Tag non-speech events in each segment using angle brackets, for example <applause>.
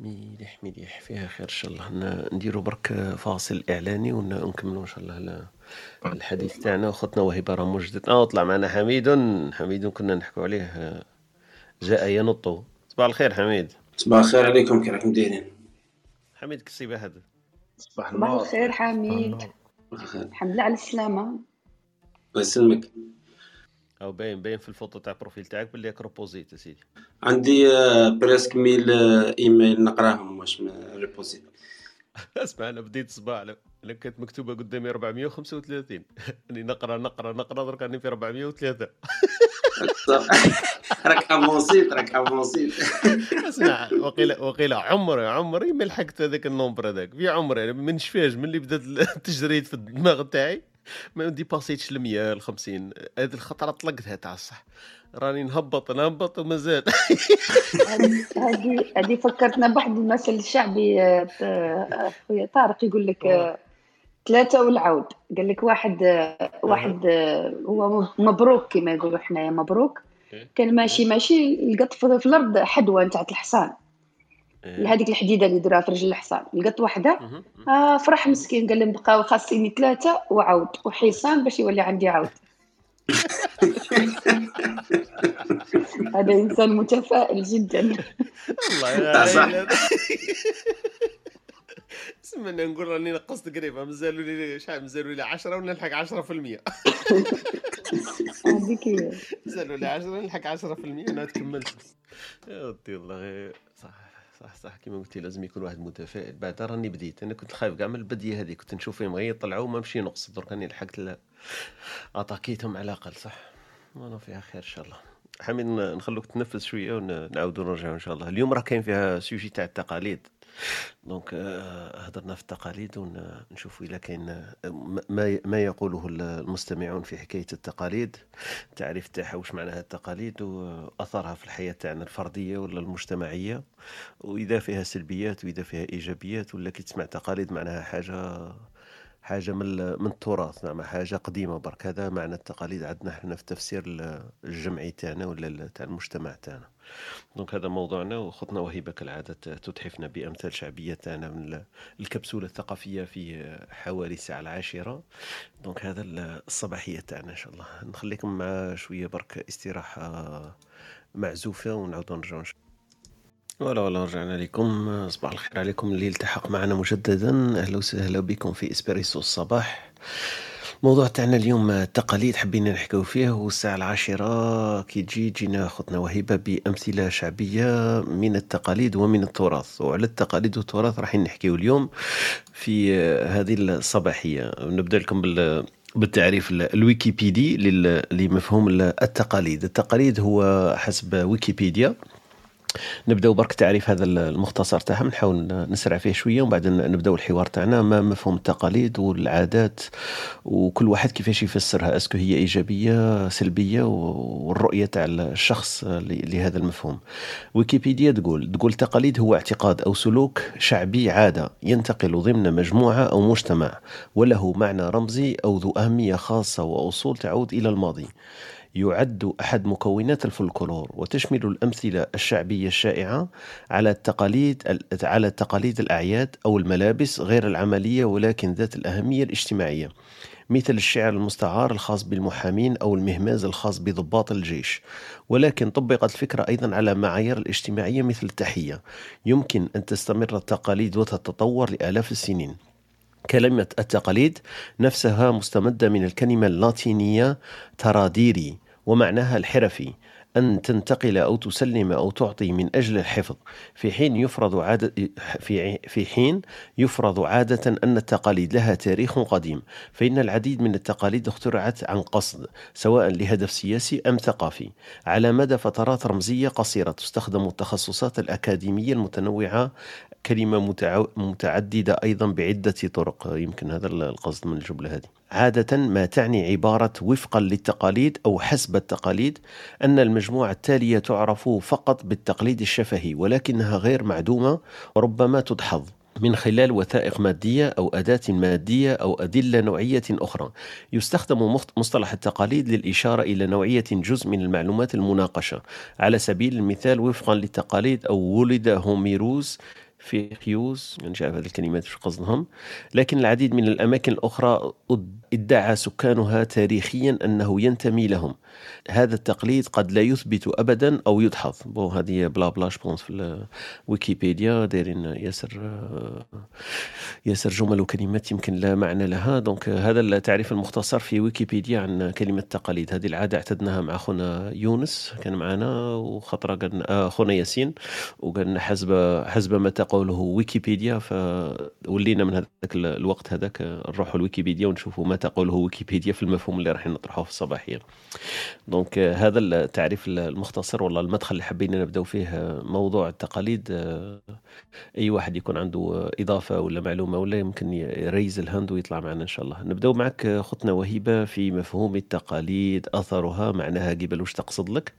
مليح مليح. فيها خير إن شاء الله. ن- نديرو برك فاصل إعلاني ون- ونكملوا إن شاء الله ال- الحديث تاعنا. اخوتنا وهبه راه موجودة آه طلع معنا حميد حميد كنا نحكوا عليه آه، جاء ينط صباح الخير حميد. صباح الخير عليكم كي راكم دايرين؟ حميد كسيبه هذا؟ صباح صباح الخير حميد. الحمد لله على السلامة. الله يسلمك. أو باين باين في الفوتو تاع البروفيل تاعك باللي راك روبوزيت اسيدي عندي آه، بريسك ميل آه، إيميل نقراهم واش ريبوزيت. <laughs> اسمع أنا بديت صباح أنا كانت مكتوبة قدامي 435 راني <laughs> نقرا نقرا نقرا درك راني في 403 <laughs> راك افونسيت راك افونسيت اسمع وقيل وقيل عمري عمري ما لحقت هذاك النومبر هذاك. في عمري أنا ما نشفاش من اللي بدات التجريد في الدماغ تاعي ما ديباسيتش ال 100 ال 50 هذه الخطرة طلقتها تاع الصح. راني نهبط نهبط ومازال هذه هذه- فكرتنا بواحد المثل الشعبي آه، آه، خويا طارق يقول لك آه، ثلاثة والعود. قال لك واحد آه، واحد آه، هو مبروك كما يقولوا حنايا مبروك. إيه. كان ماشي ماشي لقط في الأرض حدوه نتاع الحصان. هذيك الحديدة اللي دراها في رجل الحصان. لقط وحدة. آه فرح مسكين قال لهم بقاو خاصيني ثلاثة وعود وحصان باش يولي عندي عود <laughs> هذا إنسان متفائل جدا. والله <laughs> يا تاع صح. <laughs> سمعنا نقول راني نقصت قريبة مازالوا لي شحال مازالوا لي 10 ونلحق 10% هذيك هي. مازالوا لي 10 نلحق 10% أنا تكملت. يا ودي والله صح. صح صح كيما قلتي لازم يكون واحد متفائل. بعد راني بديت أنا كنت خايف كاع من البديه هذه كنت نشوف فيهم غير يطلعوا وما نمشي نقص. درك راني لحقت اتاكيتهم على الأقل صح؟ وأنا فيها خير إن شاء الله. حميد نخلوك تنفس شوية ونعاودوا نرجعوا إن شاء الله. اليوم راه كاين فيها سوجي تاع التقاليد. دونك آه، هضرنا في التقاليد ونشوفوا اذا كاين ما يقوله المستمعون في حكاية التقاليد التعريف تاعها واش معناها التقاليد وأثرها في الحياة تاعنا الفردية ولا المجتمعية وإذا فيها سلبيات وإذا فيها إيجابيات ولا كي تسمع تقاليد معناها حاجة حاجة من من التراث نعم حاجة قديمة برك. هذا معنى التقاليد. عندنا إحنا في التفسير ال- الجمعي تاعنا ولا تاع المجتمع تاعنا. donc هذا موضوعنا وخطنا وهبه كالعاده تتحفنا بأمثال شعبية تاعنا من ال- الكبسولة الثقافية في حوالي الساعة العاشرة. donc هذا ال- الصباحية تاعنا إن شاء الله. نخليكم مع شوية برك استراحة معزوفة ونعاودوا نرجعوا. ولا ولا رجعنا لكم. صباح الخير عليكم. اللي التحق معنا مجددا. أهلا وسهلا بكم في إسبريسو الصباح. الموضوع تاعنا اليوم التقاليد حبينا نحكيو فيه والساعة العاشرة كي تجي جينا خطنا وهبة بأمثلة شعبية من التقاليد ومن التراث. وعلى التقاليد والتراث راح نحكيو اليوم في هذه الصباحية. نبدأ لكم بال بالتعريف ال- الويكيبيدي لمفهوم ال- التقاليد. التقاليد هو حسب ويكيبيديا. نبداو برك تعريف هذا المختصر تاعها نحاول نسرع فيه شوية ومن بعد نبداو الحوار تاعنا ما مفهوم التقاليد والعادات وكل واحد كيفاش يفسرها اسكو هي إيجابية سلبية والرؤية تاع الشخص لهذا المفهوم. ويكيبيديا تقول تقول تقاليد هو اعتقاد أو سلوك شعبي عادة ينتقل ضمن مجموعة أو مجتمع وله معنى رمزي أو ذو أهمية خاصة وأصول تعود إلى الماضي. يعد أحد مكونات الفولكلور وتشمل الأمثلة الشعبية الشائعة على التقاليد على تقاليد الأعياد أو الملابس غير العملية ولكن ذات الأهمية الاجتماعية. مثل الشعر المستعار الخاص بالمحامين أو المهماز الخاص بضباط الجيش. ولكن طبقت الفكرة أيضا على معايير الاجتماعية مثل التحية. يمكن أن تستمر التقاليد وتتطور لآلاف السنين. كلمة التقاليد نفسها مستمدة من الكلمة اللاتينية تراديري ومعناها الحرفي أن تنتقل أو تسلم أو تعطي من أجل الحفظ. في حين يفرض عادة في في حين يفرض عادة أن التقاليد لها تاريخ قديم فإن العديد من التقاليد اخترعت عن قصد سواء لهدف سياسي أم ثقافي. على مدى فترات رمزية قصيرة تستخدم التخصصات الأكاديمية المتنوعة كلمة متع... متعددة أيضا بعدة طرق. يمكن هذا القصد من الجملة هذه. عادة ما تعني عبارة وفقا للتقاليد أو حسب التقاليد أن المجموعة التالية تعرف فقط بالتقليد الشفهي ولكنها غير معدومة وربما تدحض. من خلال وثائق مادية أو أداة مادية أو أدلة نوعية أخرى يستخدم مصطلح التقاليد للإشارة إلى نوعية جزء من المعلومات المناقشة. على سبيل المثال وفقا للتقاليد أو ولد هوميروس في خيوز مش عارف هذه الكلمات شو قصدهم. لكن العديد من الأماكن الأخرى ادعى سكانها تاريخيا أنه ينتمي لهم. هذا التقليد قد لا يثبت أبدا أو يدحض. بون هذه بلا بلا جبوهم في الويكيبيديا دايرين ياسر آه، ياسر جمل وكلمات يمكن لا معنى لها. donc هذا التعريف المختصر في ويكيبيديا عن كلمة تقاليد هذه العادة اعتدناها مع أخونا يونس كان معنا وخطرة قالنا آه، أخونا ياسين وقالنا حسب حسب ما تقوله ويكيبيديا فولينا من هذاك ال- الوقت هذاك نروحوا الويكيبيديا ونشوفوا ما تقوله ويكيبيديا في المفهوم اللي راح نطرحه في الصباحية. donc آه، هذا التعريف المختصر والله المدخل اللي حبينا نبداو فيه آه، موضوع التقاليد آه، أي واحد يكون عنده إضافة ولا معلومة ولا يمكن يـ raise ال hand ويطلع معنا إن شاء الله. نبداو معك اختنا وهبه في مفهوم التقاليد أثرها معناها قبل واش تقصد لك؟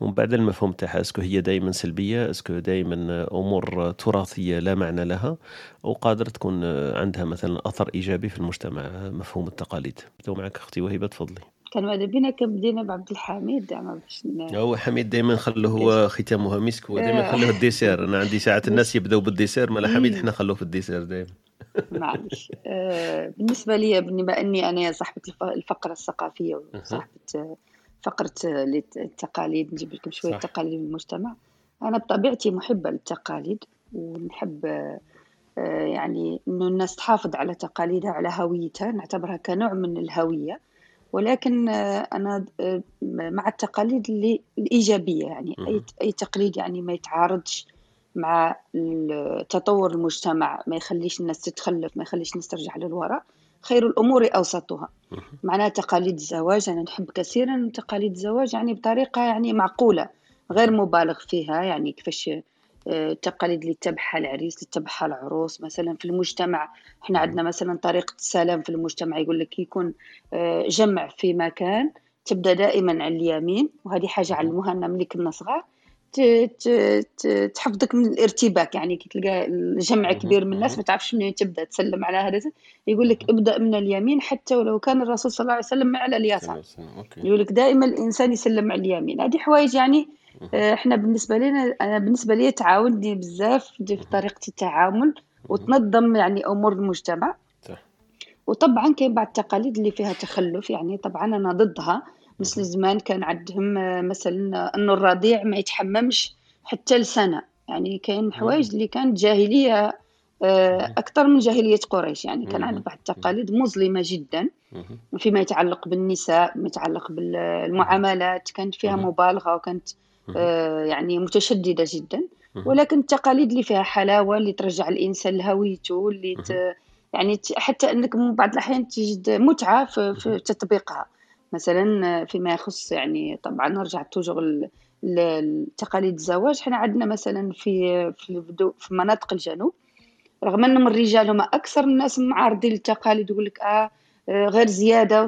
ومن بعد المفهوم تاعها est-ce que هي دائما سلبية est-ce que دائما أمور تراثية لا معنى لها وقادر تكون عندها مثلا أثر إيجابي في المجتمع مفهوم التقاليد. نبداو معك أختي وهبه تفضلي. كان ماذا بينا كان بدينا بعبد الحميد زعما باش هو حميد دائما خلوه هو ختامها مسك هو دائما آه. خلوه ال dessert. أنا عندي ساعات الناس يبداو بال dessert مالا حميد مم. إحنا خلوه في ال dessert دائما <laughs> معلش آه، بالنسبة لي بما أني أنا صاحبة الف- الفقرة الثقافية وصاحبة آه، فقرة آه، لت- التقاليد نجيب لكم شوية صح. تقاليد من المجتمع. أنا بطبيعتي محبة للتقاليد ونحب آه، يعني إنه الناس تحافظ على تقاليدها على هويتها نعتبرها كنوع من الهوية. ولكن آه، أنا آه، مع التقاليد اللي الإيجابية يعني أي مهم. أي تقليد يعني ما يتعارضش مع تطور المجتمع ما يخليش الناس تتخلف ما يخليش الناس ترجع للوراء خير الأمور أوسطها مهم. معناها تقاليد الزواج أنا نحب كثيرا تقاليد الزواج يعني بطريقة يعني معقولة غير مبالغ فيها يعني كيفاش التقاليد اللي تتبعها العريس اللي تتبعها العروس مثلا في المجتمع. إحنا عندنا مثلا طريقة السلام في المجتمع يقول لك يكون آه، جمع في مكان تبدأ دائما على اليمين وهذه حاجة علموها لنا ملي كنا صغار تحفظك من الارتباك يعني كي تلقى الجمع مهم. كبير من الناس. ما تعرفش منين تبدأ تسلم على هذا. يقول لك ابدأ من اليمين حتى ولو كان الرسول صلى الله عليه وسلم على اليسار. يقول لك دائما الإنسان يسلم على اليمين. هذه حوايج يعني إحنا بالنسبة لنا أنا بالنسبة لي تعاوني بزاف في طريقة التعامل وتنظم يعني أمور المجتمع. وطبعا كاين بعض التقاليد اللي فيها تخلف يعني طبعا أنا ضدها مثل زمان كان عندهم آه، مثلا انه الرضيع ما يتحممش حتى لسنة يعني كاين حوايج اللي كانت جاهلية آه، أكثر من جاهلية قريش يعني كان مهم. عند بعض التقاليد مظلمة جدا. فيما يتعلق بالنساء ما يتعلق بالمعاملات كانت فيها مهم. مبالغة وكانت. آه، يعني متشددة جدا. ولكن التقاليد اللي فيها حلاوة اللي ترجع الإنسان لهويته اللي ت... يعني حتى أنك من بعض الأحيان تجد متعة في, في تطبيقها. مثلا آه، فيما يخص يعني طبعا نرجع توجور ال- ال- التقاليد الزواج. إحنا عندنا مثلا في في في مناطق الجنوب. رغم إنهم الرجال هما أكثر الناس معارضين للتقاليد يقول لك آه آه، غير زيادة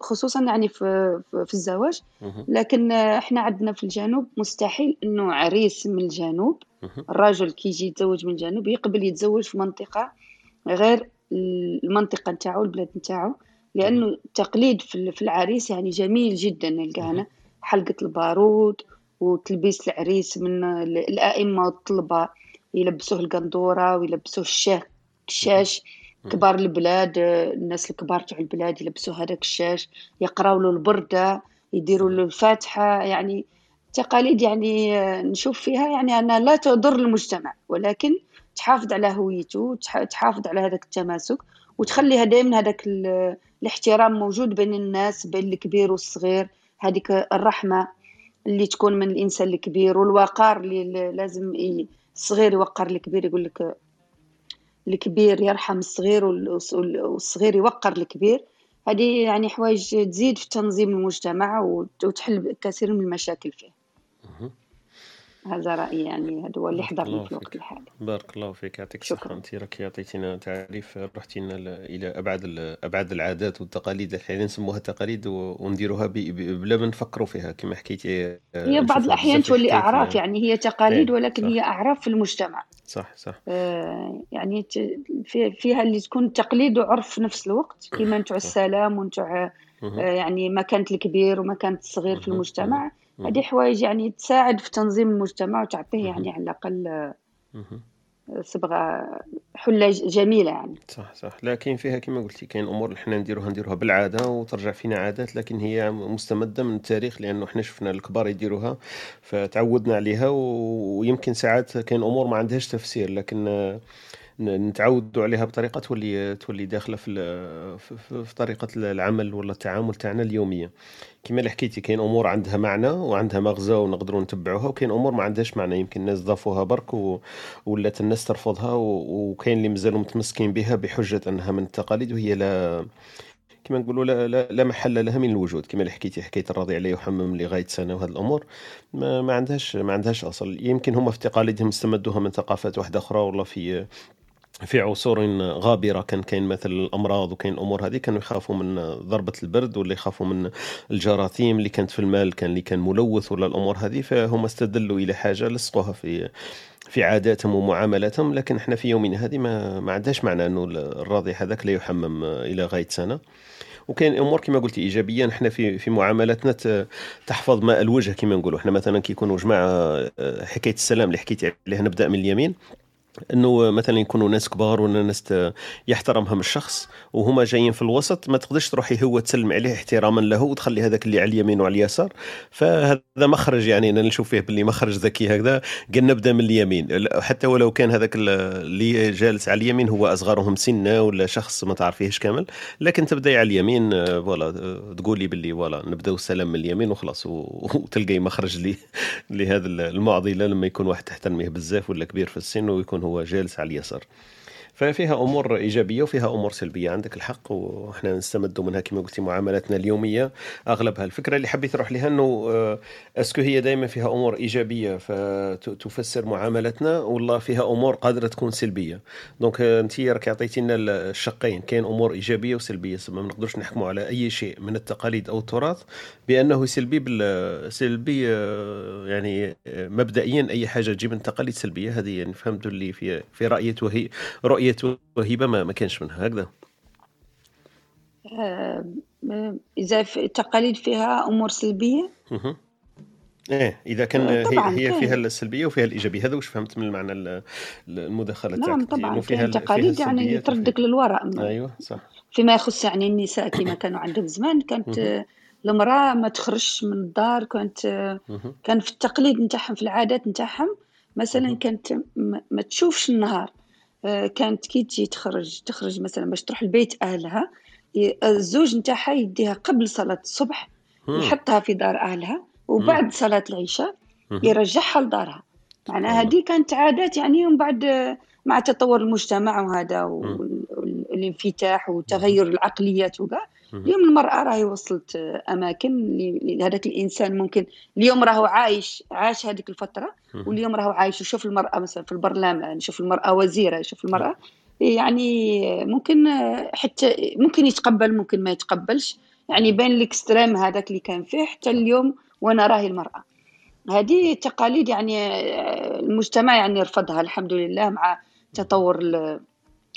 خصوصا يعني في في الزواج. لكن إحنا عندنا في الجنوب مستحيل إنه عريس من الجنوب. الرجل كي يجي يتزوج من الجنوب يقبل يتزوج في منطقة غير المنطقة نتاعو البلاد نتاعو. لأنه التقليد في ال- في العريس يعني جميل جدا نلقى هنا حلقة البارود وتلبيس العريس من ال- الأئمة والطلبة يلبسوه القندورة ويلبسوه الشاه الشاش. كبار البلاد الناس الكبار تاع البلاد يلبسوه هذاك الشاش يقراو له البرده يديروا له الفاتحة يعني تقاليد يعني آه، نشوف فيها يعني أنها لا تضر المجتمع ولكن تحافظ على هويته تح- تحافظ على هذاك التماسك وتخليها دائما هذاك ال- الاحترام موجود بين الناس بين الكبير والصغير هذيك الرحمة اللي تكون من الإنسان الكبير والوقار اللي لازم الصغير يوقر الكبير يقول لك الكبير يرحم الصغير والص- والصغير يوقر الكبير. هذه يعني حوايج تزيد في تنظيم المجتمع وت- وتحل كثير من المشاكل فيه. هذا رأيي يعني هذا هو اللي حضرني في الوقت الحالي. بارك الله فيك. يعطيك. الصحة. أنت راك عطيتينا تعريف رحتينا ل- إلى أبعد أبعد العادات والتقاليد. اللي حاليا نسموها تقاليد ونديروها بلا ما نفكروا فيها كما حكيتي آه، هي بعض في تولي ال- يعني هي تقاليد إيه ولكن صح. هي أعراف في المجتمع. صح صح. آه، يعني فيها اللي تكون تقليد وعرف في نفس الوقت كما نتوع السلام ونتوع. آه، يعني مكانة الكبير ومكانة الصغير في. المجتمع. هذه حوايج يعني تساعد في تنظيم المجتمع وتعطيه. يعني على الأقل آه، مهم. صبغة حلة ج- جميلة يعني صح صح لكن فيها كما قلتي كاين أمور اللي حنا نديروها نديروها بالعادة وترجع فينا عادات لكن هي مستمدة من التاريخ لأنه حنا شفنا الكبار يديروها فتعودنا عليها ويمكن ساعات كاين أمور ما عندهاش تفسير لكن نتعودوا عليها بطريقة تولي تولي داخلة في في- طريقة العمل ولا التعامل تاعنا اليومية. كما اللي حكيتي كاين أمور عندها معنى وعندها مغزى ونقدروا نتبعوها وكاين أمور ما عندهاش معنى. يمكن الناس ضافوها برك و... ولات الناس ترفضها. وكاين اللي مازالوا متمسكين بها بحجة أنها من التقاليد وهي لا كما نقولوا لا, لا, لا محل لها من الوجود. كما اللي حكيتي حكايه الرضيع لا يحمم لغايه سنة وهذه الأمور. ما, ما عندهاش ما عندهاش أصل. يمكن هم في تقاليدهم استمدوها من ثقافات واحدة أخرى والله في في عصور غابرة كان كاين مثل الأمراض وكاين الأمور هذه كانوا يخافوا من ضربة البرد ولا يخافوا من الجراثيم اللي كانت في المال كان اللي كان ملوث ولا الأمور هذه فهم استدلوا إلى حاجة لصقوها في في عاداتهم ومعاملاتهم لكن إحنا في يومنا هذه ما ما عندهاش معنى إنه الرضيع هذاك لا يحمم إلى غاية سنة. وكاين أمور كما قلتي إيجابية إحنا في في معاملاتنا تحفظ ماء الوجه كما نقولوا. إحنا مثلا كي يكونوا جماعة حكاية السلام اللي حكيتي عليها نبدأ من اليمين. إنه مثلا يكونوا ناس كبار ولا ناس يحترمهم الشخص وهما جايين في الوسط ما تقدرش تروحي هو تسلم عليه احتراما له وتخلي هذاك اللي على اليمين وعلى اليسار. فهذا مخرج يعني أنا نشوف فيه باللي مخرج ذكي هكذا قال نبدأ من اليمين. حتى ولو كان هذاك ال- اللي جالس على اليمين هو أصغرهم سنا ولا شخص ما تعرفيهش كامل لكن تبدأي على اليمين آه، voilà آه، تقولي باللي voilà نبداو السلام من اليمين وخلاص <laughs> وتلقاي مخرج لهذا المعضلة لما يكون واحد تحترميه بزاف ولا كبير في السن ويكون هو جالس على اليسار. ففيها أمور إيجابية وفيها أمور سلبية عندك الحق وحنا نستمد منها كما قلتي معاملاتنا اليومية. أغلبها الفكرة اللي حبيت نروح لها إنه آه، est-ce que هي دائما فيها أمور إيجابية فتفسر معاملاتنا والله فيها أمور قادرة تكون سلبية. donc آه، انت راك عطيتينا الشقين كاين أمور إيجابية وسلبية ما نقدرش نحكموا على أي شيء من التقاليد أو التراث بأنه سلبي بال سلبي آه، يعني مبدئيا أي حاجة تجي من تقاليد سلبية هذه يعني فهمت اللي في في رايه وهي رؤيه وهبة ما, ما كانش منها هكذا. آه، آه، إذا في التقاليد فيها أمور سلبية؟ مهم. إيه إذا كان آه، هي, طبعاً هي كاين. فيها السلبية وفيها الإيجابية. هذا واش فهمت من المعنى ال- المداخلة نعم تاعك طبعا انه فيها كاين ال- فيها تقاليد يعني تردك للوراء أيوه صح. فيما يخص يعني النساء كما كانوا عندهم زمان كانت المرأة ما تخرجش من الدار كانت. كان في التقليد نتاعهم في العادات نتاعهم مثلا. كانت ما تشوفش النهار. كانت كي تجي تخرج تخرج مثلا باش تروح لبيت أهلها ي- الزوج نتاعها يديها قبل صلاة الصبح. يحطها في دار أهلها وبعد صلاة العشاء. يرجعها لدارها معناها. هذه كانت عادات يعني ومن بعد مع تطور المجتمع وهذا والانفتاح وتغير العقليات وكاع. اليوم المرأة راهي وصلت أماكن اللي هذاك الإنسان ممكن اليوم راهو عايش عاش هذيك الفترة مهم. واليوم راهو عايش يشوف المرأة مثلا في البرلمان يشوف المرأة وزيرة يشوف المرأة. يعني ممكن حتى ممكن يتقبل ممكن ما يتقبلش. يعني بين الإكستريم هذاك اللي كان فيه حتى اليوم وأنا راهي المرأة. هذه تقاليد يعني المجتمع يعني رفضها الحمد لله مع تطور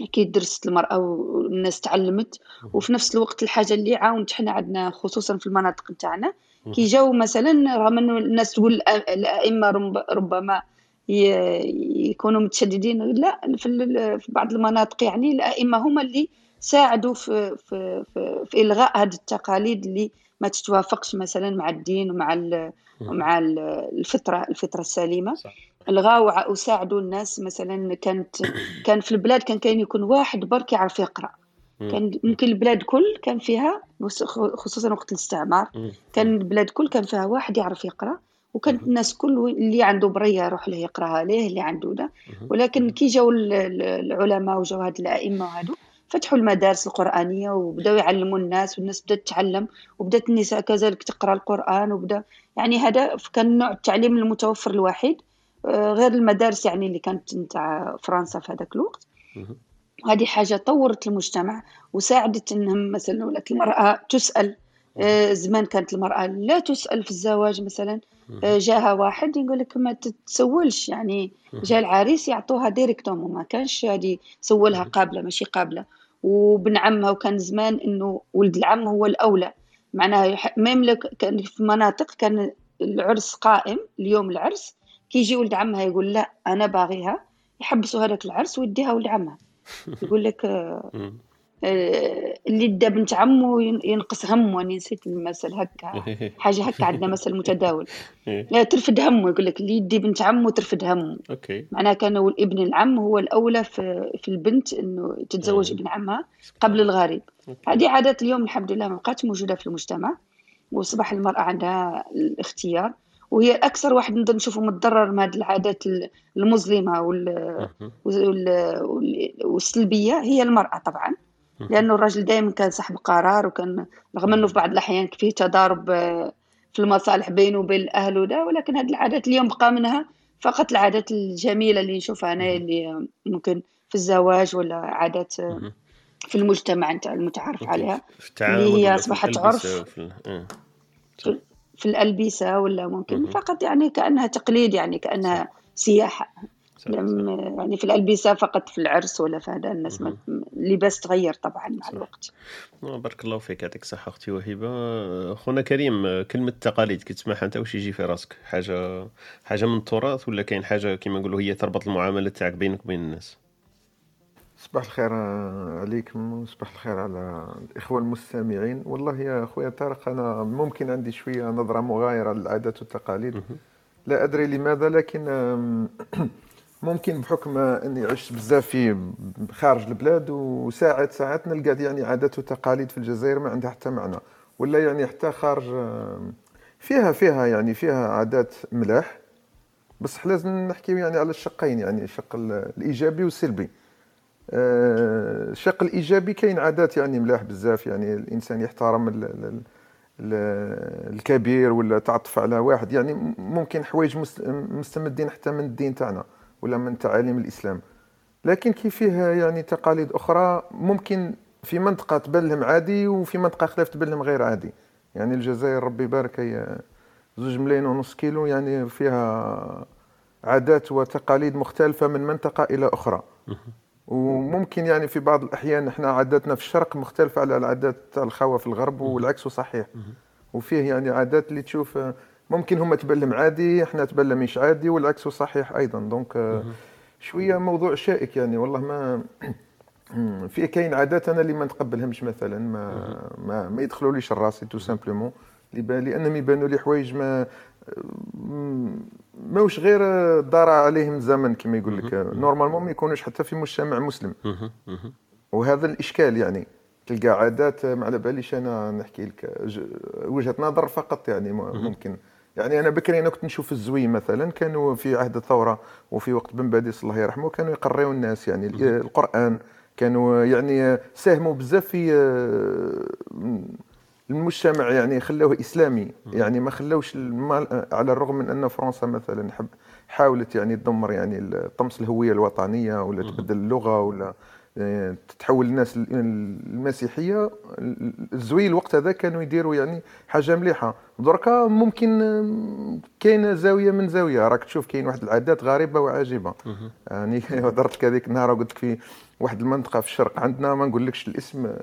كي درست المرأة والناس تعلمت. وفي نفس الوقت الحاجة اللي عاونت حنا عندنا خصوصا في المناطق نتاعنا كي جاو مثلا رغم إنه الناس تقول الأئمة رب- ربما يكونوا متشددين لا في بعض المناطق يعني الأئمة هم اللي ساعدوا في في في, في إلغاء هذه التقاليد اللي ما تتوافقش مثلا مع الدين ومع ال- ومع ال- الفطره الفطرة السليمة. صح. الغاو وساعدوا الناس. مثلا كانت كان في البلاد كان كاين يكون واحد برك يعرف يقرأ. مم. كان ممكن البلاد كل كان فيها خصوصا وقت الاستعمار. كان البلاد كل كان فيها واحد يعرف يقرأ وكانت الناس كل اللي عنده برية يروح له يقرأها ليه اللي عنده ده. ولكن كي جاو ال- ال- العلماء وجاو هاد الأئمة وهادو فتحوا المدارس القرآنية وبداو يعلموا الناس والناس بدات تتعلم وبدات النساء كذلك تقرأ القرآن وبدا يعني هذا كان نوع التعليم المتوفر الوحيد. غير المدارس يعني اللي كانت نتاع فرنسا في هذاك الوقت. هذه حاجة طورت المجتمع وساعدت إنهم مثلا ولات المرأة تسأل آه، زمان كانت المرأة لا تسأل في الزواج مثلا آه، جاها واحد يقول لك ما تتسولش يعني جا العريس يعطوها directement ما كانش هذه سولها قابلة ماشي قابلة. وبن عمها وكان زمان إنه ولد العم هو الأولى. معناها يح- ميم لك كان في مناطق كان العرس قائم اليوم العرس كي يجي ولد عمها يقول لا أنا باغيها يحبسوا هذاك العرس ويديها ولد عمها. <laughs> يقول لك آه،. آه، اللي دا بنت عمه ين- ينقص همه أنا نسيت المثل هكا. <laughs> حاجة هكا عندنا مثل متداول. <laughs> إيه. لا ترفد همه يقول لك اللي يدي بنت عمه ترفد همه. OK. معناها كان ابن العم هو الأولى في, في البنت إنه تتزوج مم. ابن عمها قبل الغريب. هذه عادات اليوم الحمد لله ما بقاتش موجودة في المجتمع وأصبح المرأة عندها الاختيار. وهي أكثر واحد نقدر نشوفه متضرر من هذه العادات المظلمة وال. وال- وال- والسلبية هي المرأة طبعا. لأنه الرجل دائما كان صاحب قرار وكان رغم أنه في بعض الأحيان فيه تضارب آه، في المصالح بينه وبين الأهل وده ولكن هذه العادات اليوم بقى منها فقط العادات الجميلة اللي نشوفها أنا اللي ممكن في الزواج ولا عادات آه،. في المجتمع نتاع المتعارف. عليها اللي هي الألبسة عرف. في الألبسة ولا ممكن. فقط يعني كأنها تقليد يعني كأنها سياحة. يعني في الألبسة فقط في العرس ولا في هذا الناس اللباس تغير طبعا مع صح. الوقت. آه، بارك الله فيك يعطيك الصحة أختي وهبة. آه، خونا كريم كلمة تقاليد كي تسمعها أنت واش يجي في راسك؟ حاجة حاجة من التراث ولا كاين حاجة كيما نقولوا هي تربط المعاملة تاعك بينك وبين الناس؟ صباح الخير عليكم. وصباح الخير على الإخوة المستمعين. والله يا أخويا طارق أنا ممكن عندي شوية نظرة مغايرة للعادات والتقاليد. لا أدري لماذا لكن <clears throat> ممكن بحكم أني عشت بزاف في خارج البلاد وساعات ساعات نلقى يعني عادات وتقاليد في الجزائر ما عندها حتى معنى. ولا يعني حتى خارج فيها فيها يعني فيها عادات ملاح. بصح لازم نحكي يعني على الشقين يعني الشق ال- الإيجابي والسلبي. آه، الشق الإيجابي كاين عادات يعني ملاح بزاف. يعني الإنسان يحترم ال- ال- ال- الكبير ولا تعطف على واحد. يعني ممكن حوايج مست- مستمدين حتى من الدين تاعنا ولا من تعاليم الإسلام. لكن كي فيه يعني تقاليد أخرى ممكن في منطقة تبان لهم عادي وفي منطقة خلاف تبان لهم غير عادي. يعني الجزائر ربي يبارك هي زوج ملايين ونص كيلو يعني فيها عادات وتقاليد مختلفة من منطقة إلى أخرى. وممكن يعني في بعض الأحيان إحنا عاداتنا في الشرق مختلفة على العادات تاع الخوه في الغرب والعكس صحيح. وفيه يعني عادات اللي تشوف ممكن هم تبان لهم عادي إحنا تبان لهم مش عادي والعكس صحيح أيضا. دونك شوية موضوع شائك يعني والله ما <clears throat> في كاين عادات أنا اللي ما نتقبلهمش مثلا ما ما, ما يدخلوليش راسي tout simplement لانهم يبانوا لي حوايج ما ماوش غير دار عليهم الزمن كما يقول لك. normalement ما يكونوش حتى في مجتمع مسلم. وهذا الإشكال يعني تلقى عادات ما على باليش أنا نحكي لك وجهة نظر فقط يعني ممكن. يعني أنا بكري أنا كنت نشوف الزوي مثلا كانوا في عهد الثورة وفي وقت بن باديس الله يرحمه كانوا يقريوا الناس يعني ال- القرآن. كانوا يعني ساهموا بزاف في آه، المجتمع يعني خلوه إسلامي يعني ما خلوش المال على الرغم من أن فرنسا مثلا حاولت يعني تدمر يعني طمس الهوية الوطنية ولا تبدل اللغة ولا آه، تتحول الناس المسيحية. الزوي الوقت هذا كانوا يديروا يعني حاجة مليحة. دركا ممكن آه، كاين زاوية من زاوية. راك تشوف كاين واحد العادات غريبة وعجيبة. يعني <laughs> هضرت هذيك النهار قلت لك في واحد المنطقة في الشرق عندنا ما نقولكش الاسم آه،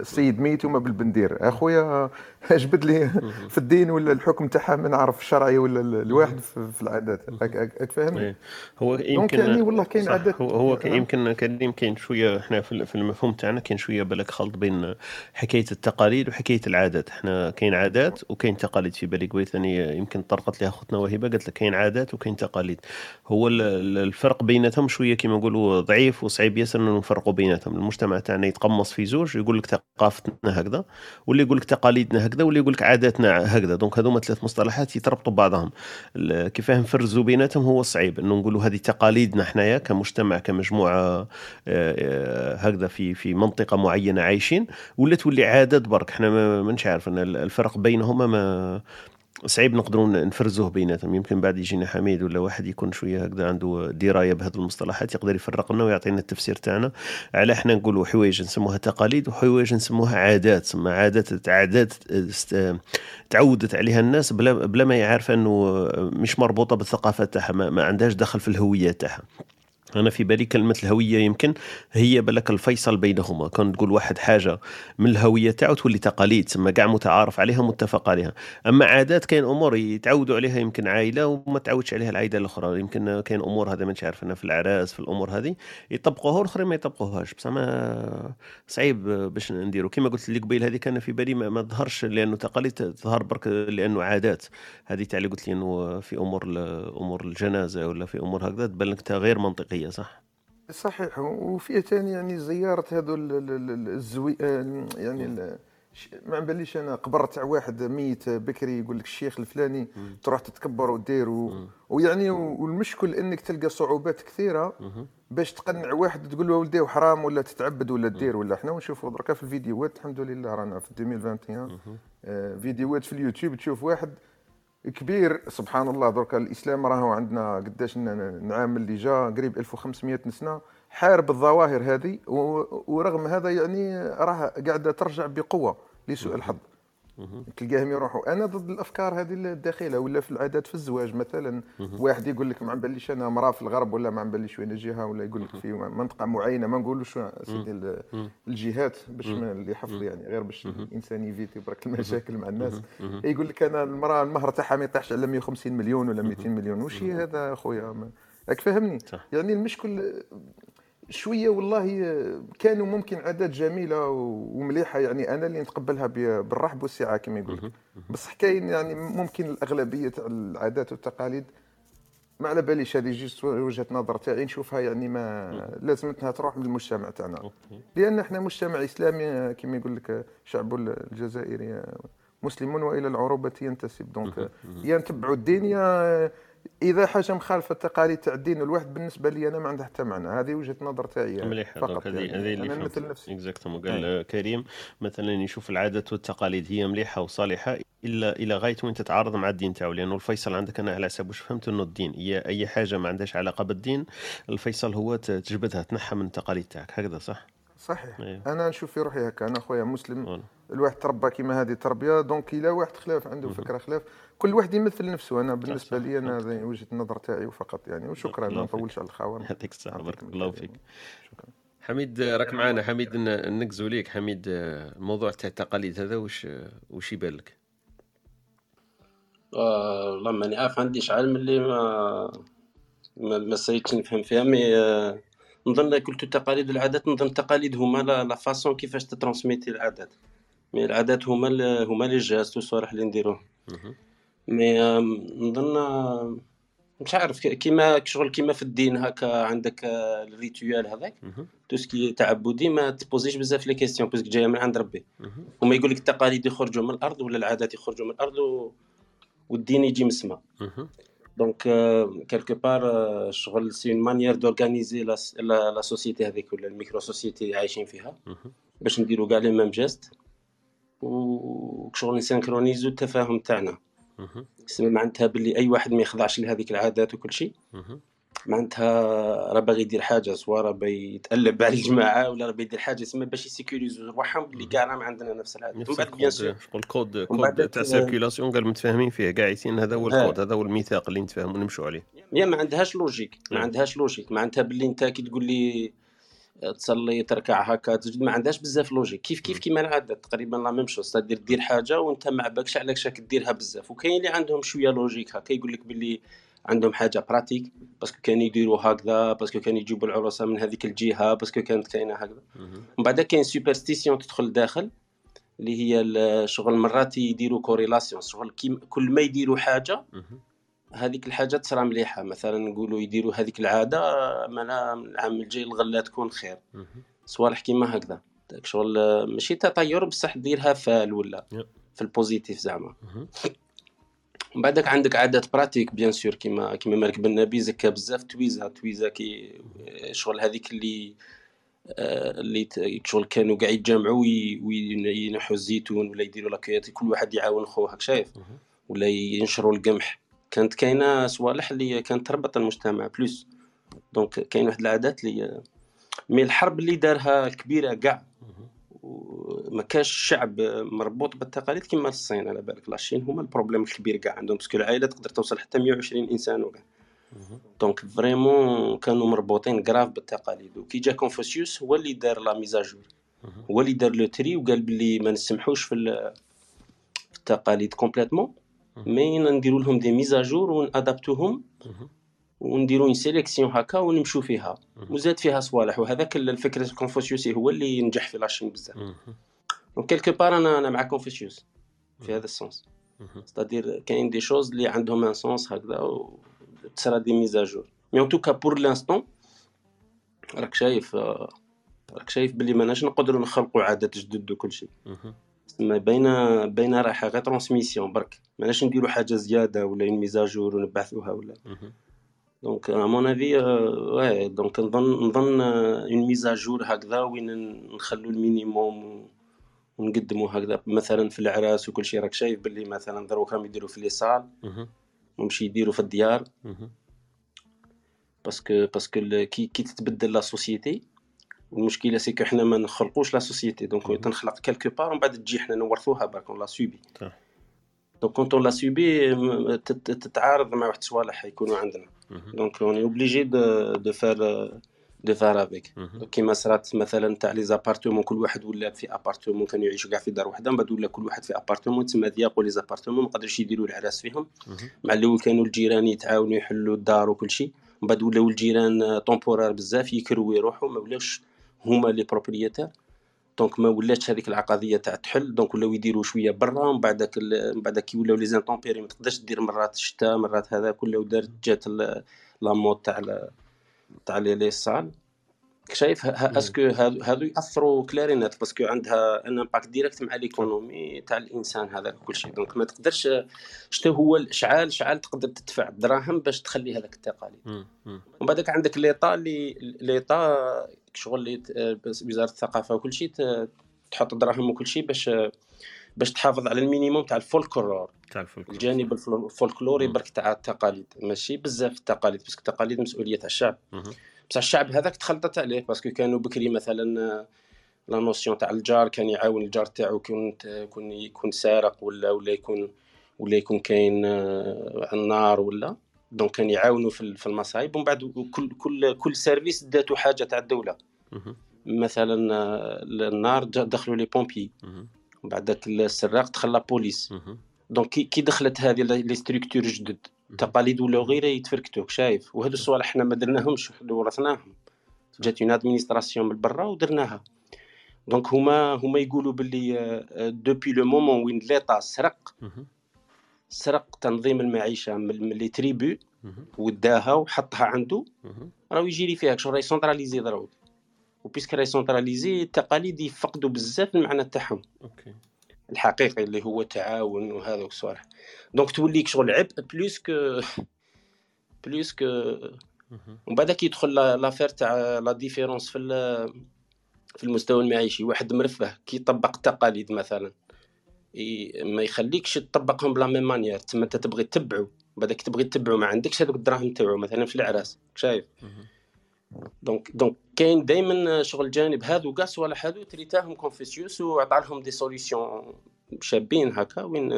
السيد ميت وما بالبندير. أخويا <laughs> اجبد لي في الدين ولا الحكم تاعها ما نعرف الشرعي ولا ال- الواحد في العادات. فاهمني إيه. هو يمكن يعني والله كاين عادات. هو, هو نعم. يمكن كريم كاين شوية إحنا في المفهوم تاعنا كاين شوية بالك خلط بين حكاية التقاليد وحكاية العادات. إحنا كاين عادات وكاين تقاليد. في بالي قوي ثاني يمكن طرقت لها أختنا وهبة قالت لك كاين عادات وكاين تقاليد. هو ال- ال- الفرق بيناتهم شوية كما نقولوا ضعيف وصعيب ياسر انه نفرقوا بيناتهم. المجتمع تاعنا يتقمص في زوج يقول لك ثقافتنا هكذا واللي يقول لك تقاليدنا هكذا واللي يقول لك عاداتنا هكذا. دونك هذوما ثلاث مصطلحات يتربطوا ببعضهم. كيفاه نفرزوا بيناتهم هو صعيب. إنه نقولوا هذه تقاليدنا حنايا كمجتمع كمجموعة آه، آه، هكذا في في منطقة معينة عايشين ولا تولي عادات برك. إحنا ما مانيش عارف. إن ال- الفرق بينهما ما صعيب نقدروا نفرزوه بيناتهم. يمكن بعد يجينا حميد ولا واحد يكون شوية هكذا عنده دراية بهذه المصطلحات يقدر يفرق لنا ويعطينا التفسير تاعنا. على إحنا نقولوا حوايج نسموها تقاليد وحوايج نسموها عادات. ثم عادات عادات تعودت عليها الناس بلا بلا ما يعرف أنه مش مربوطة بالثقافة تاعها ما, ما عندهاش دخل في الهوية تاعها. أنا في بالي كلمة الهوية يمكن هي بالك الفيصل بينهما. كان تقول واحد حاجة من الهوية تاعو تولي تقاليد تسمى كاع متعارف عليها متفق عليها. أما عادات كاين أمور يتعودوا عليها يمكن عائله وما تعودش عليها العائله الأخرى. يمكن كاين أمور هذا ما عارف أنا في العراس في الأمور هذه يطبقوها والأخرين ما يطبقوهاش. بصح ما صعيب باش نديروا كما قلت لك قبيل هذه كان في بالي ما, ما ظهرش لأنه تقاليد تظهر برك لأنه عادات. هذه تاع اللي قلت لي إنه في أمور ال- أمور الجنازة ولا في أمور هكذا تبان لك غير منطقيه صح؟ صحيح. وفيه ثاني يعني زيارة هذو ال- ال- ال- الزوي آه، يعني ما باليش أنا قبر تاع واحد ميت بكري يقول لك الشيخ الفلاني تروح تتكبر ودير و... ويعني والمشكل إنك تلقى صعوبات كثيرة باش تقنع واحد تقول له ولدي حرام ولا تتعبد ولا دير ولا حنا. ونشوفوا دركا في الفيديوهات الحمد لله رانا في 2021 آه، فيديوهات في اليوتيوب تشوف واحد كبير سبحان الله. درك الإسلام راهو عندنا قداش نعام اللي جا قريب 1500 سنه حارب الظواهر هذه ورغم هذا يعني راه قاعدة ترجع بقوة لسوء الحظ. تلقاهم يروحوا. أنا ضد الأفكار هذه الداخلة ولا في العادات في الزواج مثلا. واحد يقول لك ما باليش أنا مرأة في الغرب ولا ما باليش وين جهه ولا يقول لك في منطقة معينة. ما نقولوش سيدي ال- الجهات باش اللي يحفظ يعني غير باش الإنسان يفيتي برك المشاكل مع الناس. يقول لك أنا المرأة المهر تاعها ما يطيحش على 150 مليون ولا 200 مليون. وش هذا اخويا راك فاهمني. يعني المشكل شوية والله كانوا ممكن عادات جميلة ومليحة يعني. أنا اللي نتقبلها بالرحب والسعة كما يقول لك. بصح كاين يعني ممكن الأغلبية تاع العادات والتقاليد ما على باليش هذه juste وجهة نظر تاعي نشوفها يعني ما لازمتها تروح من المجتمع تاعنا لأن إحنا مجتمع إسلامي كما يقول لك شعب الجزائري مسلم وإلى العروبة ينتسب. donc يا نتبعوا الدين يا إذا حاجة مخالفه التقاليد تاع الدين الواحد بالنسبة لي أنا ما عندها حتى معنى. هذه وجهة نظر تاعي مليح فقط donc هذه يعني. هذه اللي أنا فهمت. مثل نفسي. exactement قال كريم مثلا يشوف العادات والتقاليد هي مليحة وصالحة الا إلى غاية وين تتعارض مع الدين تاعو. لأنه الفيصل عندك أنا على حسب واش فهمت إنه الدين. هي أي حاجة ما عندهاش علاقة بالدين الفيصل هو تجبدها تنحى من التقاليد تاعك. هكذا صح؟ صحيح. أيوه. أنا نشوف في روحي هكا. أنا خويا مسلم. voilà. الواحد تربى كيما هذه تربية. donc إلى واحد خلاف عنده فكرة خلاف. كل واحد يمثل نفسه. أنا بالنسبة لي أنا هذه وجهة النظر تاعي وفقط يعني. وشكرا. ما. نطولش على الخاوة. يعطيك الصحة. بارك الله. فيك. حميد آه، راك معنا حميد ن- نكزو ليك. حميد الموضوع تاع التقاليد هذا وش آه، وش يبان لك؟ آه، والله ماني عارف. عنديش علم اللي ما ما, ما سيتش نفهم فيها mais آه، نظن قلت التقاليد والعادات نظن التقاليد هما la, façon كيفاش تترانسميتي العادات mais العادات هما هما les gestes والصوالح اللي نديروهم مهم. مي آه، نظن آه، مش عارف كيما شغل كيما في الدين هكا عندك آه، ال rituel هذاك مهم. tout ce qui تعبدي ما تبوزيش بزاف les questions parce que جاية من عند ربي. وما يقول لك التقاليد يخرجوا من الأرض ولا العادات يخرجوا من الأرض و... والدين يجي من السماء. donc quelque part شغل c'est une manière d'organiser la société هذيك ولا ال micro société عايشين فيها. باش نديروا كاع les mêmes gestes وشغل ن synchroniser التفاهم تاعنا. يسمى معناتها باللي اي واحد ما يخضعش لهذيك العادات وكل شيء. معناتها راه باغي يدير حاجة سواء راه باغي يتقلب <laughs> على الجماعة ولا راه باغي يدير حاجة يسمى باش ي sécuriser روحهم باللي كاع راهم عندنا نفس العادات من بعد bien sûr. ال code شغل code code تاع آه، circulation قال متفاهمين فيه كاع يسين هذا هو. الكود هذا هو الميثاق اللي نتفاهموا ونمشوا عليه. هي ما عندهاش logique ما نعم. عندهاش logique. معناتها باللي انت كي تقول لي تصلي تركع هكا تسجد ما عندهاش بزاف logique. كيف كيف كيما العادة تقريبا la même chose تدير دير حاجة وانت ما علابالكش علاش راك ديرها بزاف. وكاين اللي عندهم شوية logique هكا يقول لك باللي عندهم حاجة pratique parce que كانوا يديروا هكذا parce que كانوا يجيبوا العروسة من هذيك الجهة parce que كانت كاينة هكذا. ومن بعد كاين superstition تدخل داخل اللي هي ال- شغل مرات يديروا corrélation شغل كل ما يديروا حاجة. هذيك الحاجة تصرى مليحة مثلا نقولوا يديروا هذيك العادة معناها العام الجاي الغله تكون خير. صوالح كيما هكذا شغل ماشي تطير بصح ديرها فال ولا. في البوزيتيف زعما. من بعدك عندك عادات براتيك بيان سور كيما كيما مركب النبي زكا بزاف تويزا تويزا كي شغل هذيك اللي آه، اللي شغل كانوا قاعد يتجمعوا وي- وينحوا الزيتون ولا يديروا لاكيات كل واحد يعاون خوه هاك شايف. ولا ينشروا القمح. كانت كاينة صوالح اللي كانت تربط المجتمع plus. Donc كاين واحد العادات اللي mais الحرب اللي دارها كبيره كاع ما كاش شعب مربوط بالتقاليد كيما الصين على بالك. la Chine هما ال problème الكبير كاع عندهم parce que العائلة تقدر توصل حتى 120 إنسان وكاع. donc vraiment كانوا مربوطين grave بالتقاليد. وكي جا Confucius هو اللي دار la mise à jour هو اللي دار le tri وقال بلي ما نسمحوش في ال- في التقاليد complètement mais نديروا لهم des mises à jour ون adapter وهم. ونديروا une sélection هكا ونمشوا فيها. وزاد فيها صوالح. وهذاك الفكر الكونفوسيوسي هو اللي نجح في la Chine بزاف. donc quelque part أنا أنا مع Confucius في هذا ال sens c'est-à-dire كاين des choses اللي عندهم un sens هكذا و تصرا des mises à jour mais en tout cas pour l'instant راك شايف راك شايف بلي ماناش نقدروا نخلقوا عادات جدد وكل شيء. تسمى باينه باينه رايحه غير transmission برك. ماناش نديروا حاجة زيادة ولا mise à jour ونبعثوها ولا. donc à mon avis واه donc نظن نظن une mise à jour هكذا وين نخلوا ال minimum و- ونقدموا هكذا مثلا في الاعراس وكل شيء راك شايف باللي مثلا دروك راهم يديروا في les salles ومشي يديروا في الديار parce que parce que كي كي تتبدل la société المشكلة c'est que حنا ما نخلقوش la société donc تنخلق quelque part ومن بعد تجي حنا نورثوها برك la subit. donc quand la subit م- تت- تتعارض مع واحد الصوالح يكونوا عندنا. donc on est obligé de faire de faire avec كيما صرات مثلا تاع les appartements كل واحد ولا في appartement كانوا يعيشوا كاع في دار وحدة من بعد ولا كل واحد في appartement تسمى ضياقوا les appartements ما قدروش يديروا الاعراس فيهم. مع الأول كانوا الجيران يتعاونوا يحلوا الدار وكل شيء. من بعد ولاو الجيران طومبورار بزاف يكروا يروحوا ما ولاوش هما لي بروبريتير دونك ما ولاتش هذيك العقديه تاع تحل دونك ولاو يديروا شوية برا من بعد من بعد كي ولاو لي زانتومبيري ما تقدرش دير مرات الشتاء مرات هذا كله دارت جات ال- لا مود تاع تاع لي صال شايف اسكو هادو هادو يأثروا كلارينات باسكو عندها ان امباكت ديريكت مع ليكونومي تاع الإنسان هذا كل شيء. دونك ما تقدرش شتو هو شعال شعال تقدر تدفع الدراهم باش تخلي هذاك التقاليد ومن بعدك عندك l'État اللي l'État شغل وزاره الثقافة وكل شيء تحط دراهم وكل شيء باش باش تحافظ على ال minimum تاع الفولكلور. تاع الفولكلور. الجانب الفولكلوري. برك تاع التقاليد. ماشي بزاف التقاليد parce que التقاليد مسؤولية تاع الشعب. بصح الشعب هذاك تخلطت عليه parce que كانوا بكري مثلا آه، la notion تاع الجار كان يعاون الجار تاعو يكون يكون يكون سارق ولا ولا يكون ولا يكون كاين آه، النار ولا donc كان يعاونوا في ال- في المصايب ومن بعد كل كل كل service داتو حاجة تاع الدولة. مثلا آه، النار دخلوا les pompiers. من بعد داك السراق دخل la police. Donc كي دخلت هذه les structures جدد تقاليد ولاو غير يتفركتوك شايف؟ وهادو الصوالح حنا ما درناهمش حنا ورثناهم. جات une administration من برا ودرناها. donc هما هما يقولوا باللي depuis le moment وين l'État سرق. سرق تنظيم المعيشة من les tribus. وداها وحطها عنده. راهو يجري فيها شغل راهي centralisée دروك و puisque راهي centralisée التقاليد يفقدوا بزاف المعنى تاعهم. OK. الحقيقي اللي هو التعاون وهذوك الصوالح donc تولي شغل عبء plus que <laughs> plus que. ومن بعد كي يدخل لا- l'affaire تاع la différence في ال- في المستوى المعيشي واحد مرفه كي يطبق التقاليد مثلا ما يخليكش تطبقهم ب la même manière تما انت تبغي تتبعو بعدك تبغي تتبعو ما عندكش هذوك الدراهم تاعو مثلا في العراس شايف. donc donc كاين دائما شغل جانب هذو كاع صوالح هذو تريتاهم كونفوسيوس وعطى لهم des solutions شابين هكا وين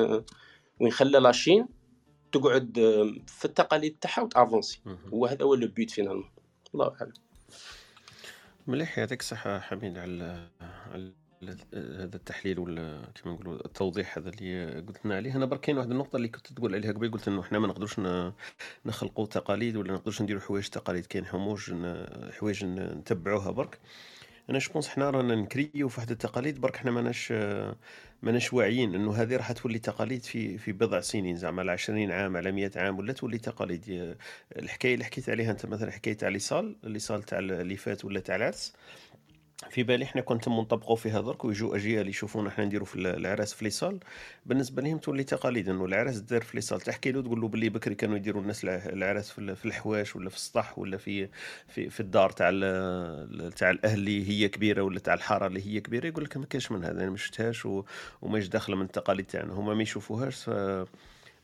وين خلى la Chine تقعد في التقاليد تاعها وت avancer. وهذا هو le but finalement الله أعلم. مليح يعطيك الصحة حميد على على هذا التحليل ولا كما نقولوا التوضيح هذا اللي قلت لنا عليه. أنا برك كاين واحد النقطة اللي كنت تقول عليها قبل قلت إنه إحنا ما نقدروش نخلقوا تقاليد ولا نقدروش نديروا حوايج تقاليد. كاين حموج حوايج نتبعوها برك. أنا je pense حنا رانا نكريو في واحد التقاليد برك حنا ماناش ماناش واعيين إنه هذه راح تولي تقاليد في في بضع سنين زعما على 20 عام على 100 عام ولا تولي تقاليد. الحكاية اللي حكيت عليها أنت مثلا حكاية تاع les salles les salles تاع اللي فات ولا تاع العرس. في بالي إحنا كنت نطبقوا فيها درك ويجوا اجيال يشوفونا إحنا نديروا في العراس في ليصال. بالنسبة لهم تولي تقاليد إنه العراس دار في ليصال. تحكي له تقول له باللي بكري كانوا يديروا الناس الع- العراس في ال- في الحواش ولا في السطح ولا في في, في الدار تاع تاع الأهل اللي هي كبيرة ولا تاع الحارة اللي هي كبيرة يقول لك ما كاينش من هذا أنا ما شفتهاش وماش داخلة من التقاليد تاعنا. هما ما يشوفوهاش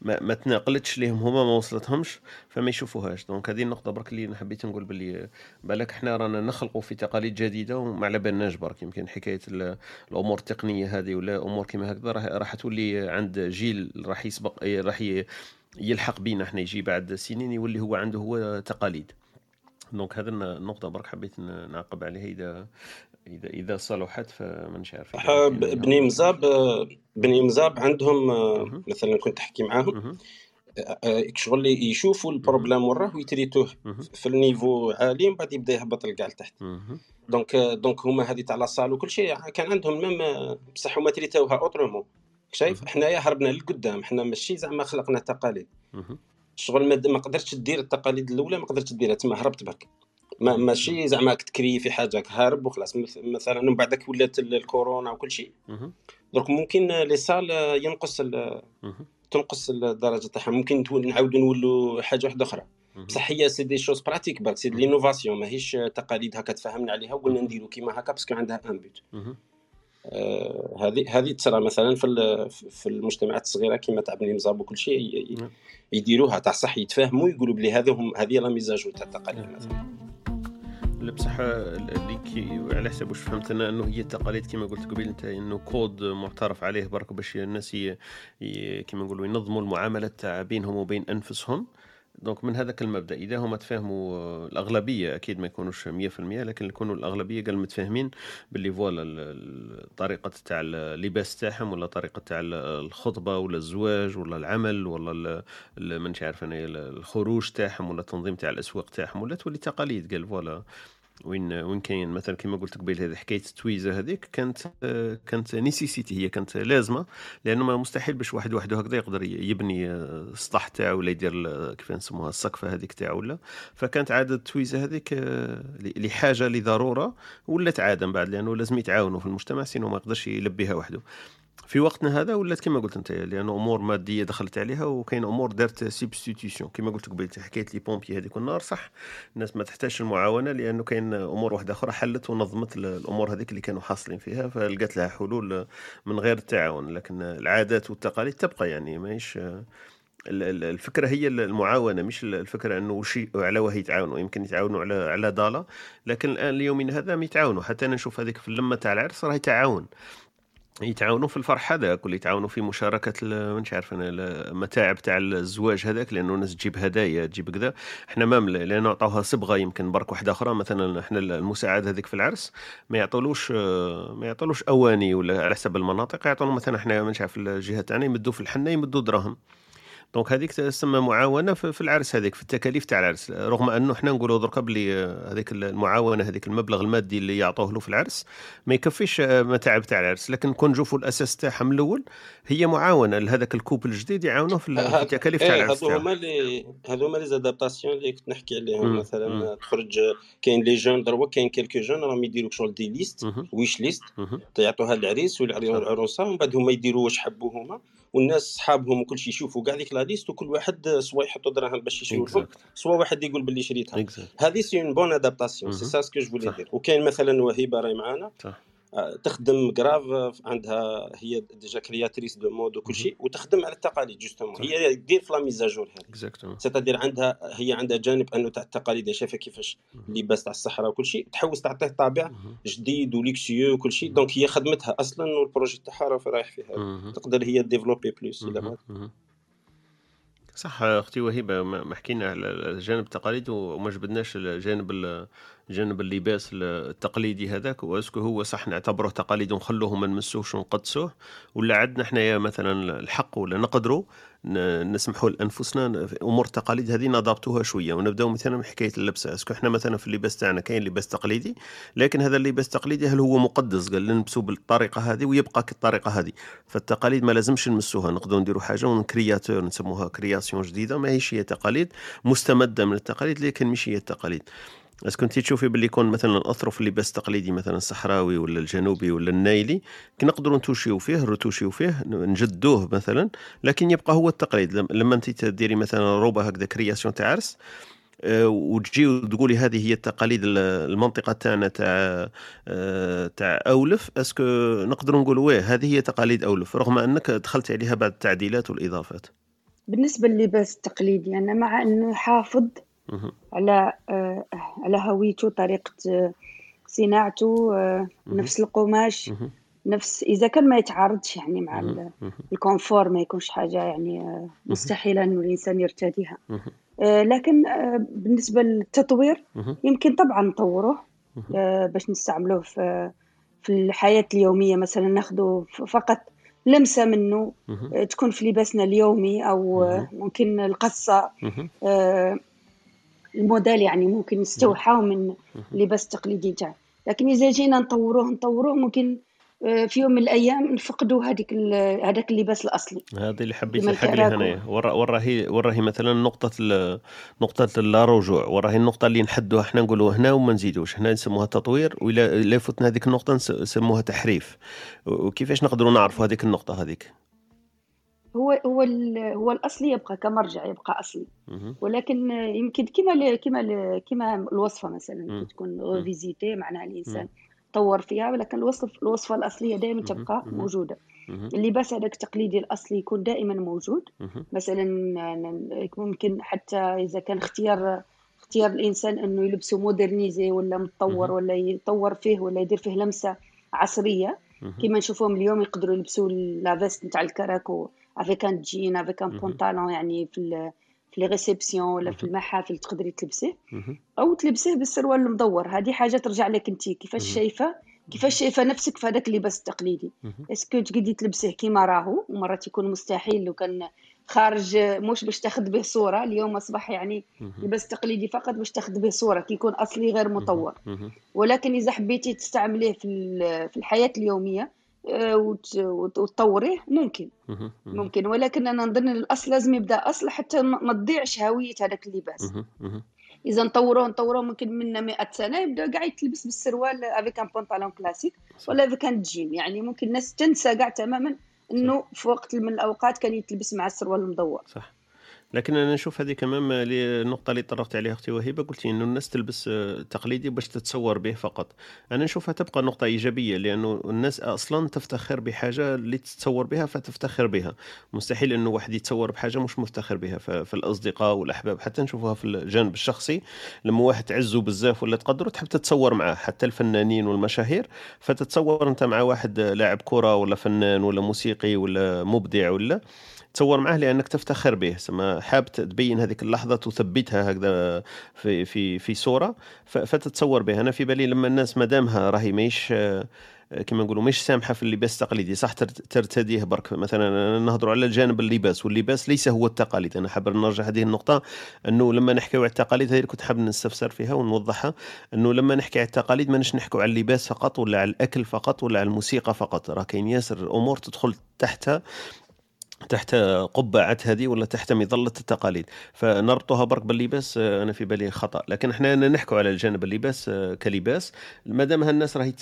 ما, ما تناقلتش ليهم هما ما وصلتهمش فما يشوفوهاش. دونك هذه النقطة برك اللي أنا حبيت نقول باللي بالك إحنا رانا نخلقوا في تقاليد جديدة وما على بالناش برك. يمكن حكاية ال- الأمور التقنية هذه ولا أمور كما هكذا راح تولي عند جيل راح يسبق راح يلحق بينا إحنا يجي بعد سنين يولي هو عنده هو تقاليد. دونك هذا النقطة برك حبيت نعقب عليها إذا إذا إذا صلحت فمانيش عارف بني مزاب بني مزاب عندهم. مثلا كنت احكي معاهم شغل يشوفوا ال problème وراه ويتريتوه. في ال niveau عالي ومن بعد يبدأ يهبط لكاع لتحت. donc donc هما هذه تاع la salle وكل شيء كان عندهم même بصح هما تريتوها autrement شايف. حنايا هربنا للقدام حنا ماشي زعما خلقنا تقاليد. شغل ما ما قدرتش دير التقاليد الأولى ما قدرتش ديرها تما هربت برك. ما ماشي زعما تكري في حاجة هارب وخلاص. مث- مثلا من بعدك ولات ال- الكورونا وكل شيء. درك ممكن les salles ينقص. تنقص الدرجه تاعها ممكن نعاودوا نولوا حاجة واحدة أخرى. بصح هي c'est des choses pratiques برك. c'est l'innovation. ماهيش تقاليد هكا تفهمنا عليها وقلنا نديروا كيما هكا parce que عندها un but هذه هذه تصرى مثلا في ال- في المجتمعات الصغيرة كيما تاع بني مزاب وكل شيء نعم. يديروها تاع صح يتفاهموا يقولوا بلي هذا هم هذه la mise à jour تاع التقاليد مثلا لا بصح اللي كي على حسب واش فهمت أنا إنه هي التقاليد كما قلت قبيل أنت إنه كود معترف عليه برك باش الناس. كما نقولوا ينظموا المعاملات تاع بينهم وبين أنفسهم donc من هذاك المبدأ إذا هما تفاهموا آه، الأغلبية أكيد ما يكونوش 100% لكن يكونوا الأغلبية قال متفاهمين باللي voilà ال- ال- الطريقة تاع اللباس تاعهم ولا طريقة تاع ال- الخطبة ولا الزواج ولا العمل ولا مانيش عارف أنا الخروج تاعهم ولا التنظيم تاع الأسواق تاعهم ولا تولي تقاليد قال voilà. وين وين كاين. مثلا كما قلت قبيل هذه حكاية التويزه هذيك كانت كانت nécessité هي كانت لازمة لأنه ما مستحيل باش واحد وحده هكذا يقدر يبني السطح تاعو ولا يدير كيف نسموها السقفة هذيك تاعو ولا. فكانت عادة التويزه هذيك آه، لحاجة لضرورة ولات عادة من بعد لأنه لازم يتعاونوا في المجتمع sinon ما يقدرش يلبيها وحده. في وقتنا هذا ولات كما قلت أنت لأن أمور مادية دخلت عليها وكاين أمور دارت substitution كما قلت قبل حكاية les pompiers هذيك النار صح. الناس ما تحتاجش المعاونة لأنه كاين أمور واحدة أخرى حلت ونظمت ال- الأمور هذيك اللي كانوا حاصلين فيها فلقات لها حلول من غير التعاون. لكن العادات والتقاليد تبقى يعني ماهيش ال- ال- الفكرة هي المعاونة مش الفكرة أنه شيء على وهي يتعاونوا. يمكن يتعاونوا على على ضاله لكن الآن اليومين هذا ما يتعاونوا. حتى أنا نشوف هذيك في اللمة تاع العرس راهي تعاون. يتعاونوا في الفرح هذاك ولا يتعاونوا في مشاركة مش عارف أنا المتاعب تاع الزواج هذاك لأنه الناس تجيب هدايا تجيب كذا. إحنا ما لأنه عطاوها صبغة يمكن برك واحدة أخرى. مثلا إحنا المساعد هذيك في العرس ما يعطولوش ما يعطولوش أواني ولا على حسب المناطق. يعطولهم مثلا إحنا مش عارف الجهة تاعنا يمدوا في الحنة يمدوا دراهم. donc هذيك تسمى معاونة في العرس هذيك في التكاليف تاع العرس رغم أنه إحنا نقولوا دركا بلي آه، هذيك المعاونة هذيك المبلغ المادي اللي يعطوه له في العرس ما يكفيش آه، متاعب تاع العرس لكن كون نشوفوا الأساس تاعها من الأول هي معاونة لهذاك ال couple الجديد يعاونوه في في التكاليف تاع إيه، العرس هذو. هما اللي هذو هما les adaptations اللي كنت نحكي عليهم. مثلا. تخرج كاين les jeunes درك كاين quelques jeunes راهم يديروا شغل des listes. ويش liste. يعطوها للعريس. والعروسه ومن بعد هما يديروا واش حبوا هما والناس صحابهم وكل شيء يشوفوا كاع ديك la liste وكل واحد soit يحطوا دراهم باش لهم Exact. soit واحد يقول باللي شريتها. هذه c'est une bonne adaptation c'est. ça ce que je voulais. dire وكاين مثلا وهيبة راهي معانا تخدم grave عندها هي déjà créatrice de mode وكل. شيء وتخدم على التقاليد justement. هي دير في la mise à jour هذه. c'est-à-dire عندها هي عندها جانب أنه تاع التقاليد شايفة كيفاش اللباس تاع الصحراء وكل شيء تحوس تعطيه طابع. جديد و luxueux وكل شيء donc هي خدمتها أصلا وال projet تاعها راه رايح فيها. تقدر هي développer plus إلى مهم. صح أختي وهبه ما ما حكينا على الجانب التقاليدي وما جبدناش الجانب ال- جانب اللباس التقليدي هذاك و est-ce que هو صح نعتبره تقاليد ونخلوه ما نمسوهش ونقدسوه. ولا عندنا حنايا مثلا الحق ولا نقدروا نسمحوا لأنفسنا أمور التقاليد هذه نضبطوها شوية. ونبدأو مثلا من حكايه اللبسة. est-ce que إحنا مثلا في اللباس تاعنا كاين لباس تقليدي لكن هذا اللباس التقليدي هل هو مقدس؟ قال نلبسوا بالطريقة هذه ويبقى كالطريقة هذه. فالتقاليد ما لازمش نمسوها. نقدروا نديروا حاجة و un créateur نسموها création جديدة. ماهيش هي تقاليد مستمدة من التقاليد لكن مش هي التقاليد. بس كنت تشوفي باللي يكون مثلا الاطرف اللباس التقليدي مثلا الصحراوي ولا الجنوبي ولا النايلي نقدروا نتوشيو فيه نرتوشيو فيه نجدوه مثلا لكن يبقى هو التقليد لم- لما انت تديري مثلا روبة هكذا création تاع عرس آه، وتجي وتقولي هذه هي التقاليد ال- المنطقة تاعنا تاع آه، تاع أولف est-ce que نقدروا نقولوا واه هذه هي تقاليد أولف رغم أنك دخلت عليها بعد التعديلات والإضافات بالنسبة لللباس التقليدي أنا مع أنه يحافظ مهم. على آه، على هويته طريقة آه، صناعته آه،. نفس القماش. نفس إذا كان ما يتعارضش يعني مع. الكونفور ما يكونش حاجة يعني مستحيلة أنه الإنسان يرتديها لكن بالنسبة للتطوير. يمكن طبعا نطوروه باش نستعملوه في في الحياة اليومية مثلا ناخده ف- فقط لمسة منه تكون في لباسنا اليومي أو آه، ممكن. آه، الموديل يعني ممكن نستوحاه من اللباس التقليدي تاعه لكن إذا جينا نطوروه نطوروه ممكن آه، في يوم من الأيام نفقدوا هذيك هذاك اللباس الأصلي. هذه اللي حبيت نلحق لها. هنايا ورا وراهي وراهي مثلا نقطة ال- نقطة اللا رجوع. وراهي النقطة اللي نحدوها إحنا نقولوا هنا وما نزيدوش. هنا نسموها تطوير إلا فتنا هذيك النقطة نس- نسموها تحريف. وكيفاش نقدروا نعرفوا هذيك النقطة هذيك؟ هو هو هو الأصلي يبقى كمرجع يبقى مهم. ولكن يمكن كما كما كما الوصفة مثلا. كي تكون revisitée معناها الإنسان طور فيها ولكن الوصف الوصفة الأصلية دائما تبقى مهم. اللباس هذاك التقليدي الأصلي يكون دائما موجود. مثلا ممكن حتى إذا كان اختيار اختيار الإنسان إنه يلبسه modernisé ولا متطور. ولا يطور فيه ولا يدير فيه لمسة عصرية. كما نشوفهم اليوم يقدروا يلبسوا la veste نتاع الكراكو avec un jean avec un. pantalon يعني في في les réceptions ولا في مهم. المحافل تقدري تلبسيه مهم. أو تلبسيه بالسروال المدور هذه حاجة ترجع لك انت كيفاش مهم. شايفة كيفاش شايفة نفسك في هذاك اللباس التقليدي. est-ce que تقدي تلبسيه كيما راهو ومرات يكون مستحيل لو كان خارج مش باش تاخذ به صورة اليوم أصبح يعني. لباس تقليدي فقط باش تاخذ به صورة كي يكون أصلي غير مطور. ولكن إذا حبيتي تستعمليه في في الحياة اليومية وتطوريه؟ ممكن. ممكن. ولكن أنا نظن الأصل لازم يبدأ أصل حتى ما تضيعش هوية هذاك اللباس. إذا نطوروه نطوروه ممكن من 100 سنة يبدأ كاع يتلبس بالسروال avec un pantalon classique. ولا avec un jean يعني ممكن الناس تنسى كاع تماما إنه في وقت من الأوقات كان يتلبس مع السروال المدور. صح. لكن أنا نشوف هذه كمان النقطة اللي طرقت عليها أختي وهبه قلتي إنه الناس تلبس آه، تقليدي باش تتصور به فقط. أنا نشوفها تبقى نقطة إيجابية لأنه الناس أصلا تفتخر بحاجة اللي تتصور بها فتفتخر بها. مستحيل إنه واحد يتصور بحاجة مش مفتخر بها في الأصدقاء والأحباب. حتى نشوفها في الجانب الشخصي لما واحد تعزه بزاف ولا تقدره تحب تتصور معاه. حتى الفنانين والمشاهير فتتصور أنت مع واحد لاعب كرة ولا فنان ولا موسيقي ولا مبدع ولا تصور معه لأنك تفتخر به. سما حاب تبين هذيك اللحظة تثبتها هكذا في في في صورة فتتصور بها. أنا في بالي لما الناس مادامها راهي ماهيش آه، كما نقولوا مش سامحة في اللباس التقليدي. صح ترت- ترتديه برك. مثلا نهضروا على الجانب اللباس واللباس ليس هو التقاليد. أنا حاب نرجع هذه النقطة أنه لما نحكيو على التقاليد هذه كنت حاب نستفسر فيها ونوضحها أنه لما نحكي على التقاليد ما نحكوا على اللباس فقط ولا على الأكل فقط ولا على الموسيقى فقط. راه كاين ياسر أمور تدخل تحتها تحت قبعة هذه ولا تحت مظلة التقاليد. فنربطها برك باللباس آه، أنا في بالي خطأ. لكن إحنا نحكوا على الجانب اللباس آه، كلباس. ما دام هالناس راهي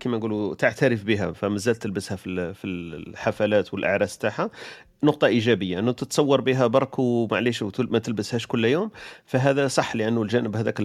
كما نقولوا تعترف بها فمازال تلبسها في ال- في الحفلات والأعراس تاعها. نقطة إيجابية أنه تتصور بها برك ومعليش ما تلبسهاش كل يوم. فهذا صح لأنه الجانب هذاك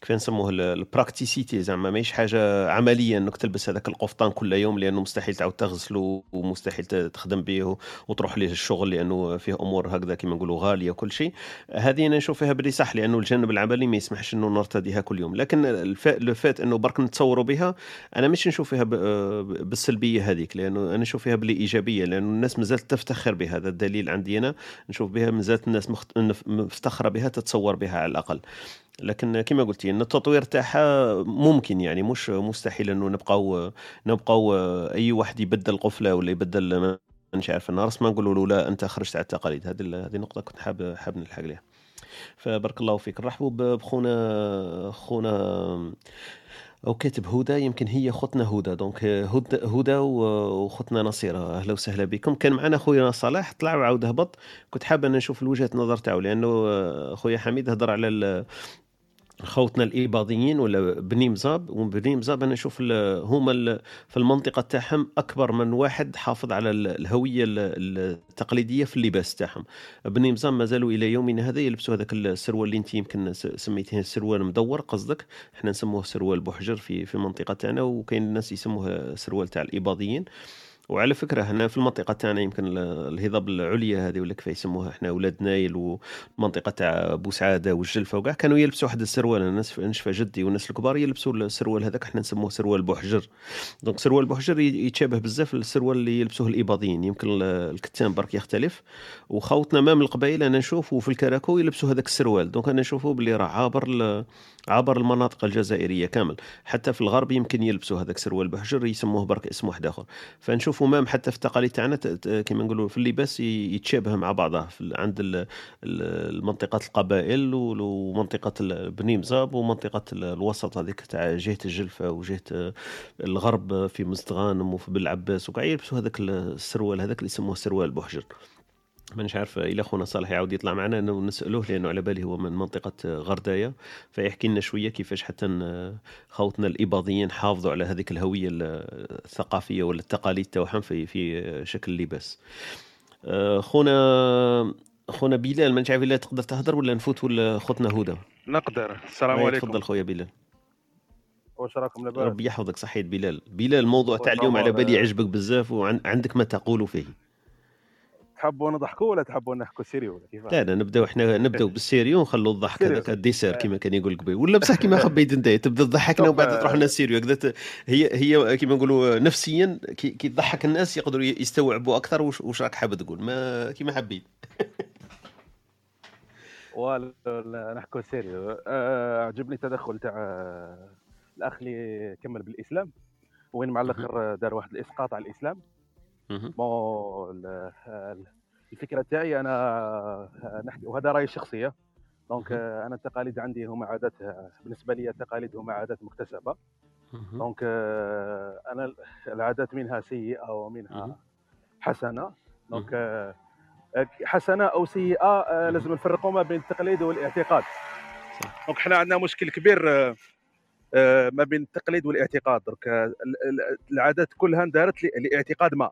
كيف نسموه ال- البراكتيسيتي زعما ماهيش حاجة عملية أنك تلبس هذاك القفطان كل يوم لأنه مستحيل تعاود تغسله ومستحيل تخدم به وتروح ليه الشغل لأنه فيه أمور هكذا كما نقولوا غالية وكل شيء. هذه أنا نشوف فيها بلي صح لأنه الجانب العملي ما يسمحش أنه نرتديها كل يوم. لكن لو فات أنه برك نتصوروا بها أنا مش نشوف فيها ب- بالسلبية هذيك لأنه أنا نشوف فيها بلي إيجابية لأنه الناس مازالت تفتخر بها هذا الدليل عندي أنا. نشوف بها مازالت الناس مفتخرة بها تتصور بها على الأقل. لكن كما قلتي إن التطوير تاعها ممكن يعني مش مستحيل إنه نبقاو نبقاو أي واحد يبدل قفلة ولا يبدل مش عارف. الناس ما نقولوا له لا أنت خرجت على التقاليد. هذه هذه النقطه كنت حاب حاب نلحق لها فبارك الله فيك. نرحبوا بخونا خونا أو كاتب هدى يمكن هي خوتنا هدى دونك هدى هدى و- وخوتنا نصيرة. أهلا وسهلا بكم. كان معنا خويا صلاح طلع وعاود هبط. كنت حاب أنا نشوف وجهه النظر تاعو لأنه خويا حميد هضر على خوتنا الإباضيين ولا بني مزاب وبني مزاب أنا نشوف هما في المنطقة تاعهم أكبر من واحد حافظ على ال- الهوية ال- التقليدية في اللباس تاعهم. بني مزاب مازالوا إلى يومنا هذا يلبسوا هذاك السروال اللي أنت يمكن سميتيه سروال مدور قصدك. إحنا نسموه سروال بحجر في في المنطقة تاعنا وكاين الناس يسموه سروال تاع الإباضيين وعلى فكرة هنا في المنطقة تاعنا يمكن ال- الهضاب العليا هذه ولا كيف يسموها إحنا أولاد نايل والمنطقة تاع بوسعاده والجلفة وكاع كانوا يلبسوا واحد السروال أنا نسف- نشفى جدي والناس الكبار يلبسوا السروال هذاك إحنا نسموه سروال بوحجر. donc سروال بوحجر يتشابه بزاف السروال اللي يلبسوه الإباضيين يمكن ال- الكتان برك يختلف. وخوتنا ما من القبائل أنا نشوفوا في الكراكو يلبسوا هذاك السروال donc أنا نشوفوا باللي راه عابر عابر المناطق الجزائرية كامل. حتى في الغرب يمكن يلبسوا هذاك سروال بحجر يسموه برك اسم واحد آخر. فنشوفوا même حتى في التقاليد تاعنا كما نقولوا في اللباس يتشابه مع بعضه. عند ال- ال- المنطقة القبائل ومنطقة بني مزاب ومنطقة ال- الوسط هذيك تاع جهة الجلفة وجهه الغرب في مزدغانم وفي بلعباس وكاع. يلبسوا هذاك السروال هذاك اللي يسموه سروال بحجر مانيش عارف إلى خونا صالح يعاود يطلع معنا نسألوه لأنه على بالي هو من منطقة غرداية فيحكي لنا شوية كيفاش حتى خوتنا الإباضيين حافظوا على هذيك الهوية ال- الثقافية ولا التقاليد تاعهم في في شكل اللباس. آه، خونا خونا بلال مانيش عارف الا تقدر تهضر ولا نفوت ولا خوتنا هدى؟ نقدر. السلام هاي عليكم. تفضل خويا بلال. واش راكم لاباس؟ ربي يحفظك صحيت بلال. بلال الموضوع تاع اليوم على بالي يعجبك بزاف وعندك ما تقول فيه. تحبوا نضحكوا ولا تحبوا نحكوا sérieux ولا لا لا نبداو إحنا نبداو <laughs> بال sérieux ونخلوا الضحك. هذاك ال dessert كما كان يقول قبيل. ولا بصح كما خبيت انت تبدأ تضحكنا وبعد آه، تروح لنا ال sérieux هكذا هي هي كما نقولوا نفسيا كي تضحك الناس يقدروا يستوعبوا أكثر وش, وش راك حاب تقول. ما كما حبيت. <laughs> ولا لا، نحكوا sérieux آه، عجبني التدخل تاع آه، الأخ اللي كمل بالإسلام. وين مع الآخر دار واحد الإسقاط على الإسلام. bon ال- ال- الفكرة تاعي أنا نحكي وهذا رأيي الشخصيه donc أنا التقاليد عندي هما عادات بالنسبة لي التقاليد هما عادات مكتسبة. donc أنا ال- العادات منها سيئة ومنها حسنة. donc حسنة أو سيئة آه، لازم نفرقوا ما بين التقليد والاعتقاد. donc حنا عندنا مشكل كبير آه، آه، ما بين التقليد والاعتقاد. donc ال- ال- العادات كلها اندارت لاعتقاد ما.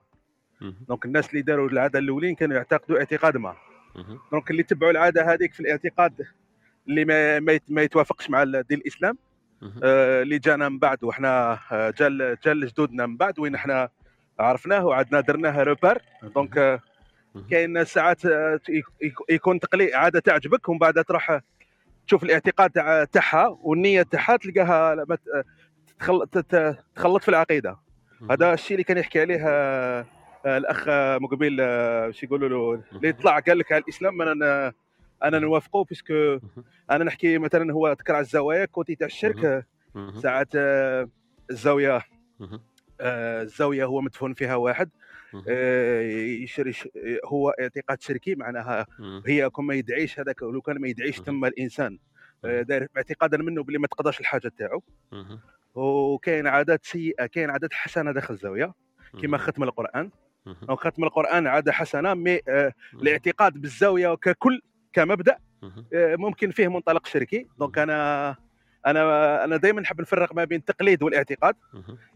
donc الناس اللي داروا العادة الأولين كانوا يعتقدوا اعتقاد ما. donc اللي تبعوا العادة هذيك في الاعتقاد اللي ما ما يت- ما يتوافقش مع دين الإسلام. آه، اللي جانا من بعد وحنا آه، جا ل- جا لجدودنا من بعد وين إحنا عرفناه وعدنا درناه repère donc آه،. كاين ساعات آه، يك- يك- يكون تقليد عادة تعجبك ومن بعد تروح آه، تشوف الاعتقاد تاع- تاعها والنية تاعها تلقاها آه، تخلط في العقيدة هذا الشيء اللي كان يحكي عليه آه، آه، الأخ مقبل آه، واش يقولوا له؟ اللي يطلع قال لك على الإسلام أنا أنا نوافقه parce que أنا نحكي مثلا هو ذكر على الزوايا côté تاع الشرك آه،. ساعات آه، الزاوية الزاوية هو مدفون فيها واحد يشري هو اعتقاد شركي معناها. هي كون ما يدعيش هذاك لو كان ما يدعيش. تم الإنسان داير اعتقادا منه بلي ما تقضاش الحاجة تاعو. وكاين عادات سيئة كاين عادات حسنة داخل الزاوية كما ختم القرآن. donc ختم القرآن عادة حسنة mais آه،. الاعتقاد بالزاوية ككل كمبدأ. آه، ممكن فيه منطلق شركي دونك أنا أنا أنا دائما نحب نفرق ما بين التقليد والاعتقاد.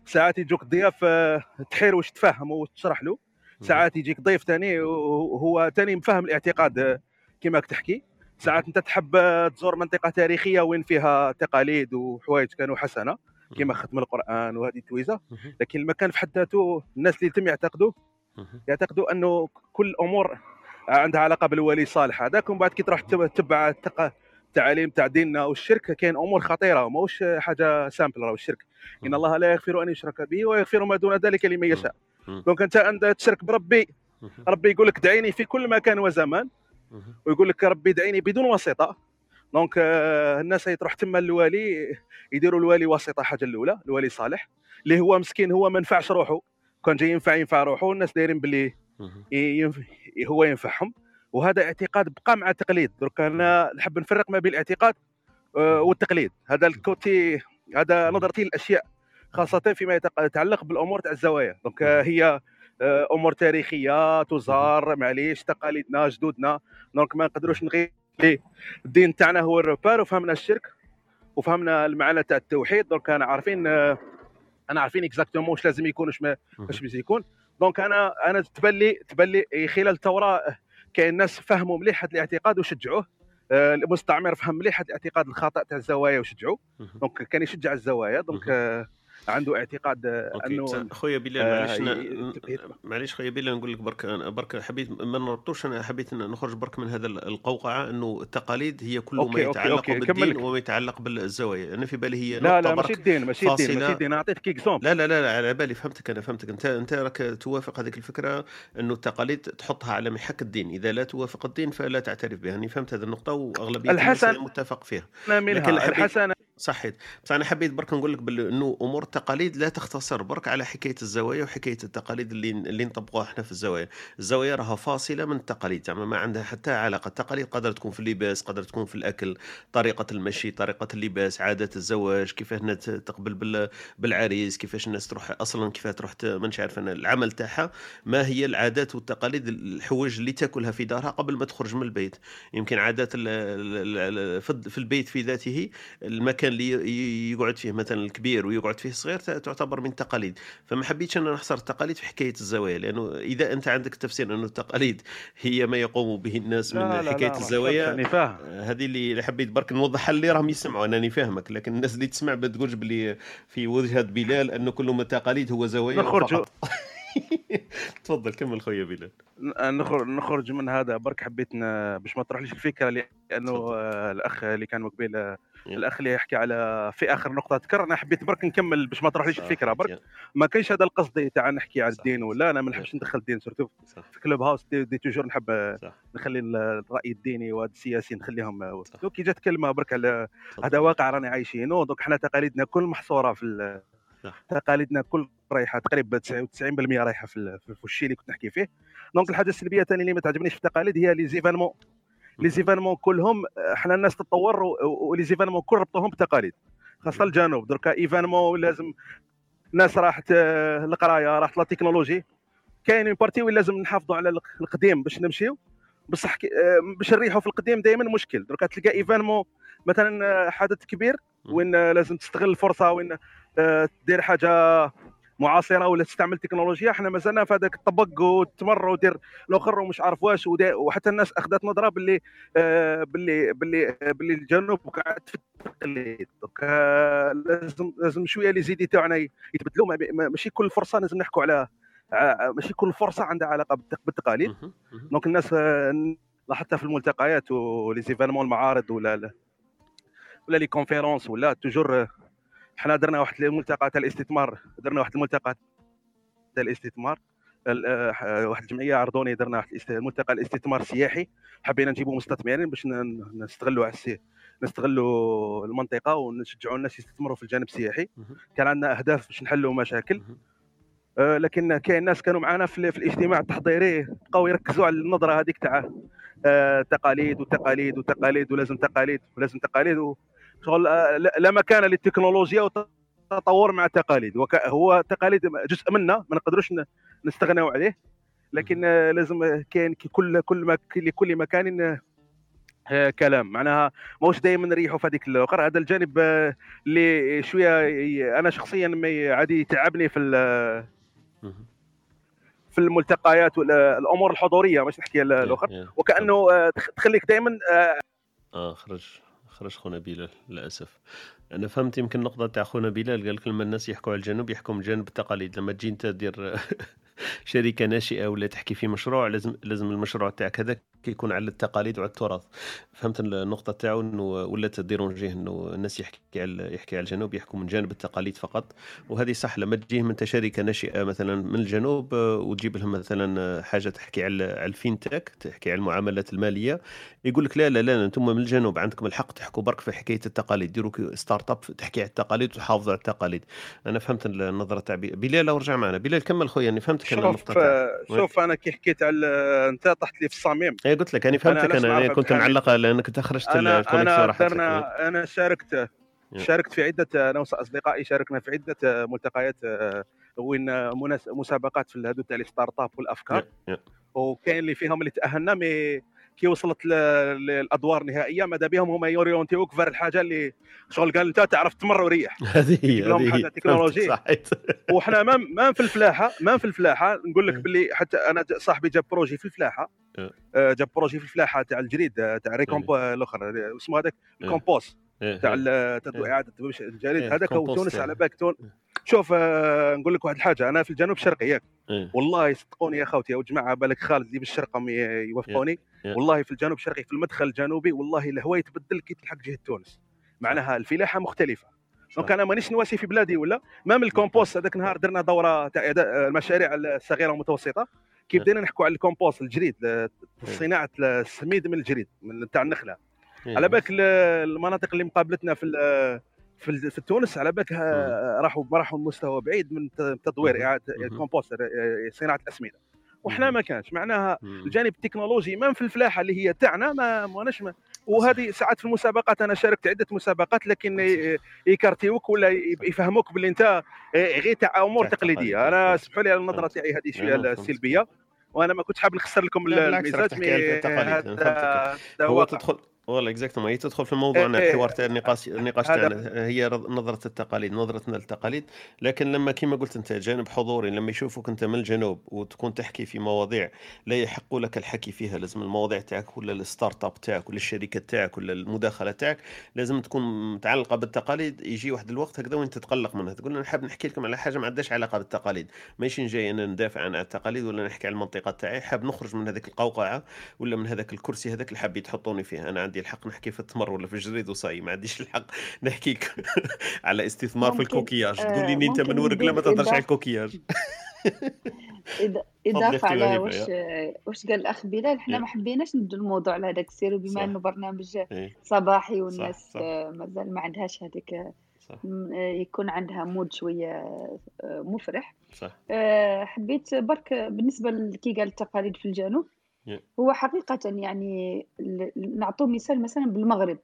ساعات يجوك ضياف آه، تحير واش تفهم وتشرح له ساعات يجيك ضيف ثاني وهو ثاني مفهم الاعتقاد كما تحكي ساعات أنت تحب تزور منطقة تاريخية وين فيها تقاليد وحوايج كانوا حسنة كما ختم القرآن وهذه التويزه. لكن المكان في حد ذاته الناس اللي تم يعتقدوا. يعتقدوا أنه كل الأمور عندها علاقة بالولي صالح هذاك ومن بعد كي تروح تب- تتبع التعاليم تاع ديننا والشرك كاين أمور خطيرة وماهوش حاجة simple راهو الشرك إن الله لا يغفر أن يشرك به ويغفر ما دون ذلك لمن يشاء. donc أنت عند تشرك بربي. ربي يقول لك دعيني في كل مكان وزمان. ويقول لك ربي دعيني بدون واسطة donc آه، الناس تروح تما الوالي يديروا الوالي واسطة حاجة الأولى الوالي صالح اللي هو مسكين هو ما نفعش روحه كان جاي ينفع ينفع روحه والناس دايرين باللي ينف... هو ينفعهم. وهذا اعتقاد بقى مع التقليد درك أنا نحب نفرق ما بين الاعتقاد آه، والتقليد. هذا ال côté هذا نظرتي للأشياء خاصة فيما يتعلق بالأمور تاع الزوايا. donc هي آه، أمور تاريخية تزار معليش تقاليدنا جدودنا. donc ما نقدروش نغير الدين تاعنا هو ال repère وفهمنا الشرك وفهمنا المعنى تاع التوحيد. donc أنا عارفين آه، أنا عارفين exactement واش لازم يكون واش ما واش باش يكون. donc أنا أنا تبان لي تبان لي خلال الثوره آه، كاين ناس فهموا مليح هذا الاعتقاد وشجعوه. آه، المستعمر فهم مليح هذا الاعتقاد الخاطئ تاع الزوايا وشجعوه. donc كان يشجع الزوايا. donc عنده اعتقاد آه، أنه خويا بلال آه، معليش معليش خويا بلال نقول لك برك برك حبيت ما نربطوش أنا حبيت نخرج برك من هذا القوقعة أنه التقاليد هي كل ما OK OK يتعلق OK بالدين كملك وما يتعلق بالزوايا. أنا في بالي هي لا لا ماشي الدين ماشي الدين ماشي الدين اعطيتك exemple لا لا لا لا على بالي فهمتك أنا فهمتك. أنت أنت راك توافق هذيك الفكرة أنه التقاليد تحطها على محك الدين. إذا لا توافق الدين فلا تعترف بها. أنا فهمت هذه النقطة وأغلبية الحسن متفق فيها. لكن الحسنه صحيت. بس أنا حبيت برك نقول لك إنه أمور التقاليد لا تختصر برك على حكاية الزوايا وحكاية التقاليد اللي اللي نطبقوها إحنا في الزوايا. الزوايا راها فاصلة من التقاليد زعما ما عندها حتى علاقة. التقاليد قدر تكون في اللباس قدر تكون في الأكل طريقة المشي طريقة اللباس عادات الزواج كيفاه الناس تقبل بال- بالعريس كيفاش الناس تروح أصلا كيفاه تروح مانيش عارف أنا العمل تاعها. ما هي العادات والتقاليد الحوايج اللي تاكلها في دارها قبل ما تخرج من البيت. يمكن عادات في البيت في ذاته المكان اللي ي- يقعد فيه مثلا الكبير ويقعد فيه الصغير تعتبر من التقاليد فما حبيتش أنا نحصر التقاليد في حكاية الزوايا لأنه إذا أنت عندك تفسير انه التقاليد هي ما يقوم به الناس من لا حكاية لا ما الزوايا فاهم. هذه اللي اللي حبيت برك نوضحها اللي راهم يسمعوا أنني فاهمك لكن الناس اللي تسمع بتقولش بلي في وجهة بلال انه كل ما التقاليد هو زوايا نخرجوا. <laughs> <laughs> تفضل كمل خويا بلال نخرج من هذا برك حبيت باش ما تروحليش الفكرة لأنه تفضل. الأخ اللي كان مقبل. الأخ اللي يحكي على في آخر نقطة ذكر أنا حبيت برك نكمل باش ما تروحليش الفكرة برك ما كاينش هذا القصد تاع نحكي على. الدين ولا أنا ما نحبش ندخل الدين surtout في Clubhouse دي, دي toujours نحب صح نخلي ال- الرأي الديني وهذا السياسي نخليهم. دوك كي جات كلمه برك على. هذا واقع راني عايشينه دوك حنا تقاليدنا كل محصورة في. تقاليدنا كل رايحة تقريبا 99% رايحة في, ال- في الشيء اللي كنت نحكي فيه. donc الحاجة السلبية الثانية اللي ما تعجبنيش في التقاليد هي les événements les événements كلهم آه، حنا الناس تتطور و les événements كل ربطوهم بالتقاليد خاصة الجنوب دركا événement لازم ناس راحت آه، القرايه راحت la technologie. كاين partie وين لازم نحافظوا على الق- القديم باش نمشيو. بصح آه، باش نريحوا في القديم دائما مشكل. دركا تلقى événement مثلا آه، حدث كبير وين آه، لازم تستغل الفرصة وين آه، دير حاجة معاصرة ولا تستعمل تكنولوجيا إحنا مازلنا في هذاك الطبق وتمر ودير الآخر ومش عارف واش وحتى الناس أخذت نظرة باللي آه، باللي باللي آه، باللي الجنوب قاعد في التقليد. دوك آه، لازم لازم شوية les idées تاعنا يتبدلوا. ما- ما- ماشي كل فرصة لازم نحكوا على ماشي كل فرصة عندها علاقة بالتق- بالتقاليد. donc الناس حتى في الملتقيات و les événements المعارض ولا لا- ولا les conférences ولا toujours حنا درنا واحد الملتقى تاع الاستثمار درنا واحد الملتقى تاع الاستثمار ال- آه، واحد الجمعية عرضوني درنا واحد ملتقى الاستثمار السياحي حبينا نجيبوا مستثمرين باش نستغلوا على السي نستغلوا المنطقة ونشجعوا الناس يستثمروا في الجانب السياحي. كان عندنا أهداف باش نحلوا مشاكل. آه، لكن كاين ناس كانوا معنا في, في الاجتماع التحضيري بقاو يركزوا على النظرة هذيك تاع آه، تقاليد وتقاليد وتقاليد ولازم تقاليد ولازم تقاليد لا لا مكان للتكنولوجيا والتطور مع التقاليد. هو التقاليد جزء منا ما نقدروش نستغناو عليه لكن آه، لازم آه، كاين كل كل ما لكل مكان آه، كلام. معناها ماهوش دائما نريحوا في هذيك الآخر هذا الجانب آه، اللي شوية أنا شخصيا ما عادي يتعبني في. في الملتقيات والامور الحضورية مش نحكي ال- الآخر. وكأنه آه، تخ- تخليك دائما آه خرج. خرج خونا بلال للأسف. أنا فهمت يمكن النقطة تاع خونا بلال قال لك لما الناس يحكوا على الجنوب يحكوا من جانب التقاليد لما تجي أنت دير <laughs> <laughs> شركه ناشئة ولا تحكي في مشروع لازم لازم المشروع تاعك هذاك يكون على التقاليد وعلى التراث. فهمت النقطة تاعو إنه ولا ت déranger يه إنه الناس يحكي على يحكي على الجنوب يحكوا من جانب التقاليد فقط. وهذه صح لما تجيهم أنت شركه ناشئة مثلا من الجنوب آه، وتجيب لهم مثلا آه، حاجة تحكي على ال fintech تحكي على المعاملات المالية يقول لك لا لا لا أنتم من الجنوب عندكم الحق تحكوا برك في حكاية التقاليد. ديروا start-up تحكي على التقاليد وتحافظوا على التقاليد. أنا فهمت النظرة تاع بلال لو رجع معنا. بلال كمل خويا اني فهمتك أنا شوف آه، شوف أنا كي حكيت على أنت طحت لي في الصميم اي قلت لك أنا فهمتك أنا, أنا نعرفك كنت حامد؟ معلقة لأنك أنت خرجت أنا ال connexion أنا راحت درنا أنا شاركت. شاركت في عدة أنا واصدقائي شاركنا في عدة آه، ملتقيات آه، وين مسابقات في هذو تاع ال start-up والافكار. وكاين اللي فيهم اللي تأهلنا mais كي وصلت للادوار النهائية ماذا بهم؟ هما ي orienter يوك vers الحاجة اللي شغل قال أنت تعرف تمر وريح. <laughs> هذه هي لهم هذه هي صحيت وحنا ما ما في الفلاحه ما في الفلاحة. نقول لك باللي حتى أنا صاحبي جاب بروجي في الفلاحة. آه، جاب بروجي في الفلاحة تاع الجريد آه، تاع ريكومبو الأخر. آه، اسمه هذاك. الكومبوست تاع. اعاده الجريد هذاك تونس. على بالك تون شوف آه، نقول لك واحد الحاجة أنا في الجنوب الشرقي ياك. إيه. والله صدقوني يا خوتي يا جماعة بالك خالد اللي بالشرق هم ي- يوافقوني يا. والله في الجنوب الشرقي في المدخل الجنوبي والله الهواء يتبدل كي تلحق جهة تونس. معناها الفلاحة مختلفة. donc أنا مانيش نواسي في بلادي ولا؟ ما من الكومبوست هذاك النهار درنا دورة تاع المشاريع الصغيرة والمتوسطة. كي نعم. بدينا نحكوا على الكومبوست الجريد ل- صناعة السميد من الجريد من تاع النخلة. إيه. على بالك ال- المناطق اللي مقابلتنا في في في تونس على بالك ها- راحوا راحوا مستوى بعيد من ت- تدوير مهم. إعادة مهم. الكومبوست آه، صناعة الأسمدة وحنا. ما كانش معناها. الجانب التكنولوجي ما في الفلاحة اللي هي تاعنا ما ماناش ما وهذه ساعات في المسابقات أنا شاركت عدة مسابقات لكن ي écarter يوك ولا يفهموك باللي أنت آه، غير تاع أمور تقليدية. أنا. اسمحوا لي على النظرة فهمت. تاعي هذه شوية فهمت. السلبية وأنا ما كنتش حاب نخسر لكم الميزات هو. تدخل والله exactement هي تدخل في الموضوعنا إيه، الحوار تاع النقاش النقاش تاعنا هي نظرة التقاليد نظرتنا للتقاليد لكن لما كما قلت أنت جانب حضوري لما يشوفوك أنت من الجنوب وتكون تحكي في مواضيع لا يحق لك الحكي فيها لازم المواضيع تاعك ولا ال start-up تاعك ولا الشركة تاعك ولا المداخلة تاعك لازم تكون متعلقة بالتقاليد. يجي واحد الوقت هكذا وأنت تتقلق منها تقول أنا حاب نحكي لكم على حاجة ما عندهاش علاقة بالتقاليد. ماشي جاي أنا ندافع عن التقاليد ولا نحكي على المنطقة تاعي حاب نخرج من هذيك القوقعة ولا من هذاك الكرسي هذاك اللي حاب يتحطوني فيه أنا عندي الحق نحكي في التمر ولا في الجريد وصاي ما عنديش الحق نحكيك <laughs> على استثمار في ممكن- الكوكياج آه، تقول لي أنت من ورقله ما تهضرش على الكوكياج <laughs> إضافة على واش. واش قال الأخ بلال حنا يا. ما حبيناش ندو الموضوع على هذاك السير بما. إنه برنامج إيه، صباحي والناس. آه، مازال ما عندهاش هذيك آه، آه، يكون عندها mood شوية آه، مفرح صح آه، حبيت برك بالنسبة لكي قال التقاليد في الجنوب. هو حقيقة يعني نعطوا مثال مثلا بالمغرب.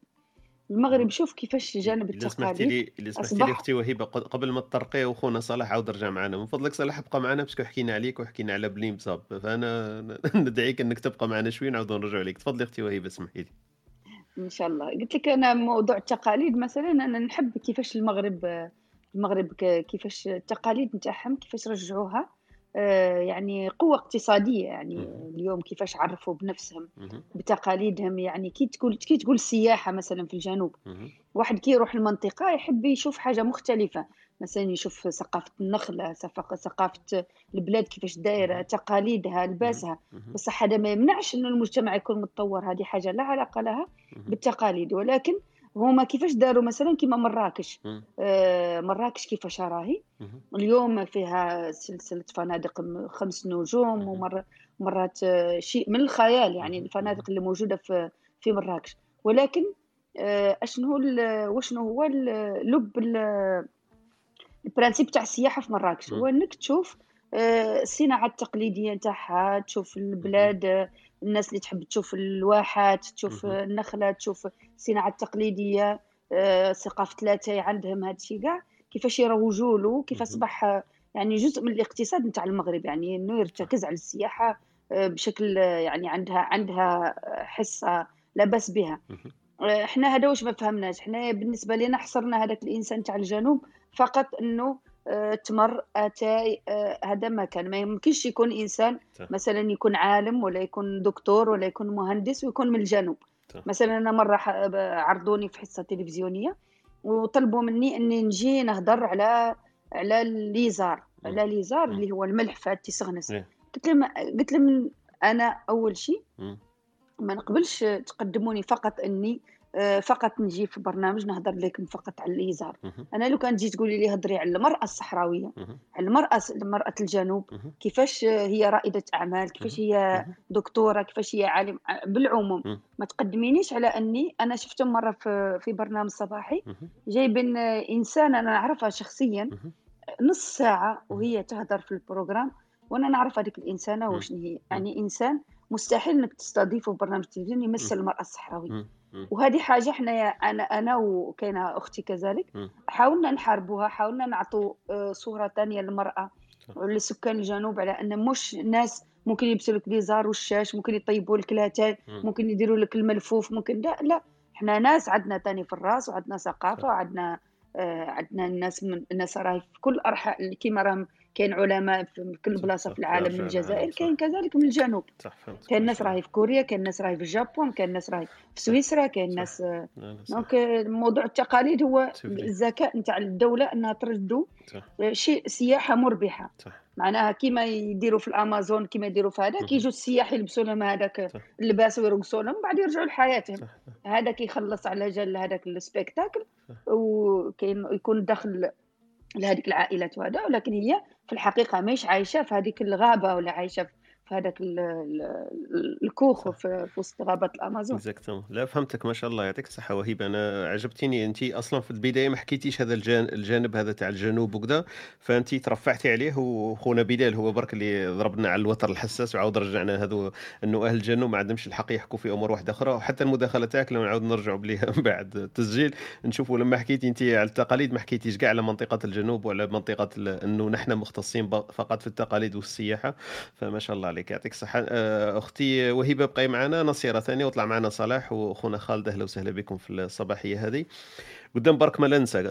المغرب شوف كيفاش جانب اذا سمحتي التقاليد. لي اذا سمحتي لي أختي وهبة قبل ما تطرقي وخونا صلاح عاود رجع معنا. من فضلك صلاح ابقى معنا parce que حكينا عليك وحكينا على بليم صاب فأنا <laughs> ندعيك إنك تبقى معنا شوي نعاودوا نرجعوا لك تفضلي أختي وهبة اسمحي لي. إن شاء الله. قلت لك أنا موضوع التقاليد مثلا أنا نحب كيفاش المغرب المغرب كيفاش التقاليد نتاعهم كيفاش رجعوها. يعني قوة اقتصادية يعني. اليوم كيفاش عرفوا بنفسهم. بتقاليدهم يعني كي تقول كي تقول سياحة مثلا في الجنوب. واحد كي يروح المنطقة يحب يشوف حاجة مختلفة مثلا يشوف ثقافة النخلة ثقافة البلاد كيفاش دايرة. تقاليدها لباسها. بصح هذا ما يمنعش إنه المجتمع يكون متطور هذه حاجة لا علاقة لها. بالتقاليد ولكن هما كيفاش داروا مثلا كيما مراكش. آه، مراكش كيفاش راهي. اليوم فيها سلسلة فنادق خمس نجوم مهم. ومر مرات آه، شيء من الخيال يعني. الفنادق اللي موجودة في في مراكش ولكن آه، أشنو هو وشنو هو لب ال- البرانسيب تاع السياحة في مراكش. هو إنك تشوف آه، الصناعة التقليدية نتاعها تشوف البلاد الناس اللي تحب تشوف الواحات تشوف النخلة تشوف الصناعة التقليدية آه، ثقافة ثلاثة عندهم هذا الشيء كاع. كيفاش يروجوا له كيف. أصبح آه، يعني جزء من الاقتصاد نتاع المغرب يعني إنه يرتكز على السياحة آه، بشكل يعني عندها عندها حصة لا بأس بها. إحنا هذا واش ما فهمناش. إحنا بالنسبة لنا حصرنا هذاك الإنسان تاع الجنوب فقط آه، تمر آتاي آه، هذا ما كان ما يمكنش يكون إنسان. مثلا يكون عالم ولا يكون دكتور ولا يكون مهندس ويكون من الجنوب. مثلا أنا مرة عرضوني في حصة تلفزيونية وطلبوا مني إني نجي نهضر على على الليزار. على ليزار مم. اللي هو الملحفات تيسغنس إيه. قلت لهم قلت لهم أنا أول شيء. ما نقبلش تقدموني فقط إني آه، فقط نجي في برنامج نهضر لكم فقط على الليزار مهم. أنا لو كان تجي تقولي لي هضري على المرأة الصحراوية. على المرأة مراه الجنوب. كيفاش هي رائدة أعمال كيفاش هي. دكتورة كيفاش هي عالم بالعموم مم. ما تقدمينيش على أني أنا شفتهم مرة في في برنامج صباحي. جايبين إنسانة أنا نعرفها شخصيا. نص ساعة وهي تهضر في البروجرام وأنا نعرف هذيك الإنسانة. وشنو هي يعني إنسان مستحيل إنك تستضيفه في برنامج تلفزيوني يمثل المرأة الصحراوية. وهذه حاجة إحنا أنا أنا وكاينة أختي كذلك. حاولنا نحاربوها حاولنا نعطوا آه، صورة ثانية للمرأة. ولسكان الجنوب على أن مش ناس ممكن يلبسوا لك ليزار والشاش ممكن يطيبوا لك الاتاي مم. ممكن يديروا لك الملفوف ممكن لا لا إحنا ناس عندنا تاني في الراس وعندنا. ثقافة وعندنا آه، عندنا الناس من الناس راهي في كل ارحاء كيما راهم كاين علماء في كل بلاصة في العالم من الجزائر كاين كذلك من الجنوب. كاين ناس راهي في كوريا كاين ناس راهي في الجابون كاين ناس راهي في سويسرا كاين ناس donc موضوع التقاليد هو الذكاء نتاع الدولة انها تردو شيء سياحة مربحة. صح. معناها كيما يديروا في الأمازون كيما يديروا في هذاك مهم. يجوا السياح يلبسوا لهم هذاك اللباس ويرقصوا لهم بعد يرجعوا لحياتهم. صح. هذاك يخلص على جال هذاك ال spectacle وكاين يكون دخل لهذيك العائلات وهذا ولكن هي في الحقيقة ماهيش عايشة في هذيك الغابة ولا عايشة في هذاك ال- ال- الكوخ في في وسط غابة الأمازون. اكزاكتومون لا فهمتك ما شاء الله يعطيك الصحة. وهبه أنا عجبتيني أنت أصلا في البداية ما حكيتيش هذا الجانب, هذا تاع الجنوب وكذا فأنت ترفعتي عليه وخونا بلال هو برك اللي ضربنا على الوتر الحساس وعاود رجعنا هذو أنه أهل الجنوب ما عندهمش الحق يحكوا في أمور واحدة أخرى. وحتى المداخلة تاعك لو نعاود نرجعوا بليها <laughs> من بعد التسجيل. نشوفوا لما حكيتي أنت على التقاليد ما حكيتيش كاع على منطقة الجنوب ولا منطقة أنه نحن مختصين فقط في التقاليد والسياحة. فما شاء الله. عليك يعطيك الصحة. آه، أختي وهبة بقي معنا. نصيرة ثانية وطلع معنا صلاح وأخونا خالد أهلا وسهلا بكم في الصباحية هذه. قدام برك ما ننسى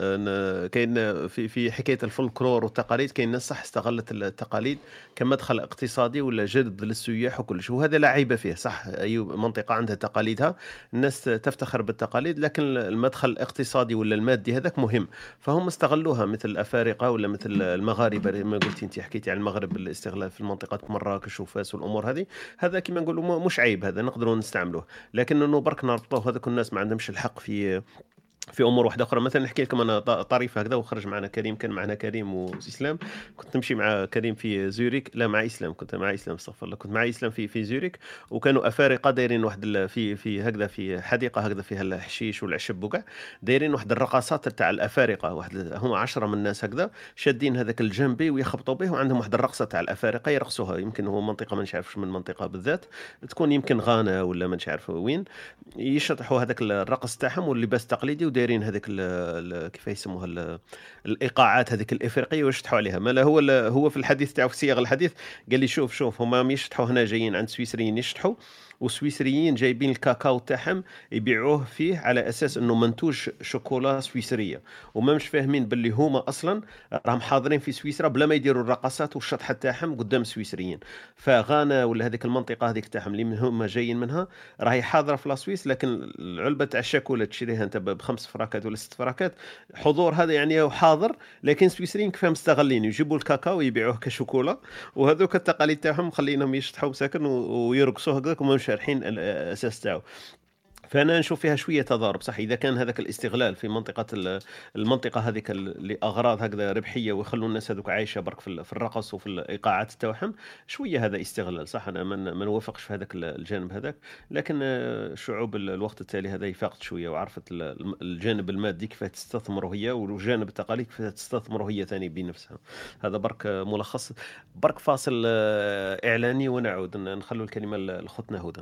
كاين في في حكاية الفولكلور والتقاليد كاين ناس صح استغلت التقاليد كمدخل اقتصادي ولا جذب للسياح وكل شيء. وهذا لا عيب فيه صح؟ أي منطقة عندها تقاليدها الناس تفتخر بالتقاليد لكن المدخل الاقتصادي ولا المادي هذاك مهم. فهم استغلوها مثل الافارقه ولا مثل المغاربة ما قلتي انت حكيتي عن المغرب الاستغلال في منطقه مراكش وفاس والأمور هذه. هذا كما نقولوا مش عيب هذا نقدروا نستعملوه. لكن إنه برك نربطوه هذوك الناس ما عندهمش الحق في في أمور واحدة أخرى. مثلا نحكي لكم أنا ط- طريفه هكذا وخرج معنا كريم كان معنا كريم وإسلام. كنت نمشي مع كريم في زوريك لا مع إسلام كنت مع إسلام استغفر الله. كنت مع إسلام في في زوريك وكانوا أفارقة دايرين واحد في في هكذا في حديقة هكذا فيها الحشيش والعشب وكاع دايرين واحد الرقصات تاع الأفارقة. واحد ال- هم عشرة من الناس هكذا شادين هذاك الجنبي ويخبطوا به. وعندهم واحد الرقصة تاع الأفارقة يرقصوها. يمكن هو منطقة ما نعرفش من منطقة بالذات. تكون يمكن غانا ولا ما نعرف وين. يشطحوا هذاك الرقص تاعهم واللباس التقليدي ودايرين هذاك كيف يسموها ال- الإيقاعات هذيك الإفريقية ويشطحوا عليها. ما هو هو في الحديث تاعو في صياغ الحديث قال لي شوف شوف هما يشطحوا هنا جايين عند سويسريين يشطحوا. وسويسريين جايبين الكاكاو تاعهم يبيعوه فيه على أساس إنه منتوج شوكولا سويسرية. وما مش فاهمين باللي هما أصلا راهم حاضرين في سويسرا بلا ما يديروا الرقصات والشطحه تاعهم قدام السويسريين. فغانا ولا هذيك المنطقة هذيك تاعهم اللي هما جايين منها راهي حاضرة في لاسويس لكن العلبة تاع الشاكولا تشريها أنت بخمس فراكات ولا ست فراكات حضور هذا يعني حاضر لكن السويسريين كيف مستغلين؟ يجيبوا الكاكاو ويبيعوه كشوكولا وهذوك التقاليد تاعهم مخلينهم يشطحوا ساكن ويرقصوا هكذاك وما شارحين الأساس تاعو. فأنا نشوف فيها شوية تضارب صح؟ إذا كان هذاك الاستغلال في منطقة ال- المنطقة هذيك لأغراض هكذا ربحية ويخلوا الناس هذوك عايشة برك في ال- في الرقص وفي الايقاعات تاعهم شوية هذا استغلال صح؟ أنا ما نوافقش في هذاك ال- الجانب هذاك لكن شعوب ال- الوقت التالي هذا يفاقد شوية وعرفت الجانب المادي كيف تستثمر هي والجانب التقاليد كيف تستثمر هي ثاني بنفسها. هذا برك ملخص برك فاصل آه، إعلاني ونعود ن- نخلوا الكلمة لخوتنا هدى.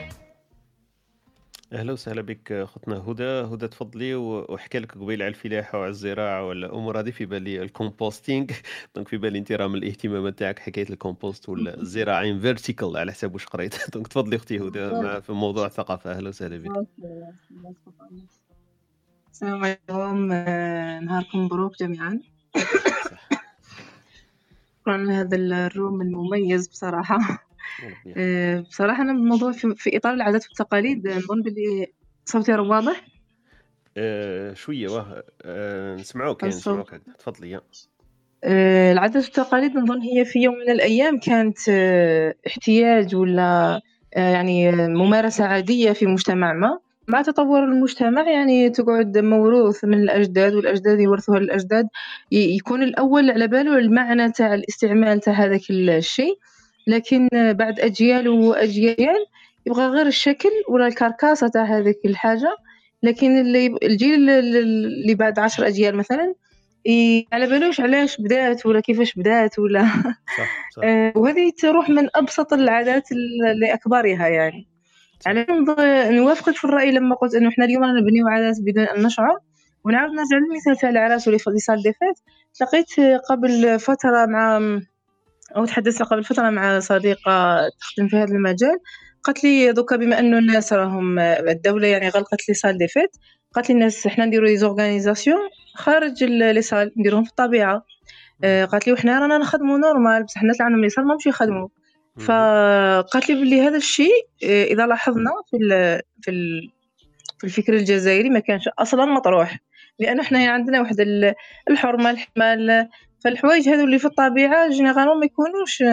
أهلا وسهلا بك أختنا هدى. هدى تفضلي و- وأحكي لك قبيل على الفلاحة وعلى الزراعة والامور هذه في بالي ال composting. <laughs> donc في بالي انت راه من الاهتمامات تاعك حكاية الكومبوست والزراعه en vertical على حساب واش قريت. <laughs> donc تفضلي أختي هدى مع- في موضوع الثقافة. أهلا وسهلا بك. السلام عليكم. آه، نهاركم مبروك جميعا. شكرا <laughs> على هذا الروم المميز بصراحة. آه، بصراحة أنا الموضوع في, في إطار العادات والتقاليد آه، نظن بلي صوتي راه واضح. آه شوية واه. نسمعوك يعني. نسمعوك تفضلي يا. آه، العادات والتقاليد نظن هي في يوم من الأيام كانت احتياج ولا يعني ممارسة عادية في مجتمع ما. مع تطور المجتمع يعني تقعد موروث من الأجداد والأجداد يورثوها للأجداد يكون الأول على باله المعنى تاع الاستعمال تاع هذاك الشيء. لكن بعد أجيال وأجيال يبغى غير الشكل ولا الكركاسة تاع هذيك الحاجة. لكن اللي الجيل اللي- بعد عشر أجيال مثلا على بالوش علاش بدات ولا كيفاش بدات ولا <laughs> صح صح. آه، وهذه تروح من أبسط العادات لأكبرها يعني. على نوافقك في الرأي لما قلت إنه إحنا اليوم رانا نبنيو عادات بدون أن نشعر. ونعاود نرجع للمثال تاع العراس و les salles des fêtes لقيت قبل فترة مع أو تحدثت قبل فترة مع صديقة تخدم في هذا المجال. قالت لي دوكا بما انه الناس راهم الدولة يعني غلقت les salles des fêtes قالت لي الناس حنا نديرو les organisations خارج les salles نديروهم في الطبيعة. آه، قالت لي وحنا رانا نخدمو normal بصح الناس اللي عندهم les salles ماهمش يخدموا فقالت لي بلي هذا الشيء آه، إذا لاحظنا في ال في ال في الفكر الجزائري ما كانش أصلا مطروح لأنه حنا عندنا واحد ال- الحرمة الحرمة فالحوايج هذو اللي في الطبيعة généralement ما يكونوش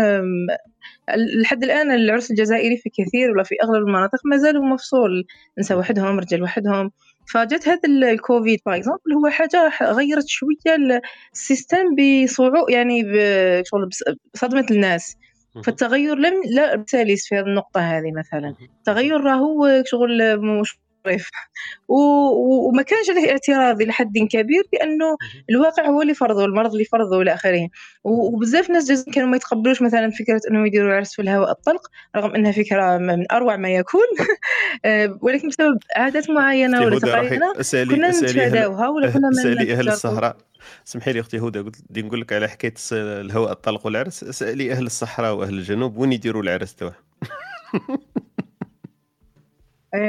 لحد الآن العرس الجزائري في كثير ولا في أغلب المناطق مازالوا مفصول نساء وحدهم رجال وحدهم. فجات هذا ال- ال Covid par exemple هو حاجة غيرت شوية ال- السيستم بصعوبه يعني ب- شغل بص- بصدمة الناس. فالتغير لم لا سلس في هذه النقطة هذه مثلا. التغير راهو شغل مشرف و- وما كانش له اعتراض إلى حد كبير لأنه الواقع هو اللي فرضه المرض اللي فرضه إلى آخره. و- وبزاف ناس جزائريين كانوا ما يتقبلوش مثلا فكرة أنهم يديروا عرس في الهواء الطلق رغم أنها فكرة من أروع ما يكون. <laughs> آه، ولكن بسبب عادات معينة ولا تقاليد كنا نتفاداوها ولا كنا ما <laughs> أهل. الصحراء. سمحي لي أختي هدى قلت بدي نقول لك على حكاية الهواء الطلق والعرس. اسألي أهل الصحراء وأهل الجنوب وين يديروا العرس آه، <laughs>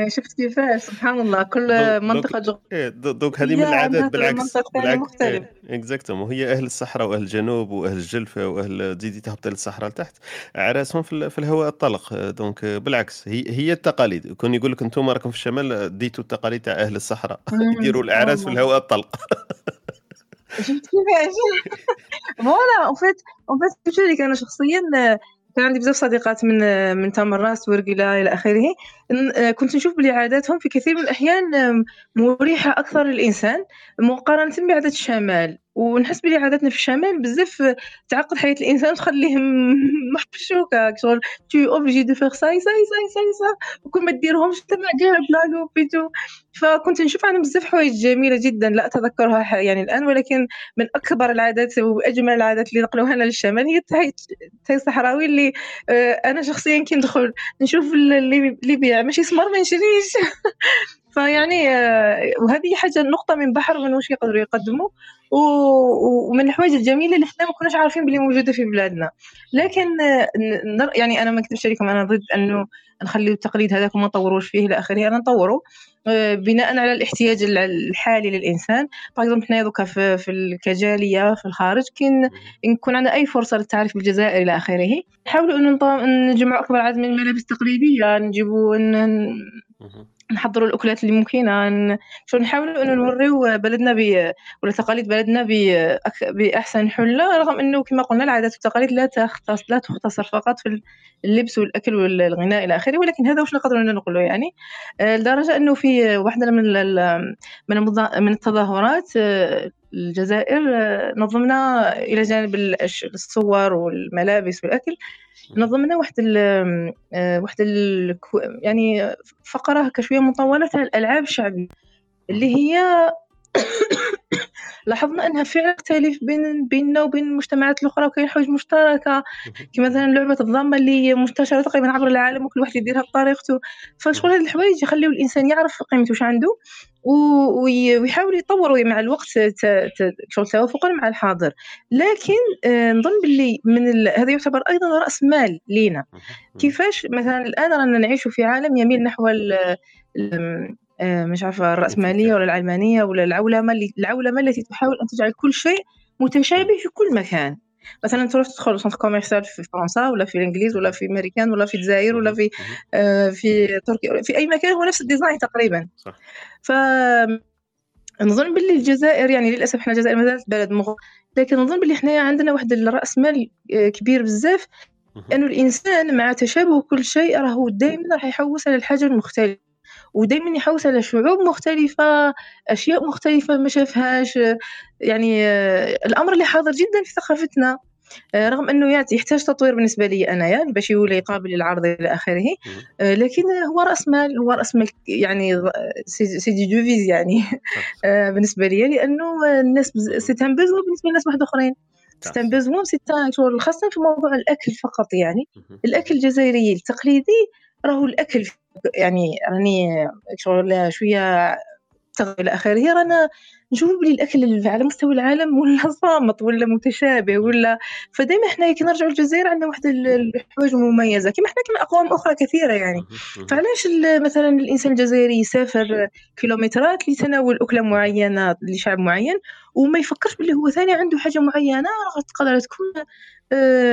شفت كيفاش سبحان الله كل donc- منطقة donc- إيه، do- donc هذه هي من العادات بالعكس مختلف. exactement وهي أهل الصحراء وأهل الجنوب وأهل الجلفة وأهل تزيدي تهبطي للصحراء لتحت عراسهم في, في الهواء الطلق. آه، donc آه، بالعكس هي هي التقاليد. كون يقول لك أنتم راكم في الشمال آه، ديتوا التقاليد تاع أهل الصحراء. <laughs> يديروا الأعراس في. الهواء الطلق. شفت كيفاش فوالا اون فيت اون فيت أنا شخصيا آه، كان عندي بزاف صديقات من من تمراس ورقيلة إلى آخره. آه، كنت نشوف بلي عاداتهم في كثير من الأحيان مريحة أكثر للإنسان مقارنة بعادات الشمال. ونحس بلي عاداتنا في الشمال بزاف آه، تعقد حياة الإنسان وتخليه <laughs> م- محشوكه شغل. تو اوبليجي دو فيغ ساي ساي ساي ساي ساي وكل ما ديرهمش مع كاع بلا بيتو. فكنت نشوف عنهم بزاف حوايج جميلة جدا لا أتذكرها يعني الآن ولكن من أكبر العادات وأجمل العادات اللي نقلوها لنا للشمال هي التاي الصحراوي اللي آه، أنا شخصيا كي ندخل نشوف يبيع ماشي سمر ما نشريش <laughs> فيعني آه، وهذه حاجة نقطه من بحر من واش يقدروا يقدموا. ومن الحوايج الجميلة اللي حنا ما كناش عارفين بلي موجودة في بلادنا. لكن آه، يعني أنا ما نكذبش عليكم أنا ضد أنه نخليو التقليد هذاك وما نطوروش فيه إلى آخره أنا نطورو آه، بناء على الاحتياج الحالي للإنسان. باغ حنا دوكا في, في ال- كجاليه في الخارج كي نكون عندنا أي فرصة للتعريف بالجزائر إلى آخره نحاولوا انه نجمعوا أكبر عدد من الملابس التقليدية نجيبوا نحضروا الأكلات اللي ممكنه شو نحاولوا إنه نوريو بلدنا ب ولا تقاليد بلدنا بأحسن حلة رغم إنه كما قلنا العادات والتقاليد لا تختص لا تختصر فقط في اللبس والأكل والغناء إلى آخره ولكن هذا واش نقدروا نقولوا يعني؟ آه، لدرجة إنه في واحدة من من من التظاهرات آه، الجزائر آه، نظمنا إلى جانب الصور والملابس والأكل. نظمنا واحد ال آه، واحد ال يعني فقرة هكا شوية مطولة تاع الألعاب الشعبية اللي هي لاحظنا أنها فعلا تختلف بين بيننا وبين المجتمعات الأخرى وكاين حوايج مشتركة. كما مثلا لعبة الضامه اللي هي منتشرة تقريبا عبر العالم وكل واحد يديرها بطريقته. فشغل هاد الحوايج يخليو الإنسان يعرف قيمته واش عنده ويحاول يطور مع الوقت شغل توافقا مع الحاضر. لكن آه، نظن باللي من ال... هذا يعتبر أيضا رأس مال لينا. كيفاش مثلا الآن رانا نعيش في عالم يميل نحو مش عارفة الرأسمالية ولا العلمانيه ولا العولمة اللي العولمة التي تحاول أن تجعل كل شيء متشابه في كل مكان. مثلا تروح تدخل centre commercial في فرنسا ولا في الإنجليز ولا في أمريكان ولا في الجزائر ولا في آه، في تركيا في أي مكان هو نفس ال design تقريبا. صح. ف نظن باللي الجزائر يعني للأسف حنا الجزائر مازالت بلد مغلق لكن نظن باللي حنايا عندنا واحد الراس مال آه، كبير بزاف انه الإنسان مع تشابه كل شيء راهو دائما راح يحوس على الحاجة المختلفة. ودائما يحوس على شعوب مختلفة أشياء مختلفة ما شافهاش. يعني آه، الأمر اللي حاضر جدا في ثقافتنا. آه، رغم أنه يعني يحتاج تطوير بالنسبة لي أنا يعني باش يولي قابل للعرض إلى آخره. آه، لكن هو رأس مال هو رأس مال يعني c'est des devises يعني. بالنسبة لي لأنه الناس besoin بالنسبة لناس واحد أخرين. c'est un شغل خاصه في موضوع الأكل فقط يعني. الأكل الجزائري التقليدي راهو الأكل يعني راني شغل شوية إلى آخره. رانا نشوف بلي الأكل على مستوى العالم ولا <laughs> صامت ولا متشابه ولا فدائما إحنا كي نرجعوا للجزائر عندنا واحد الحوايج مميزه كما إحنا كما أقوام أخرى كثيرة يعني. فعلاش مثلا الإنسان الجزائري يسافر كيلومترات لتناول أكلة معينة لشعب معين وما يفكرش بلي هو ثاني عنده حاجة معينة؟ تقدر تكون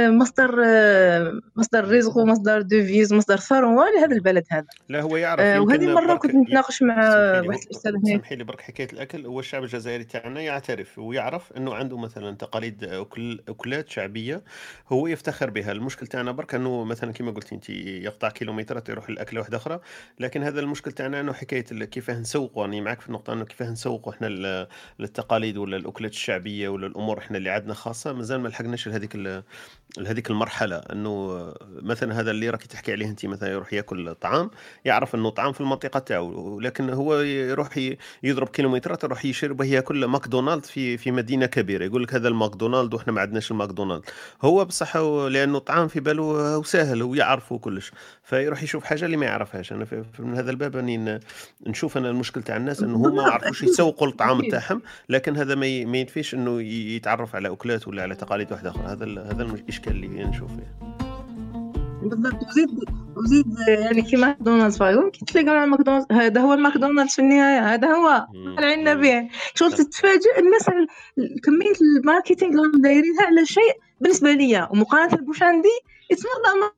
مصدر آه، مصدر رزق ومصدر دوفيز مصدر ثروة لهذا البلد هذا. لا هو يعرف آه، وهذه مرة كنت نتناقش مع واحد الأستاذ هناك. سمحي لي برك حكاية الأكل. هو الشعب الجزائري تاعنا يعترف ويعرف إنه عنده مثلا تقاليد أكلات شعبية. هو يفتخر بها. المشكل تاعنا برك إنه مثلا كما قلت انت يقطع كيلومترات يروح لأكلة واحدة أخرى. لكن هذا المشكل تاعنا إنه حكاية كيفاه نسوقوا راني معك في النقطة إنه كيفاه نسوقوا إحنا ال- للتقاليد ولا الأكلات الشعبية ولا الأمور إحنا اللي عندنا خاصة. مازال ما لحقناش لهذيك لهذيك المرحلة أنه مثلا هذا اللي راكي تحكي عليه انت مثلا يروح يأكل طعام يعرف أنه طعام في المنطقة تاعو لكن هو يروح يضرب كيلومترات يروح يشرب ياكل ماكدونالد في في مدينة كبيرة. يقول لك هذا الماكدونالد وإحنا ما عندناش الماكدونالد. هو بصح هو لأنه طعام في باله هو سهل ويعرف وكلش فيروح يشوف حاجة اللي ما يعرفهاش. أنا من هذا الباب أني نشوف أنا المشكل تاع الناس أنه هما ما بالضبط، يعرفوش. يسوقوا الطعام أكيد. <laughs> تاعهم لكن هذا ما ينفيش أنه يتعرف على أكلات ولا على تقاليد واحدة آخرى. هذا هذا الاشكال اللي نشوف فيه بالضبط. وزيد وزيد يعني كيما ماكدونالدز كي تلاقى مع ماكدونالدز. هذا هو الماكدونالدز في النهاية. هذا هو مم. به شغل. تتفاجئ الناس على كمية ال marketing اللي راهم دايرينها على شيء بالنسبة ليا. ومقارنة بوش عندي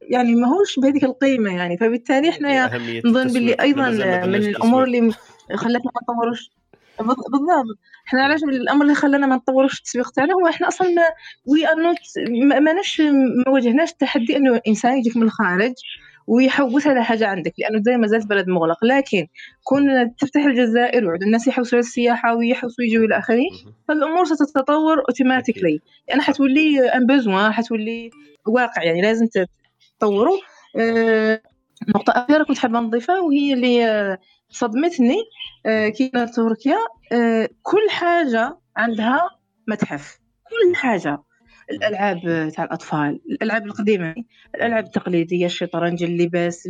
يعني ماهوش بهذيك القيمة يعني. فبالتالي حنايا أهمية نظن. باللي أيضا من الأمور. اللي خلتنا ما نطوروش. بالض- بالضبط. إحنا علاش الامر اللي خلانا ما نطوروش التسويق تاعنا هو إحنا أصلا ما we are not ما ماناش ما واجهناش التحدي انه انسان يجيك من الخارج ويحوس على حاجة عندك لأنه الجزائر مازالت بلد مغلق. لكن كون تفتح الجزائر ويعود الناس يحوسوا على السياحة ويحوسوا يجوا إلى اخره. فالأمور ستتطور automatically يعني حتولي un besoin حتولي واقع يعني لازم تطوروا. آه، نقطة أخيرة كنت حابة نضيفها وهي اللي صدمتني آه، كي تركيا آه، كل حاجة عندها متحف. كل حاجة. الألعاب تاع الأطفال الألعاب القديمة الألعاب التقليدية الشطرنج اللباس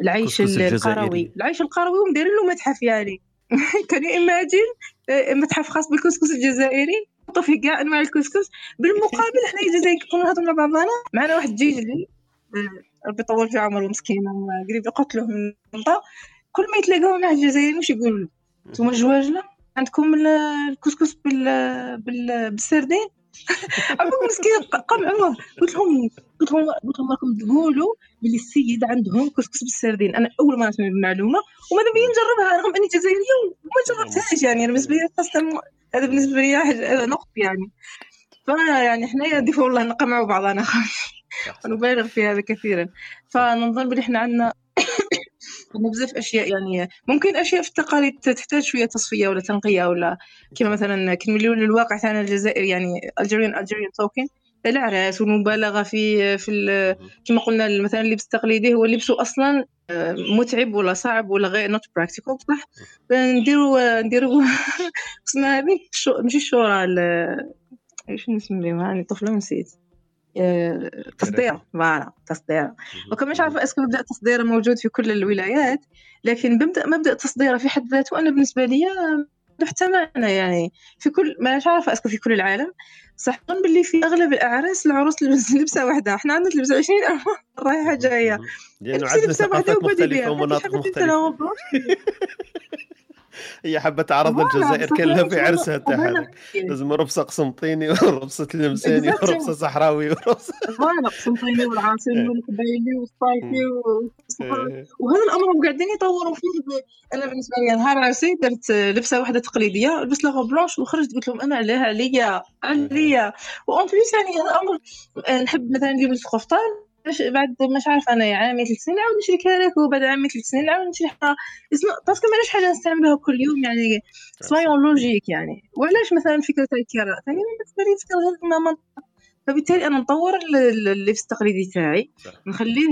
العيش. القروي. العيش القروي ومديرين له متحف يعني. <laughs> quand imagine متحف خاص بالكسكس الجزائري حطوا فيه كاع انواع الكسكس. بالمقابل إحنا الجزائر كنا نهضروا مع بعضنا. معنا واحد جيجلي. آه، ربي يطول في عمره مسكين قريب يقتلوه من المنطقة. كل ما يتلاقاو مع الجزائريين واش يقولوا؟ له نتوما الجواجلة عندكم ال- الكسكس بال... بال... بالسردين. <laughs> عمركم مسكين قام عمر. قلت لهم قلت لهم قلت لهم راكم تقولوا بلي السيد عندهم كسكس بالسردين. أنا أول مرة نسمع بالمعلومه وماذا بيا نجربها؟ رغم أني جزائرية وما جربتهاش يعني. بالنسبة لي قصة هذا بالنسبة لي نقط يعني. فأنا يعني حنايا ديفو والله نقمعوا بعضنا. صح. <laughs> ونبالغ في هذا كثيرا. فنظن بلي إحنا عندنا <laughs> عندنا بزاف أشياء يعني ممكن أشياء في التقاليد تحتاج شوية تصفية ولا تنقية ولا كما مثلا كي نوليو للواقع تاعنا الجزائري يعني الجيريان الجيريان توكين الاعراس والمبالغة في في. كما قلنا مثلا اللبس التقليدي هو لبسه أصلا آه، متعب ولا صعب ولا غير نوت براكتيكال صح؟ نديرو نديرو <laughs> اسمها الشو- ماشي الشورة ال- إيش نسميها هاني طفلة ونسيت آه، تصدير. voilà تصدير. وكان مش عارفة est-ce que مبدأ التصدير موجود في كل الولايات لكن بمبدا مبدأ التصدير في حد ذاته أنا بالنسبة لي له حتى معنى يعني في كل ما مش عارفة est-ce que في كل العالم. صح نظن باللي في أغلب الأعراس العروس تلبس لبسة واحدة. إحنا عندنا تلبس 20 <laughs> رايحة جاية. مهم. لأنه عندنا ثقافات مختلفة ومناطق مختلفة. <laughs> <laughs> هي حابه تعرض الجزائر كلها في عرسها تاعها لازم ربصة قسنطيني <laughs> وربصة تلمساني. وربصة صحراوي وربصة. فوالا قسنطيني والعاصمي إيه. والقبايلي والصايفي والصحراوي. إيه. وهذا الأمر قاعدين يطوروا فيه. أنا بالنسبة لي نهار عرسي درت لبسة واحدة تقليدية لبست لها بلونش وخرجت قلت لهم أنا عليها عليا عليا وان بليس يعني هذا أمر آه، نحب مثلا نجيب لك باش بعد مش عارفة أنا عامي ثلاث سنين نعاود نشري لك وبعد عامي ثلاث سنين نعاود نشري حاجة parce que ماناش حاجة نستعملها كل يوم يعني soyons logiques يعني. وعلاش مثلا فكرة الكراء ثاني بالنسبة لي فكرة غير ما فبالتالي أنا نطور ال- ال- اللبس التقليدي تاعي. نخليه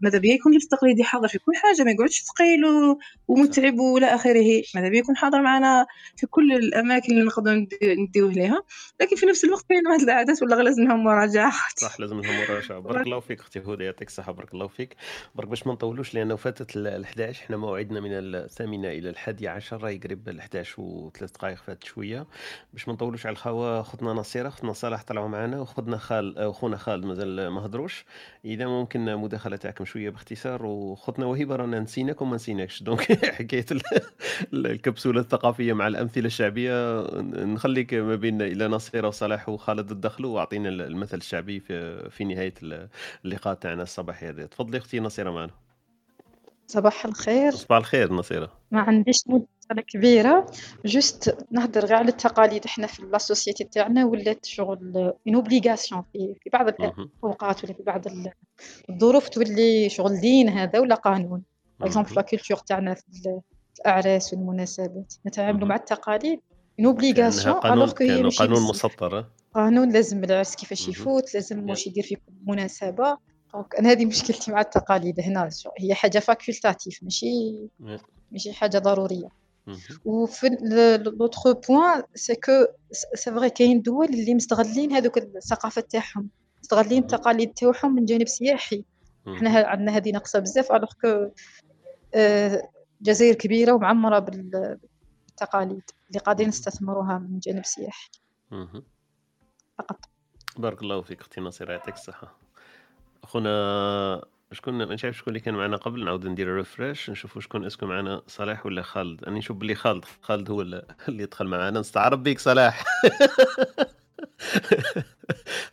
ماذا بيا يكون لبس تقليدي حاضر في كل حاجة ما يقعدش ثقيل ومتعب وإلى آخره. ماذا بيا يكون حاضر معنا في كل الأماكن اللي نقدر ند- نديوه ليها. لكن في نفس الوقت كاين واحد العادات ولا لازمهم مراجعه صح لازم لهم مراجعة. بارك الله فيك أختي هدى يعطيك الصحة بارك الله فيك. برك باش ما نطولوش لأنه فاتت ال 11 إحنا موعدنا من الثامنة إلى الحادية عشر راهي قريب ال 11 وثلاث دقائق فاتت شوية. باش ما نطولوش على الخوا خدنا نصيرة. خدنا صالح طلعوا معنا. وخدنا خال أو خونا خالد مازال ما هضروش. إذا ممكن مداخلة تاعكم شوية باختصار وخدنا وهبة رانا نسيناك وما نسيناكش. <laughs> دونك حكاية ال- ال- الكبسولة الثقافية مع الأمثلة الشعبية نخليك ما بين إلى نصيره وصلاح وخالد الدخلوا وأعطينا المثل الشعبي في في نهاية اللقاء تاعنا الصباحي هذا. تفضلي أختي نصيره معنا. صباح الخير صباح الخير نصيرة ما عنديش مداخلة كبيرة juste نهضر غير على التقاليد إحنا في la société تاعنا ولات شغل une obligation في في بعض. الأوقات ولا في بعض ال- الظروف تولي شغل دين هذا ولا قانون par exemple la culture تاعنا في ال- في الأعراس والمناسبات نتعاملوا. مع التقاليد une obligation قانون alors que هي قانون مسطر؟ قانون لازم العرس كيفاش. يفوت لازم. واش يدير في كل مناسبة donc أنا هذه مشكلتي مع التقاليد هنا هي حاجة facultative ماشي. ماشي حاجة ضرورية مهم. وفي l'autre point c'est que c'est vrai كاين دول اللي مستغلين هذوك الثقافة تاعهم مستغلين. التقاليد تاعهم من جانب سياحي. ه- عندنا هذه ناقصة بزاف alors que جزائر كبيرة ومعمرة بال- بالتقاليد اللي قادرين نستثمروها من جانب سياحي. فقط بارك الله فيك أختي نصيرة يعطيك الصحة اخونا شكون ما نعرف شكون اللي كان معنا قبل؟ نعاود ندير refresh نشوفوا شكون est-ce que معنا صلاح ولا خالد؟ أنا نشوف بلي خالد خالد هو اللي دخل معنا نستعرض بيك صلاح. <laughs>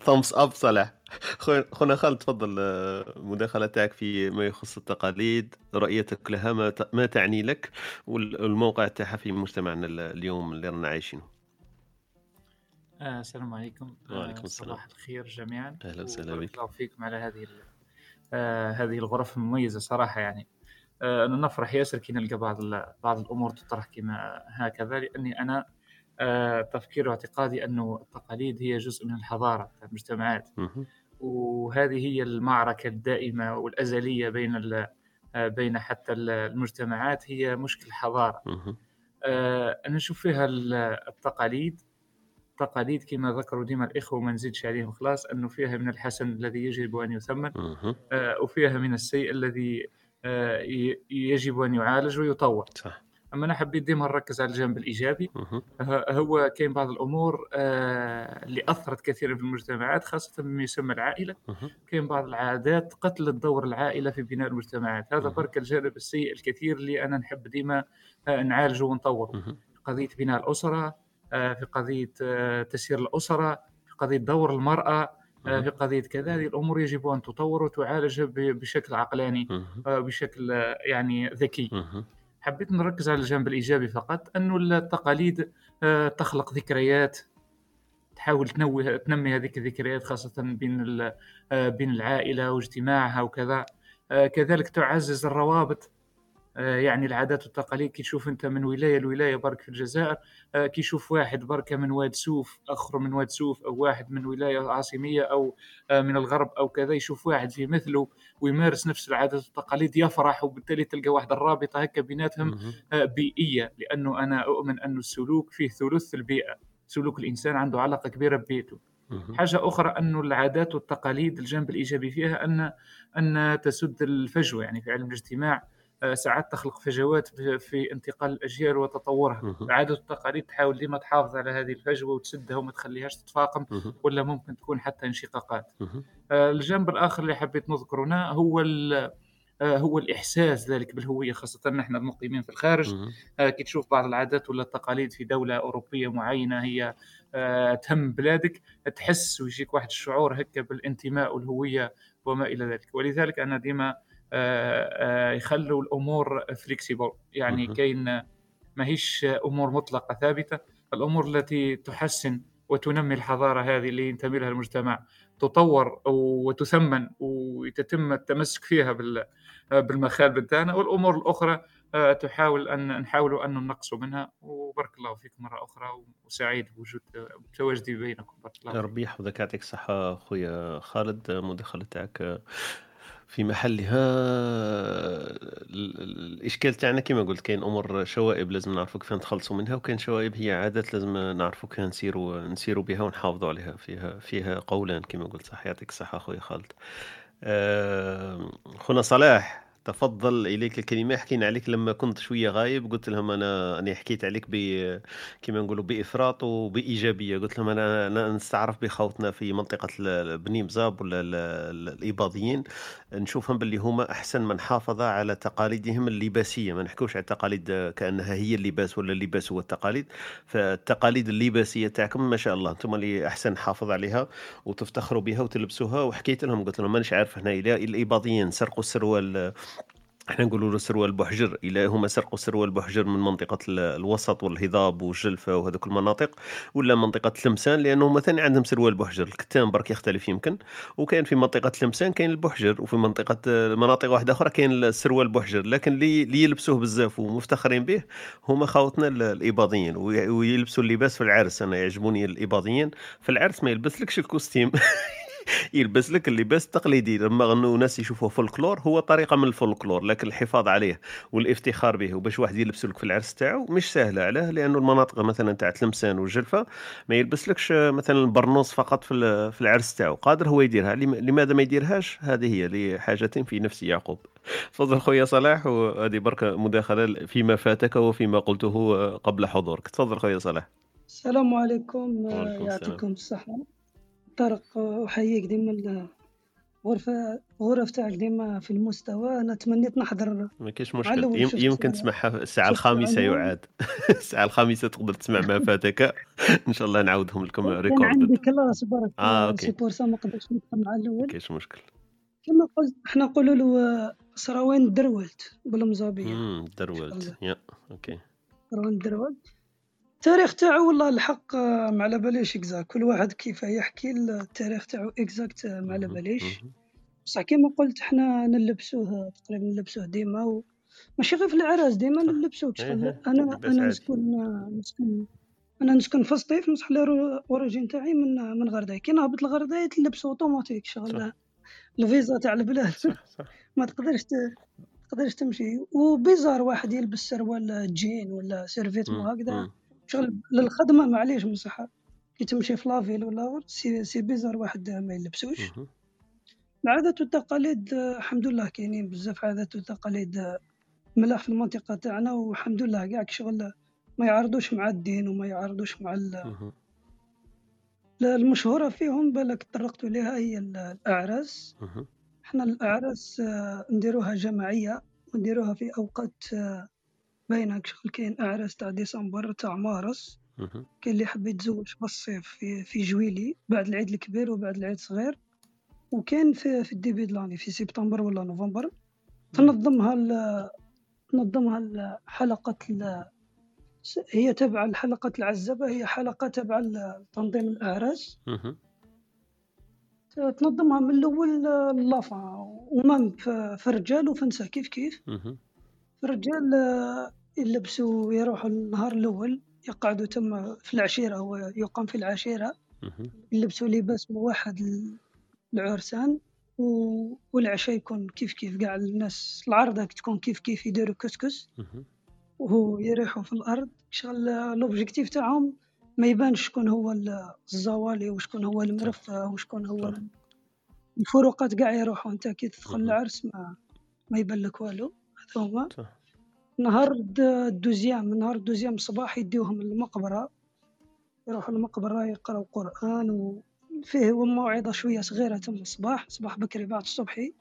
ثامس اب صلاح. خو- خونا خالد تفضل المداخلة تاعك في ما يخص التقاليد رؤيتك لها ما تعني لك وال- والموقع تاعها في مجتمعنا ال- اليوم اللي رانا عايشينه. آه، السلام عليكم وعليكم آه، السلام. صباح الخير جميعا أهلا وسهلا بك. الله فيكم على هذه آه، هذه الغرف المميزة صراحة يعني آه، أنا نفرح ياسر كي نلقى بعض بعض الأمور تطرح كما هكذا لأني أنا آه، تفكير واعتقادي أنه التقاليد هي جزء من الحضارة بتاع المجتمعات. وهذه هي المعركة الدائمة والأزلية بين بين حتى ال- المجتمعات هي مشكل. آه، أنا نشوف فيها ال- التقاليد تقاليد كما ذكروا ديما الإخوة وما نزيدش عليهم خلاص أنه فيها من الحسن الذي يجب أن يثمن. آه، وفيها من السيء الذي آه، يجب أن يعالج ويطور صح أما أنا حبيت ديما نركز على الجانب. ه- هو كاين بعض الأمور آه، اللي أثرت كثيرا في المجتمعات خاصة بما يسمى العائلة مهم. كاين بعض العادات قتلت دور العائلة في بناء المجتمعات هذا. برك الجانب السيء الكثير اللي أنا نحب ديما آه، نعالجه ونطوره. قضية بناء الأسرة آه، في قضية آه، تسيير الأسرة في قضية دور المرأة آه،. في قضية كذا هذه الأمور يجب أن تطور وتعالج بشكل عقلاني. آه، بشكل آه، يعني ذكي. حبيت نركز على الجانب الإيجابي فقط أنه التقاليد آه، تخلق ذكريات تحاول تنوه تنمي هذيك الذكريات خاصة بين آه، بين العائلة واجتماعها وكذا آه، كذلك تعزز الروابط آه، يعني العادات والتقاليد كي تشوف أنت من ولاية لولاية برك في الجزائر آه، كي يشوف واحد بركه من واد سوف أخر من واد سوف أو واحد من ولاية عاصمية أو آه، من الغرب أو كذا يشوف واحد في مثله ويمارس نفس العادات والتقاليد يفرح وبالتالي تلقى واحد الرابطه هكا بيناتهم. آه، بيئية لأنه أنا أؤمن أن السلوك فيه ثلث البيئة سلوك الإنسان عنده علاقة كبيرة ببيئته. حاجة أخرى أن العادات والتقاليد الجانب الإيجابي فيها أن أن تسد الفجوة يعني في علم الاجتماع آه، ساعات تخلق فجوات في- انتقال الأجيال وتطورها. العادات والتقاليد تحاول ديما تحافظ على هذه الفجوة وتسدها وما تخليهاش تتفاقم. ولا ممكن تكون حتى انشقاقات. آه، الجانب الآخر اللي حبيت نذكره هنا هو آه، هو الإحساس ذلك بالهوية خاصة نحن المقيمين في الخارج. آه، كي تشوف بعض العادات ولا التقاليد في دولة أوروبية معينة هي آه، تهم بلادك تحس ويجيك واحد الشعور هكا بالانتماء والهوية وما إلى ذلك ولذلك أنا ديما آه، آه، يخلوا الأمور flexibles يعني. كاين ماهيش أمور مطلقة ثابتة. الأمور التي تحسن وتنمي الحضارة هذه اللي ينتمي لها المجتمع تطور وتثمن ويتم التمسك فيها بال- بالمخالب بتاعنا والأمور الأخرى آه، تحاول أن نحاول أن ننقص منها. وبارك الله فيك مرة أخرى وسعيد بوجود بتواجدي بينكم. بارك الله ربي يحفظك. يعطيك الصحة خويا خالد المداخلة تاعك. في محلها ال- ال- الإشكال تاعنا كما قلت كاين أمور شوائب لازم نعرفوا كيف نتخلصوا منها وكاين شوائب هي عادات لازم نعرفوا كيف نسيروا نسيروا بها ونحافظوا عليها فيها فيها قولان كما قلت صح؟ يعطيك الصحة خويا خالد. خونا صلاح. تفضل إليك الكلمة حكينا عليك لما كنت شوية غايب قلت لهم أنا أنا حكيت عليك ب كما نقولوا بإفراط وبإيجابية قلت لهم أنا أنا نستعرف بخوتنا في منطقة بني مزاب ولا ال- ال- الإباضيين نشوفهم باللي هما أحسن من حافظ على تقاليدهم اللباسية ما نحكوش على التقاليد كأنها هي اللباس ولا اللباس هو التقاليد فالتقاليد اللباسية تاعكم ما شاء الله أنتم اللي أحسن حافظ عليها وتفتخروا بها وتلبسوها وحكيت لهم قلت لهم مانيش عارف هنا الإباضيين سرقوا السروال إحنا نقولوا له سروال بوحجر إلى هما سرقوا سروال بوحجر من منطقة ال- الوسط والهضاب والجلفة وهذوك المناطق ولا منطقة تلمسان لأنه مثلا عندهم سروال بوحجر الكتان برك يختلف يمكن وكاين في منطقة تلمسان كاين البوحجر وفي منطقة آه، مناطق واحدة أخرى كاين السروال بوحجر لكن اللي يلبسوه بزاف ومفتخرين به هما خاوتنا ال- الإباضيين وي- ويلبسوا اللباس في العرس أنا يعجبوني الإباضيين في العرس ما يلبسلكش ال costume. <laughs> يلبس لك اللباس التقليدي لما غنوا ناس يشوفوه فولكلور هو طريقة من الفولكلور لكن الحفاظ عليه والافتخار به وباش واحد يلبس لك في العرس تاعو مش سهله علاه لأنه المناطق مثلا تاع تلمسان والجلفة ما يلبسلكش مثلا البرنوس فقط في في العرس تاعو. قادر هو يديرها. لم- لماذا ما يديرهاش؟ هذه هي لحاجة في نفس يعقوب. تفضل خويا صلاح وهذه برك مداخلة فيما فاتك وفيما قلته قبل حضورك. تفضل خويا صلاح. السلام عليكم. يعطيكم الصحة. طارق آه، أحييك ديما الغرفة الغرف تاعك ديما في المستوى. أنا تمنيت نحضر ما كاينش مشكل. يمكن تسمعها الخامسة العنوان. يعاد. <laughs> الساعة الخامسة تقدر تسمع ما فاتك. <laughs> إن شاء الله نعاودهم لكم كان عندي record كلاس برك. آه، آه okay. C'est pour ça ما قدرتش ندخل مع الأول. كاينش مشكل. كما قلت إحنا نقولوا له آه، سراويل درولت بالمزابية. امم درولت. يا okay. سراويل درولت. التاريخ تاعو والله الحق ما على باليش exact. كل واحد كيف يحكي التاريخ تاعو exact ما على باليش. بصح كيما قلت حنا نلبسوه تقريبا نلبسوه ديما و... ماشي غير في العراس ديما نلبسوه. إيه شغل إيه، أنا لباس أنا عادي. نسكن نسكن أنا نسكن في سطيف بصح ال origine تاعي من من غرداية كي نهبط لغرداية تلبس أوتوماتيك شغل الفيزا تاع البلاد. صح صح. ما تقدرش ت... تقدرش تمشي. و bizarre واحد يلبس سروال جين ولا survêt هكذا. شغل للخدمة معليش بصح كي تمشي في la ville ولا c'est, c'est bizarre واحد ما يلبسوش. العادات والتقاليد الحمد لله كاينين بزاف عادات وتقاليد ملاح في المنطقة تاعنا والحمد لله كاع شغل ما يعارضوش مع الدين وما يعارضوش مع ال- مهم. لا، المشهورة فيهم بالك طرقتوا لها هي ال- الأعراس مهم. إحنا الأعراس آه، نديروها جماعية ونديروها في أوقات آه، باينة شغل كاين أعراس تاع ديسمبر تاع مارس. كاين اللي يحب يتزوج في الصيف في, في جويلي بعد العيد الكبير وبعد العيد الصغير. وكاين في في الديبي د لاني في سبتمبر ولا نوفمبر. تنظمها ال- تنظمها حلقة هي تبع الحلقة العزبة هي حلقة تبع تنظيم الأعراس. تنظمها من الأول للافا. ومام في الرجال وفي النساء كيف؟ كيف. الرجال يلبسوا يروحوا النهار الأول يقعدوا تما في العشيرة هو يقام في العشيرة. يلبسوا لباس موحد و- والعشاء يكون كيف كيف. قاع الناس العرضة تكون كيف كيف يديروا كسكس. وهو يريحوا في الأرض. شغل l'objectif تاعهم ما يبانش شكون هو ال- الزوالي وشكون هو المرفه وشكون هو ال- الفروقات قاع يروحوا. انت كي تدخل. العرس ما ما يبان لك والو. هذا هما نهار الد- ال deuxième نهار ال deuxième الصباح يديوهم المقبرة يروحوا المقبرة يقراو قرآن وفيه موعظة شوية صغيرة تم الصباح صباح بكري بعد الصبحي.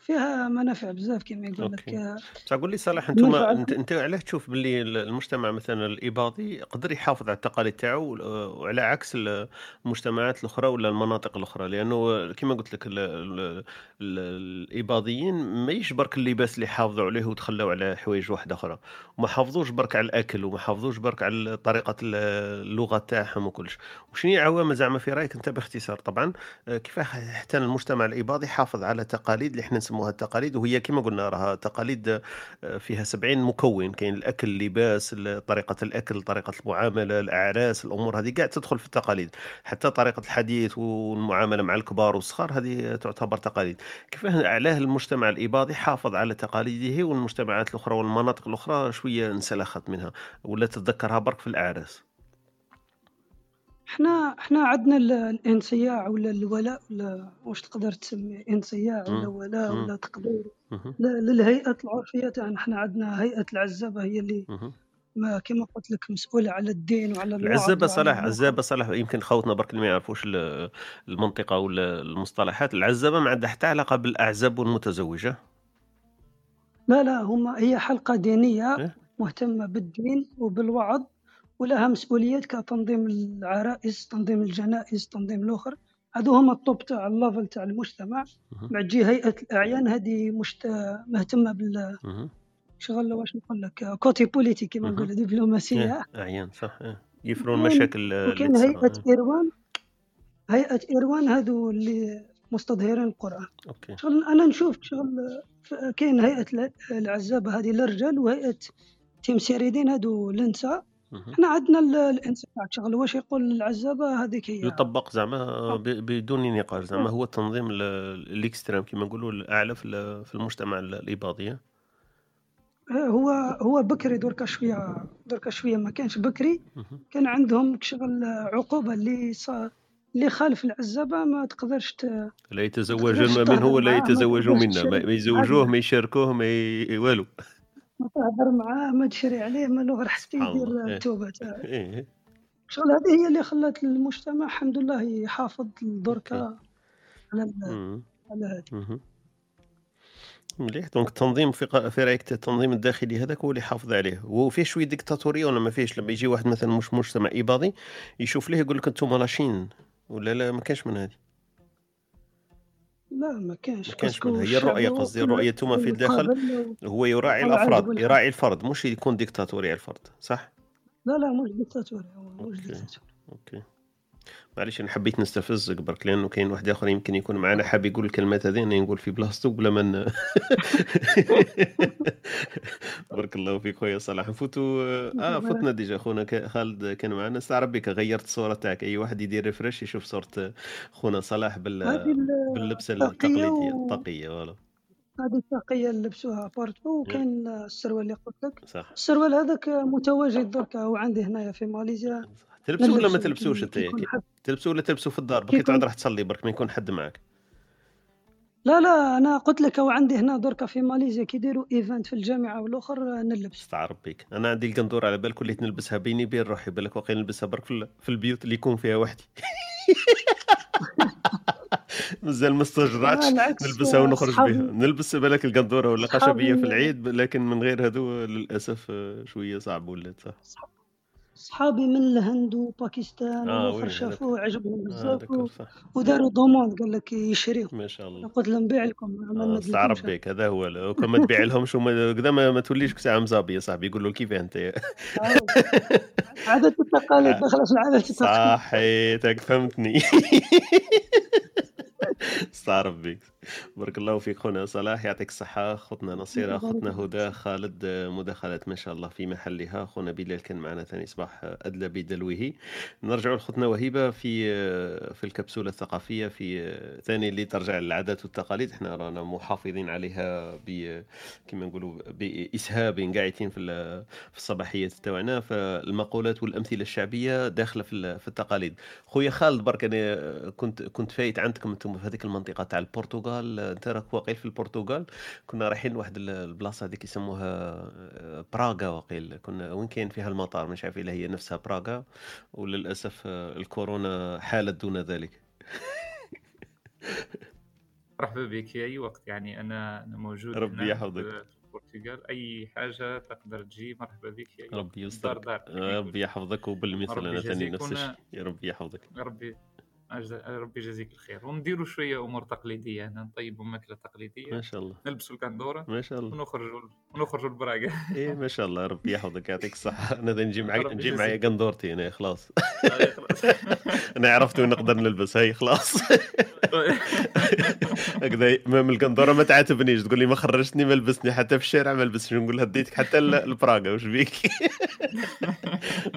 فيها منافع بزاف كما يقول لك أوكي. آه، بصح قول لي صالح أنتم انت أنت علاش تشوف باللي المجتمع مثلا الإباضي قدر يحافظ على التقاليد تاعو وعلى عكس المجتمعات الأخرى ولا المناطق الأخرى؟ لأنه كما قلت لك ال- ال- ال- الإباضيين ماهيش برك اللباس اللي حافظوا عليه وتخلاو على حوايج واحدة أخرى. وما حافظوش برك على الأكل وما حافظوش برك على طريقة اللغة تاعهم وكلش. وشنو هي عوامل زعما في رأيك أنت باختصار؟ طبعا آه، كيف حتى المجتمع الإباضي حافظ على تقاليد اللي إحنا يسموها التقاليد وهي كما قلنا راها تقاليد آه، فيها 70 مكون كاين الأكل اللباس ال- طريقة الأكل طريقة المعاملة الأعراس الأمور هذه قاعد تدخل في التقاليد. حتى طريقة الحديث والمعاملة مع الكبار والصغار هذه تعتبر تقاليد. كيفاه علاه المجتمع الإباضي حافظ على تقاليده والمجتمعات الأخرى والمناطق الأخرى شوية انسلخت منها ولا تتذكرها برك في الأعراس؟ إحنا إحنا عندنا ال- الانصياع ولا الولاء ولا واش تقدر تسميه انصياع ولا. ولاء. ولا تقدير مهم. ل- للهيئة العرفية تاعنا إحنا عندنا هيئة العزابة هي اللي. ما كما قلت لك مسؤولة على الدين وعلى العزابة صلاح عزابه صلاح يمكن خوتنا برك اللي ما يعرفوش ال- المنطقة ولا المصطلحات العزابة ما عندها حتى علاقة بالأعزاب والمتزوجة لا لا هما هي حلقة دينية إيه؟ مهتمة بالدين وبالوعظ ولها مسؤوليات كتنظيم العرائس تنظيم الجنائز تنظيم الأخر هادو هما ال top تاع ال level تاع المجتمع. بعد تجي هيئة الأعيان هذه مشت... مهتمة بال. شغل واش نقول لك côté politique كما مهم. نقول دبلوماسية إيه، أعيان صح إيه. يفرو مشاكل تصير هيئة إيه. إيروان هيئة إيروان هادو اللي مستظهرين القرآن okay شغل أنا نشوف شغل كاين هيئة الع- العزابة هذه للرجال وهيئة تمثيريدين هادو للنساء. إحنا عندنا ال- الانسان شغل واش يقول العزابة هذيك هي. يطبق زعما ب- بدون نقاش. زعما هو التنظيم ال- الإكستريم كما نقولوا الأعلى في ال- في المجتمع ال- الإباضي؟ آه، هو هو بكري دركا شوية دركا شوية ما كانش بكري. كان عندهم شغل عقوبة اللي اللي خالف العزابة ما تقدرش ت... لا يتزوج منه ولا يتزوجوا تقدرش منا ما يزوجوه ما يشاركوه ما ي... والو. ما تهضر معاه ما تشري عليه ما سبحان يدير إيه. التوبة تاعو <laughs> إيه. شغل هذه هي اللي خلت المجتمع الحمد لله يحافظ دركا على ال- مم. على هذه. مليح. donc التنظيم في في رأيك التنظيم الداخلي هذاك هو اللي يحافظ عليه. وفيه شوية ديكتاتورية ولا ما فيهش؟ لما يجي واحد مثلا مش مجتمع إباضي يشوف ليه يقول لك أنتم لاشين ولا لا؟ ما كانش من هذه. لا ما كانش ما كانش منها. هي هو قصدي كل الرؤيه توما في الداخل هو يراعي وجل يراعي الفرد مش يكون ديكتاتوري على الفرد صح؟ لا لا مش ديكتاتوري هو مش okay ديكتاتوري. okay. معليش أنا حبيت نستفزك برك لأنه كاين واحد آخر يمكن يكون معنا حاب يقول الكلمات هذه أنا نقول في بلاصتو بلا ما <laughs> بارك الله فيك خويا صلاح. نفوتوا آه فتنا déjà خونا خالد كان معنا استعرب بك غيرت الصورة تاعك. أي واحد يدير refresh يشوف صورة خونا صلاح بال باللبسه التقليديه. الطاقية voilà. هذه الطاقية اللي لبسوها partout إيه، وكاين السروال اللي قلت لك. صح. السروال هذاك متواجد دركا وعندي هنايا في ماليزيا. تلبسوا ولا ما تلبسوش انت تلبسوا ولا تلبسوا في الدار؟ برك يكون راح تصلي برك ما يكون حد معك. لا لا أنا قلت لك وعندي هنا دركا في ماليزيا كي يديروا event في الجامعة والاخر نلبس. استعرب بك. أنا عندي القندوره على بال كليت نلبسها بيني بين روحي بالك واقيلا نلبسها برك في ال- في البيوت اللي يكون فيها وحدي. <laughs> مازال ما استجرعتش. نلبسها ونخرج بها. نلبس بالك القندورة ولا خشبيه في العيد لكن من غير هذو للأسف آه، شوية صعب ولات صح؟ صحابي من الهند وباكستان آه والاخر شافوه عجبهم آه بزاف. صح. وداروا دوموند قال لك يشريو ما شاء الله. قلت لهم نبيع لكم استعرب ندلكمش بك هذا هو لو ما تبيع لهمش كذا ما, ما توليش ساعه مزابي يا صاحبي يقول له كيف أنت؟ عاود <laughs> عادة التقاليد دخلت في العادة التقاليد. صحيتك فهمتني. <laughs> استعرف بك <laughs> بارك الله فيك خونا صلاح يعطيك الصحة. خوتنا نصيرة خوتنا هدى خالد مداخلات ما شاء الله في محلها. خونا بلال كان معنا ثاني صباح أدلى بدلوه. نرجع لخوتنا وهبة في في الكبسولة الثقافية في ثاني اللي ترجع للعادات والتقاليد. إحنا رانا محافظين عليها ب كما نقولوا بإسهاب قاعدين في في الصباحيات تاعنا. فالمقولات والأمثلة الشعبية داخلة في في التقاليد. خويا خالد برك أنا كنت كنت فايت عندكم أنتم في هذيك المنطقة تاع البرتغال. انت راك واقيل في البرتغال. كنا رايحين لواحد ال- البلاصة هذيك يسموها آه، براغا واقيل كنا وين كاين فيها المطار؟ مش عارف إلا هي نفسها براغا. وللأسف آه، الكورونا حالت دون ذلك. <laughs> مرحبا بك. في أي وقت؟ يعني أنا موجود ربي يحفظك. البرتغال. أي حاجة تقدر تجي؟ مرحبا بك. ربي يقول ربي يحفظك وبالمثل أنا ثاني نفس الشيء. ربي يحفظك. ربي. ربي يجازيك الخير. ونديروا شوية أمور تقليدية هنا نطيبوا ماكلة ما تقليديه شاء الله. نلبسوا الكندورة. ما شاء الله. ونخرجوا ونخرجوا البراقة. <laughs> إيه ما شاء الله ربي يحفظك يعطيك الصحة. <laughs> أنا نجي معك ربي نجي قندورتي أنا خلاص. <laughs> آه، خلاص أنا عرفت وين نقدر نلبس. هاي خلاص. هكذا من القندورة ما تعاتبنيش. تقول لي ما خرجتني ما لبسني حتى في الشارع ما لبسني نقول لها ديتك حتى ل- لبراغا. واش بيك؟ <laughs>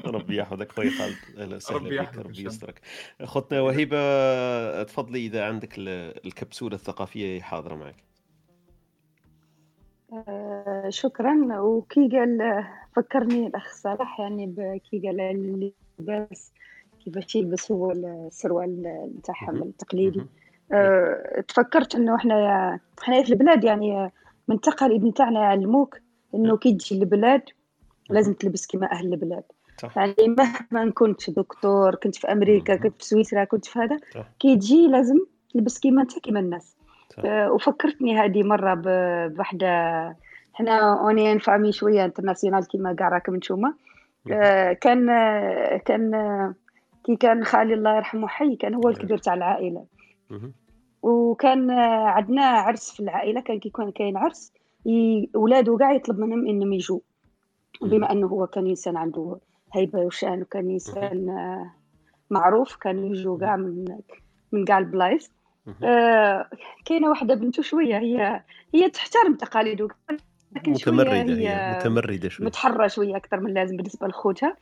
ربي يحفظك. خويا خالد أهلا وسهلا ربي بك ربي. يسترك. اخوتنا وهبه تفضلي إذا عندك ال- الكبسولة الثقافية حاضرة معك. آه، شكرا. وكي قال فكرني الاخ صلاح يعني كي قال اللباس كيفاش يلبس هو السروال نتاعهم مهم. التقليدي. تفكرت إنه إحنا إحنا في البلاد يعني من التقاليد نتاعنا يعلموك إنه كي تجي البلاد لازم تلبس كما أهل البلاد. صح. يعني مهما كنت دكتور كنت في أمريكا. كنت في سويسرا كنت في هذا صح. كي تجي لازم تلبس كيما أنت كيما الناس. آه، وفكرتني هذه مرة ب- بوحدة إحنا on est une famille شوية internationale كيما كاع راكم نتوما. آه، كان آه، كان آه، كي كان خالي الله يرحمه حي كان هو الكبير تاع العائلة. مهم. وكان عندنا عرس في العائلة كان كي كان كاين عرس ولاده كاع يطلب منهم إنهم يجوا. بما أنه هو كان إنسان عنده هيبة وشأن وكان. إنسان معروف كانوا يجوا كاع من من كاع البلايص. آه، كاينة واحدة بنته شوية هي هي تحترم تقاليده لكن شوية متمردة هي هي متمردة شوي متحرة شوية أكثر من اللازم بالنسبة لخوتها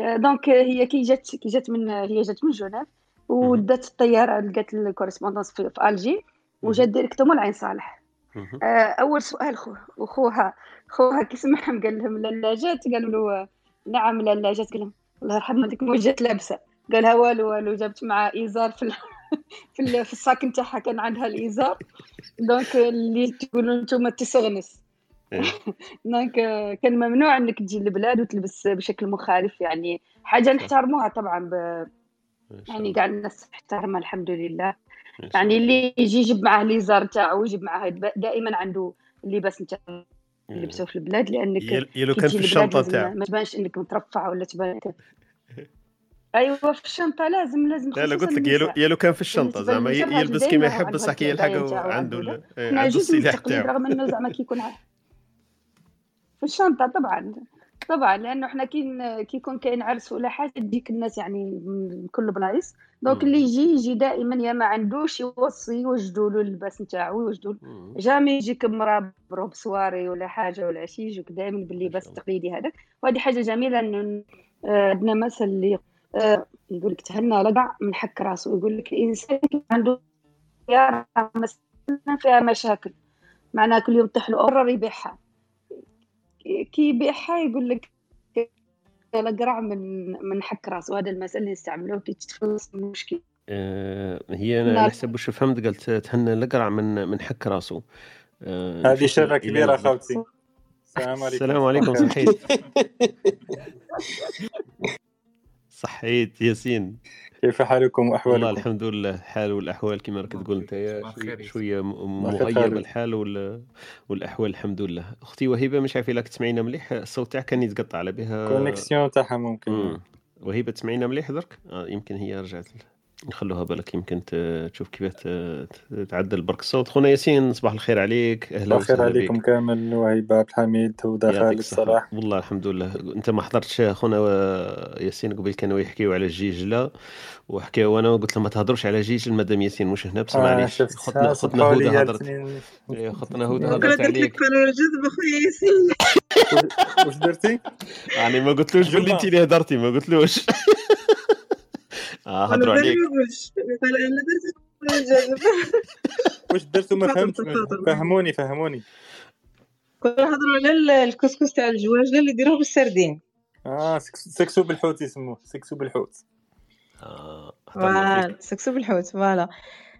آه، donc هي كي جات كي جات من هي جات من جنيف. ودات الطيارة لقات ال correspondance في, في ألجي. وجات directement لعين صالح. آه، أول سؤال خو وخوها خوها كي سمعهم قال لهم لالاجات قالوا له نعم لالاجات قال لهم الله يرحم والديك واش جات لابسة قالها والو والو جابت معها إزار في <laughs> في في ال sac نتاعها كان عندها الإزار donc اللي تقولوا أنتم تسغنس إيه. <laughs> donc كان ممنوع إنك تجي للبلاد وتلبس بشكل مخالف يعني حاجة نحترموها طبعا ب... يعني كاع الناس تحترمها الحمد لله. يعني اللي يجي يجيب معاه الازار تاعو يجيب معاه دائما عنده اللباس نتاع إيه. يلبسوه في البلاد لأنك يل- يلو كان في الشنطة تاعو. ما تبانش إنك مترفع ولا تبان أيوه في الشنطة لازم لازم لا لا قلت لك يلو يلو كان في الشنطة زعما. يلبس كيما يحب بصح كي يلحق عنده إيه، عنده السلاح تاعو. رغم إنه زعما كي يكون ع- في الشنطة طبعا. طبعا لأنه إحنا كي ن- كي يكون كاين عرس ولا حاجة تجيك الناس يعني من كل بلايص donc. اللي يجي يجي دائما يا ما عندوش يوصي يوجدوا له اللباس نتاعو يوجدوا. jamais يجيك مرا ب robe soirée ولا حاجة ولا شي يجيك دائما ما باللباس التقليدي هذاك. وهذه حاجة جميلة إنه آه، عندنا مثل اللي آه، يقول لك تهنى لقع من حك راسه. يقول لك الإنسان عنده سياره مثلا فيها مشاكل. معناها كل يوم تحلو قرر يبيعها. كي يبيعها يقول لك القرع من من حك راسه. هذا المثل اللي نستعملوه كي تتخلص من المشكل آه، هي أنا على. حسب واش فهمت قالت تهنى القرع من من حك راسه. آه، هذه شره كبيرة خاوتي السلام عليكم. السلام عليكم الخير. <laughs> صحيت ياسين. كيف حالكم والله وأحوالكم؟ الحمد لله الحال والأحوال كما راك تقول انت شوية الخير شوية م- الله يخليك مغيب خالد. الحال وال- والأحوال الحمد لله. أختي وهبه مش عارف إلا تسمعينا مليح الصوت تاعك كان يتقطع على بها. كونيكسيون تاعها ممكن. مم. وهبه تسمعينا مليح درك؟ آه يمكن هي رجعت. نخلوها بالك يمكن تشوف كيف تعدل برك الصوت خونا ياسين صباح الخير عليك. أهلا صباح الخير وسهلا عليكم بك كامل وهيبة عبد الحميد يعطيك خالد صلاح والله الحمد لله. أنت ما حضرتش خونا ياسين قبل كانوا يحكيوا على الجيجلة وحكيوا أنا قلت لهم ما تهضروش على جيجل مادام ياسين مش هنا بس آه معليش. خطنا آه، خطنا هدى هضرت. إيه، خطنا هدى هضرت درت لك عليك. الجذب اخويا ياسين. <laughs> واش درتي؟ يعني ما قلتلوش باللي. أنت اللي هضرتي ما قلتلوش. <laughs> هضروا بالي عليك. <laughs> واش درتو ما فهمتش فهموني فهموني. كنا نهضروا على ال- الكسكس تاع الجواجله اللي يديروه بالسردين آه سكس- سكسو بالحوت يسموه. سكسو بالحوت. آه سكسو بالحوت voilà.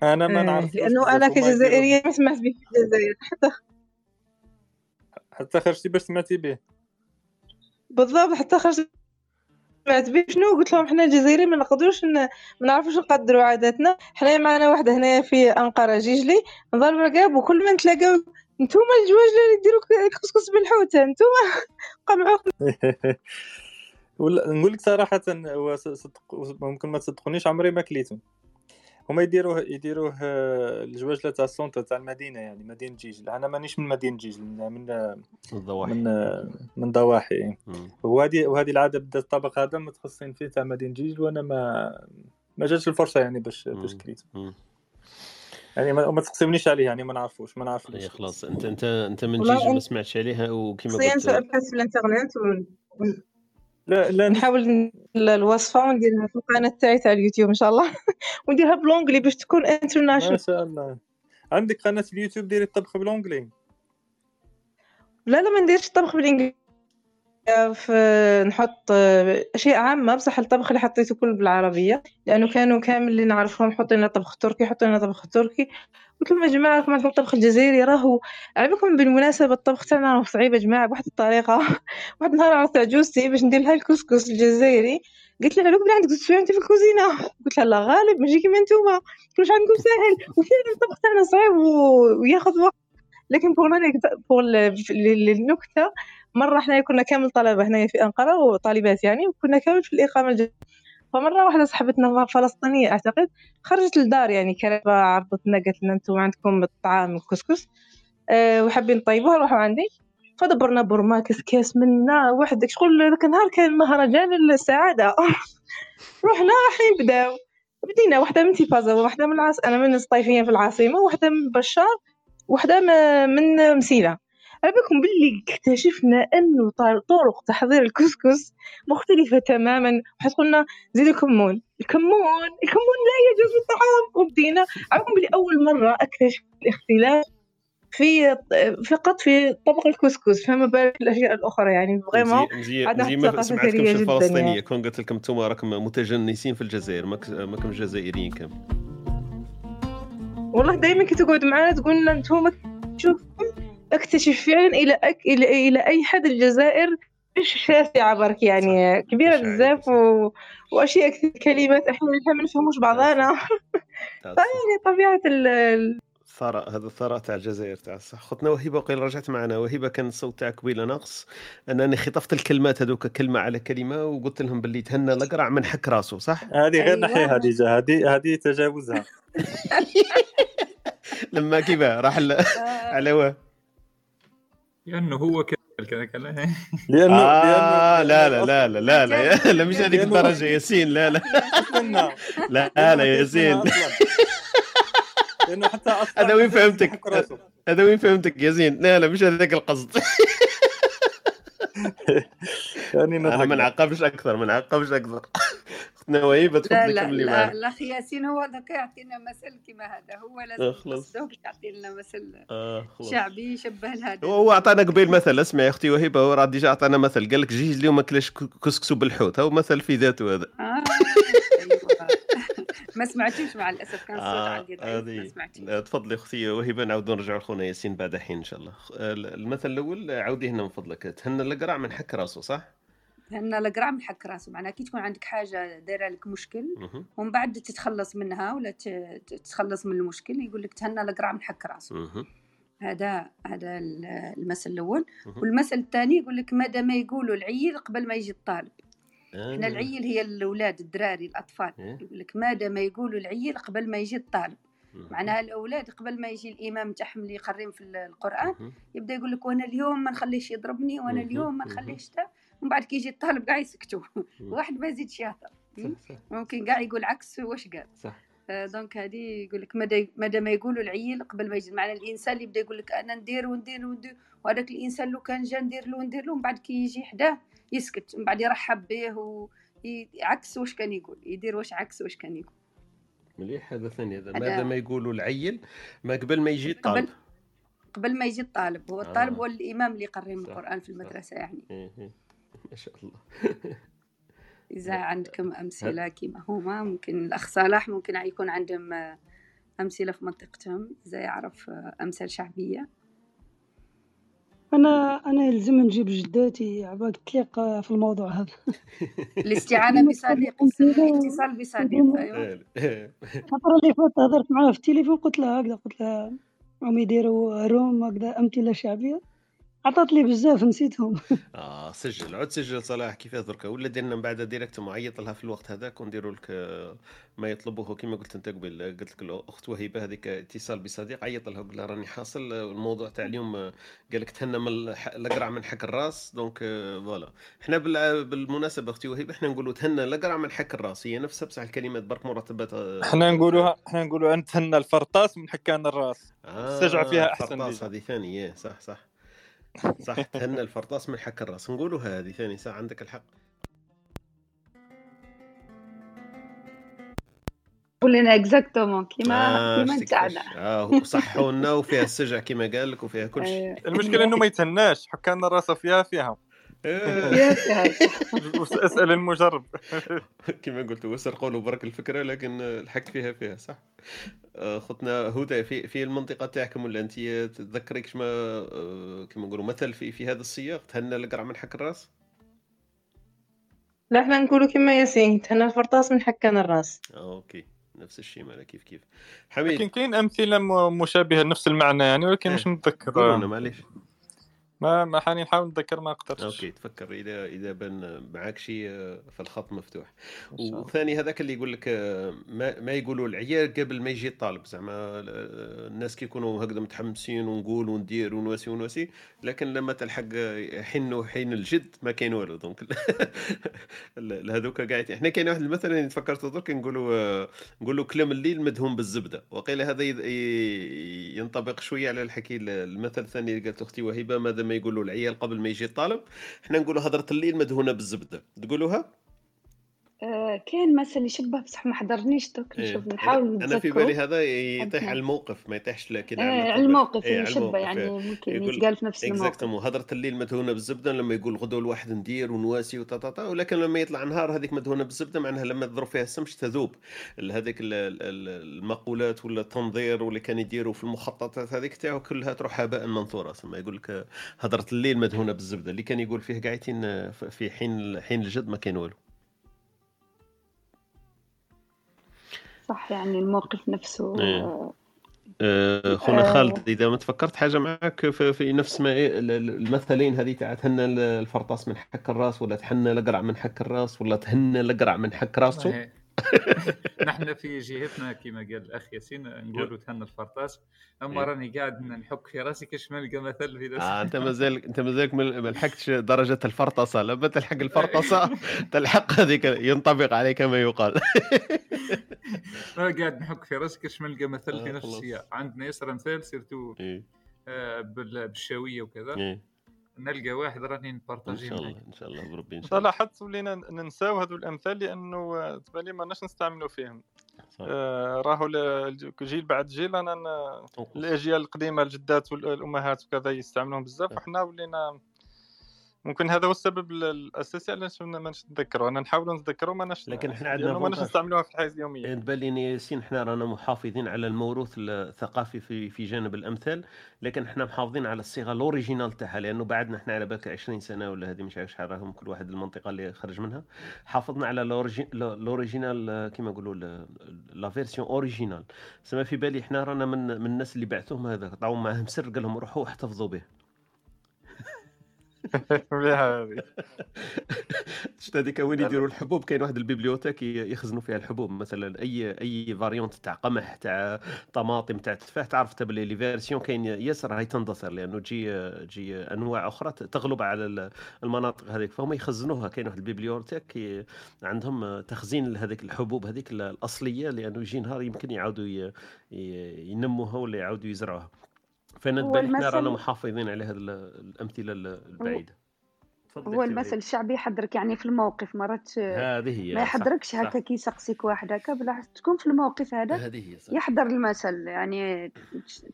أنا ما آه، نعرفوش لأنه أنا كجزائرية ما سمعت به في الجزائر حتى حتى خرجتي باش سمعتي به. بالضبط حتى خرجت سمعت به شنو قلت لهم حنا الجزائريين ما نقدروش ما نعرفوش نقدروا عاداتنا. حنا معنا واحد هنايا في أنقرة جيجلي. نضرب رقاب وكل ما نتلاقاو نتوما الجواجله اللي ديروا ك- كسكس بالحوت نتوما قمعوا <laughs> ولا نقول لك صراحة ممكن ما تصدقونيش عمري ما كليته هما يديروه يديروه آه، الجواجله تاع ال centre تاع المدينة يعني مدينة جيجل. أنا مانيش من مدينة جيجل من من الضواحي. من, من ضواحي. وهذه وهذه العادة بدات الطبق هذا متخصصين فيه تاع مدينة جيجل وأنا ما ما جاتش الفرصة يعني باش باش مم. يعني ما, ما تقسمنيش عليه يعني ما نعرفوش ما نعرفش هي خلاص. أنت أنت أنت من جيجي ما سمعتش عليها وكما شخصيا قلت. أبحث في الإنترنت ون- لا لا نحاول الوصفة ونديرها في القناة تاعي تاع اليوتيوب إن شاء الله. <laughs> ونديرها ب l'anglais باش تكون ما international شاء الله. عندك قناة اليوتيوب ديري الطبخ ب l'anglais لا لا ما نديرش الطبخ بالانجليزي في نحط أشياء عامة بصح الطبخ اللي حطيته كله بالعربية لأنه كانوا كامل اللي نعرفهم حطوا لنا طبخ تركي حطوا لنا طبخ تركي. قلت لهم يا جماعة راكم عندكم الطبخ الجزائري راهو. على بالكم بالمناسبة الطبخ تاعنا راهو صعيب يا جماعة بواحد الطريقة. <laughs> واحد النهار عرفت عجوزتي باش ندير لها الكسكس الجزائري قلت لها على بالك عندك تسوي في الكوزينة؟ <laughs> قلت لها لا غالب ماشي كيما نتوما. كلش عندكم ساهل؟ وفعلا الطبخ تاعنا صعيب وياخذ وقت. لكن pour pour النكتة مرة إحنا كنا كامل طلبة هنايا في أنقرة وطالبات يعني وكنا كامل في الإقامة الجزائريه فمرة واحدة صاحبتنا فلسطينية أعتقد خرجت للدار يعني كانت عرضت لنا قالت لنا أنتم عندكم الطعام الكسكس أه وحابين نطيبوها روحوا عندي. فدبرنا برما كاس منا وحدك شغل ذاك النهار كان مهرجان السعادة. <laughs> رحنا رايحين بداو. بدينا واحدة من تيفازا واحدة من العاص أنا من الصيفيه في العاصمة واحدة من بشار واحدة من مسيلة. بالكم باللي اكتشفنا أنه طر- طرق تحضير الكسكس مختلفة تماما. واحد قلنا زيد الكمون. الكمون الكمون لا يجوز في الطعام. وبدينا. بالكم باللي أول مرة أكتشف الاختلاف في فقط في طبق الكسكس. فما بالك الأشياء الأخرى يعني. vraiment واحد ما سمعتكمش الفلسطينية. يعني. كون قلت لكم أنتم راكم متجنسين في الجزائر. ماك- ماكم جزائريين كامل والله دائما كي تقعد معنا تقول لنا أنتم شوف اكتشف فعلا إلى أك... إلى إلى أي حد الجزائر مش شاسعه برك يعني كبيرة بزاف و... وأشياء كثير كلمات إحنا ما نفهموش بعضانا <laughs> فيعني طبيعة ال... ال- الثراء هذا الثراء تاع الجزائر تاع صح. خوتنا وهبه وقيل رجعت معنا وهبه كان الصوت تاعك قبيله ناقص أنني خطفت الكلمات هذوك كلمة على كلمة وقلت لهم باللي تهنى الأقرع من حك راسه صح؟ <laughs> هذه غير أيوة. نحيها ديجا هذه هذه تجاوزها. <laughs> لما كيفاه راح ل- على واه. لأنه هو كذا كذا لأنه آه لا لا لا لا لا لا, لا مش هذيك الدرجة ياسين لا لا. <laughs> لا لا يا ياسين. لأنه حتى أصلا هذا وين فهمتك؟ هذا وين فهمتك ياسين؟ لا لا مش هذاك القصد. <laughs> يعني أنا ما نعقبش أكثر ما نعقبش أكثر. اختنا وهيبه لا تفضلي لا كملي لا معنا الاخ ياسين هو ذاك يعطينا مثل كما هذا. هو آه، لازم. نقصدو باش يعطي لنا مثل خلاص. شعبي يشبه لهذا هو هو عطانا قبيل مثل اسمع يا أختي وهبه هو راه déjà عطانا مثل. قال لك جيج اليوم ما كلاش كسكسو بالحوت. هو مثل في ذاته هذا. آه أيوة. <laughs> ما سمعتوش مع الأسف كان الصوت آه عندي ما سمعتوش. آه، تفضلي أختي وهبه نعاودوا نرجعوا لخونا ياسين بعد حين إن شاء الله. آه، المثل الأول آه، عاوديه لنا من فضلك. تهنى القرع من حك راسه صح؟ لأن القرع حك راسه معناها كي تكون عندك حاجة دايرة لك مشكل. ومن بعد تتخلص منها ولا تتخلص من المشكل يقول لك تهنى القرع حك راسه. هذا هذا ال- المثل الأول. والمثل الثاني يقول لك ماذا ما يقولوا العيل قبل ما يجي الطالب إحنا آه. العيل هي الأولاد الدراري الأطفال إيه. يقول لك ماذا ما يقولوا العيل قبل ما يجي الطالب. معناها الأولاد قبل ما يجي الإمام تاعهم اللي يقريهم في القرآن. يبدأ يقول لك وأنا اليوم ما نخليش يضربني وأنا. اليوم ما. نخليش تا ومن بعد كي يجي الطالب كاع يسكتوا. واحد ما يزيدش يهضر ممكن كاع يقول عكس واش قال. صح. آه، donc هذه يقول لك مدى مدى ما يقولوا العيل قبل ما يجي. معنى الإنسان اللي يبدا يقول لك أنا ندير وندير وندير وهذاك الإنسان لو كان جا ندير له وندير له من بعد كي يجي حداه يسكت من بعد يرحب به وعكس واش كان يقول. يدير واش عكس واش كان يقول. مليح هذا ثاني هذا. ماذا ما يقولوا العيل ما قبل ما يجي قبل الطالب. قبل ما يجي الطالب. هو الطالب آه. هو الإمام اللي يقريهم صح، القرآن في. المدرسة يعني. إيه، إيه. <laughs> ما شاء الله. إذا عندكم أمثلة كما هما ممكن الأخ صلاح ممكن يكون عندهم آه، أمثلة في منطقتهم إذا يعرف آه، أمثال شعبية. أنا أنا يلزم نجيب جداتي عباك تليق في الموضوع هذا. <laughs> <laughs> الاستعانة بصديق الاتصال بصديق أيوه. إيه. الفترة اللي فاتت هضرت معاها في التليفون قلت لها هكذا قلت لها هم يديروا روم هكذا أمثلة شعبية. عطات لي بزاف نسيتهم. <laughs> آه سجل. عود سجل صلاح كيفاه دركا ولا درنا من بعد direct معيط لها في الوقت هذاك ونديروا لك آه، ما يطلبوه. كما قلت أنت قبل قلت لك الأخت وهيبة هذيك اتصال بصديق عيط لها قول لها راني حاصل. آه، الموضوع تاع اليوم آه، قال لك تهنى من القرع من حك الراس. donc voilà. إحنا بال- بالمناسبة أختي وهيبة إحنا نقولوا تهنى القرع من حك الراس. هي نفسها بصح الكلمات برك مرتبات إحنا نقولوها إحنا نقولوا نتهنى الفرطاس من حكان الراس. آه السجع فيها أحسن الفرطاس. هذه ثانية. صح صح. صح. <laughs> تهنى الفرطاس من حك الرأس. نقولوا هذه ثاني صح عندك الحق. قول لنا اكزاكتومون كيما آه كيما نتاعنا. آه صحوا لنا وفيها السجع كما قال لك وفيها كل شيء. آه، المشكلة إنه ما يتهناش. حكان فيها فيها فيها. <laughs> اسأل المجرب. <laughs> كما قلت وسرقوا له برك الفكرة لكن الحق فيها فيها صح؟ آه، خطنا هدى في في المنطقة تاعكم ولا أنت تذكريك شما آه، كما نقولوا مثل في في هذا السياق؟ تهنى القرع من حك الراس؟ لا حنا نقولوا كما ياسين تهنى الفرطاس من حكان الراس. okay نفس الشيء مالا كيف كيف. لكن حميد كاين أمثلة مشابهة نفس المعنى يعني ولكن مش إيه. نتذكر قولوا لنا معليش. ما ما حاني نحاول نتذكر ما قدرتش. okay تفكر إذا إذا بان معاك شيء آه، فالخط مفتوح. وثاني هذاك اللي يقول لك آه، ما, ما يقولوا العيال قبل ما يجي الطالب زعما آه، الناس كي يكونوا هكذا متحمسين ونقول وندير ونواسي ونواسي لكن لما تلحق حين حين الجد ما كاين والو. donc <laughs> هذوك قاعد إحنا كاين واحد المثل اللي تفكرت درك نقولوا نقولوا كلام الليل مدهون بالزبدة. وقيل هذا ينطبق شوية على الحكي المثل الثاني اللي قالت أختي وهبه ماذا ما يقولوا العيال قبل ما يجي الطالب إحنا نقولوا هضرة الليل مدهونة بالزبدة. تقولوها؟ آه، كاين مثل يشبه بصح ما حضرنيش دوك إيه. نشوف نحاول أنا أنا في. بالي هذا يطيح. على الموقف ما يطيحش كده آه، على على الموقف إيه، يشبه يعني إيه. ممكن يتقال في نفس الموقف اكزاكتومون هضرة الليل مدهونة بالزبدة لما يقول غدو الواحد ندير ونواسي وتاتا ولكن لما يطلع نهار هذيك مدهونة بالزبدة معناها لما تضرب فيها السمش تذوب هذيك ال- ال- ال- المقولات ولا التنظير واللي كان يديروا في المخططات هذيك تاعو كلها تروح هباء منثورا ثم يقول لك هضرة الليل مدهونة بالزبدة اللي كان يقول فيه قاعدين في حين حين الجد ما كان والو صح يعني الموقف نفسه إيه. آه، آه، خونا آه. خالد إذا ما تفكرت حاجة معك في, في نفس ما إيه ال- ال- المثلين هذه تاع تهنى الفرطاس من حك الراس ولا تهنى القرع من حك الراس ولا تهنى القرع من حك راسه. نحن في جهتنا كما قال الأخ ياسين نقولوا تهنى الفرطاس أما إيه. راني قاعد نحك في راسي كاش ما نلقى مثل في آه أنت مازال أنت مازالك ما لحقتش درجة الفرطسه لما تلحق <laughs> الفرطسه تلحق هذيك ينطبق عليك ما يقال <laughs> ما قاعد نحك في راسي كاش ما نلقى مثل في آه، نفس. السياق عندنا ياسر أمثال سيرتو إيه. آه، بال- بالشاوية وكذا إيه. نلقى واحد راني إن نبارطاجي شاء الله إن شاء الله بربي إن شاء الله لاحظت ولينا ننساو هذو الأمثال لأنه آه، تبان لي ما ناش نستعملوا فيهم. آه، راهو جيل بعد جيل أنا. الأجيال القديمة الجدات والأمهات وكذا يستعملوهم بزاف. وحنا ولينا ممكن هذا هو السبب ال- الأساسي علاش ما نتذكروا. أنا نحاولوا نتذكروا ما ناش لكن إحنا عندنا ما ناش. نستعملوها في الحياة اليومية. تبان لي ياسين إحنا رانا محافظين على الموروث الثقافي في في جانب الأمثال لكن إحنا محافظين على الصيغة ال originale تاعها لأنه بعدنا إحنا على بالك 20 سنة ولا هذه مش عارف شحال راهم كل واحد المنطقة اللي خرج منها. حافظنا على الأوريجينال كيما نقولوا la version originale سما في بالي إحنا رانا من من الناس اللي بعثوهم هذا طاو معاهم سر قال لهم روحوا احتفظوا به. مليحه هذه. <laughs> شفت هذيك وين يديروا الحبوب؟ كاين واحد ال bibliothèque يخزنوا فيها الحبوب. مثلا اي أي variante تاع قمح تاع طماطم تاع تفاح تعرف انت باللي les versions كاين ياسر هاي تندثر لأنه تجي تجي أنواع أخرى تغلب على ال- المناطق هذيك. فهم يخزنوها. كاين واحد ال bibliothèque عندهم تخزين لهذيك الحبوب هذيك ال- الأصلية لأنه يجي نهار يمكن يعاودوا ينموها ولا يعاودوا يزرعوها. تبان إحنا رانا محافظين على هذه ال- الأمثلة ال- البعيدة. هو المثل. الشعبي يحضرك يعني في الموقف مرات هذه هي ما يحضركش. هكا كي يسقسيك واحد هكا بالعكس تكون في الموقف هذا هذه هي صح. يحضر المثل يعني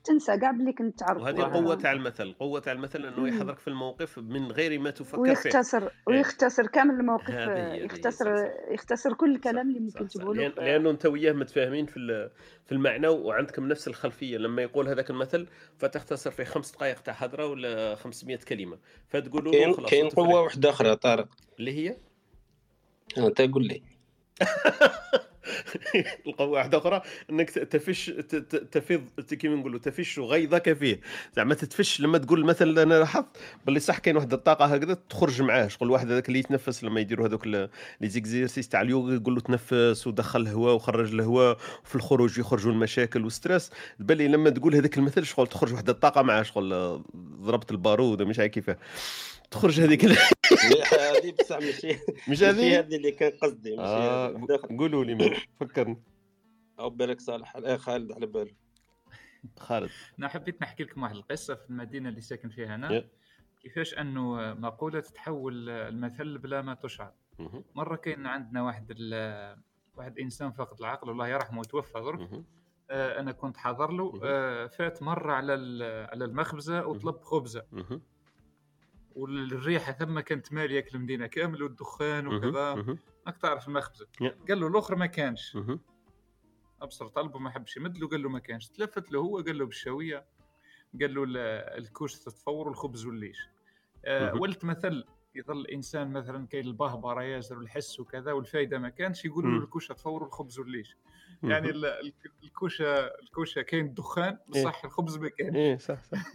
تنسى كاع بلي كنت تعرف وهذه القوة تاع المثل القوة تاع المثل أنه يحضرك في الموقف من غير ما تفكر فيه. ويختصر ويختصر كامل الموقف هذه هي- هذه هي، يختصر صح، يختصر كل الكلام اللي ممكن تقوله. لأن لأنه أنت وياه متفاهمين في ال- في المعنى وعندكم نفس الخلفية لما يقول هذاك المثل فتختصر في خمس دقائق تاع هضرة ولا 500 كلمة فتقولوا له كاين خلاص كاين وتفرح. قوه واحدة أخرى طارق. اللي هي؟ أنت قول لي. <laughs> تلقى واحدة أخرى إنك تفش تفيض كيما نقولوا تفش غيظك فيه. زعما تتفش لما تقول مثلا أنا لاحظت باللي صح كاين واحد الطاقة هكذا تخرج معاه. شغل واحد هذاك اللي يتنفس لما يديروا هذوك لي exercices تاع اليوغا يقول له تنفس ودخل الهواء وخرج الهواء وفي الخروج يخرجوا المشاكل وال stress. بالي لما تقول هذاك المثل شغل تخرج واحد الطاقة معاه شغل آه، ضربت البارود مش عارف كيفاه. تخرج هذيك هذه بصح ماشي <laughs> مش هذه؟ هذه اللي كان قصدي ماشي آه. قولوا لي ما- فكرني أو بالك صالح آه، خالد على باله خالد أنا حبيت نحكي لكم واحد القصة في المدينة اللي ساكن فيها. أنا كيفاش أنه مقولة تتحول المثل بلا ما تشعر. مرة كان عندنا واحد ال- واحد إنسان فاقد العقل الله يرحمه وتوفى درك مهم. آه، أنا كنت حاضر له فات مرة على ال- على المخبزة وطلب خبزة. والريحة ثم كانت مالية المدينة كامل والدخان. وكذا مهم. راك تعرف المخبزه. قال له الأخر ما كانش. أبصر طلبه ما حبش يمد له قال له ما كانش تلفت له هو قال له بالشاوية قال له ال- الكوش تتفور والخبز والليش آه. ولت مثل يظل الانسان مثلا كاين البهبره ياسر والحس وكذا والفايدة ما كانش يقولوا له مم. الكوشه تفور والخبز والليش يعني الكوشه الكوشة كاين الدخان إيه. بصح الخبز ما كانش إيه صح صح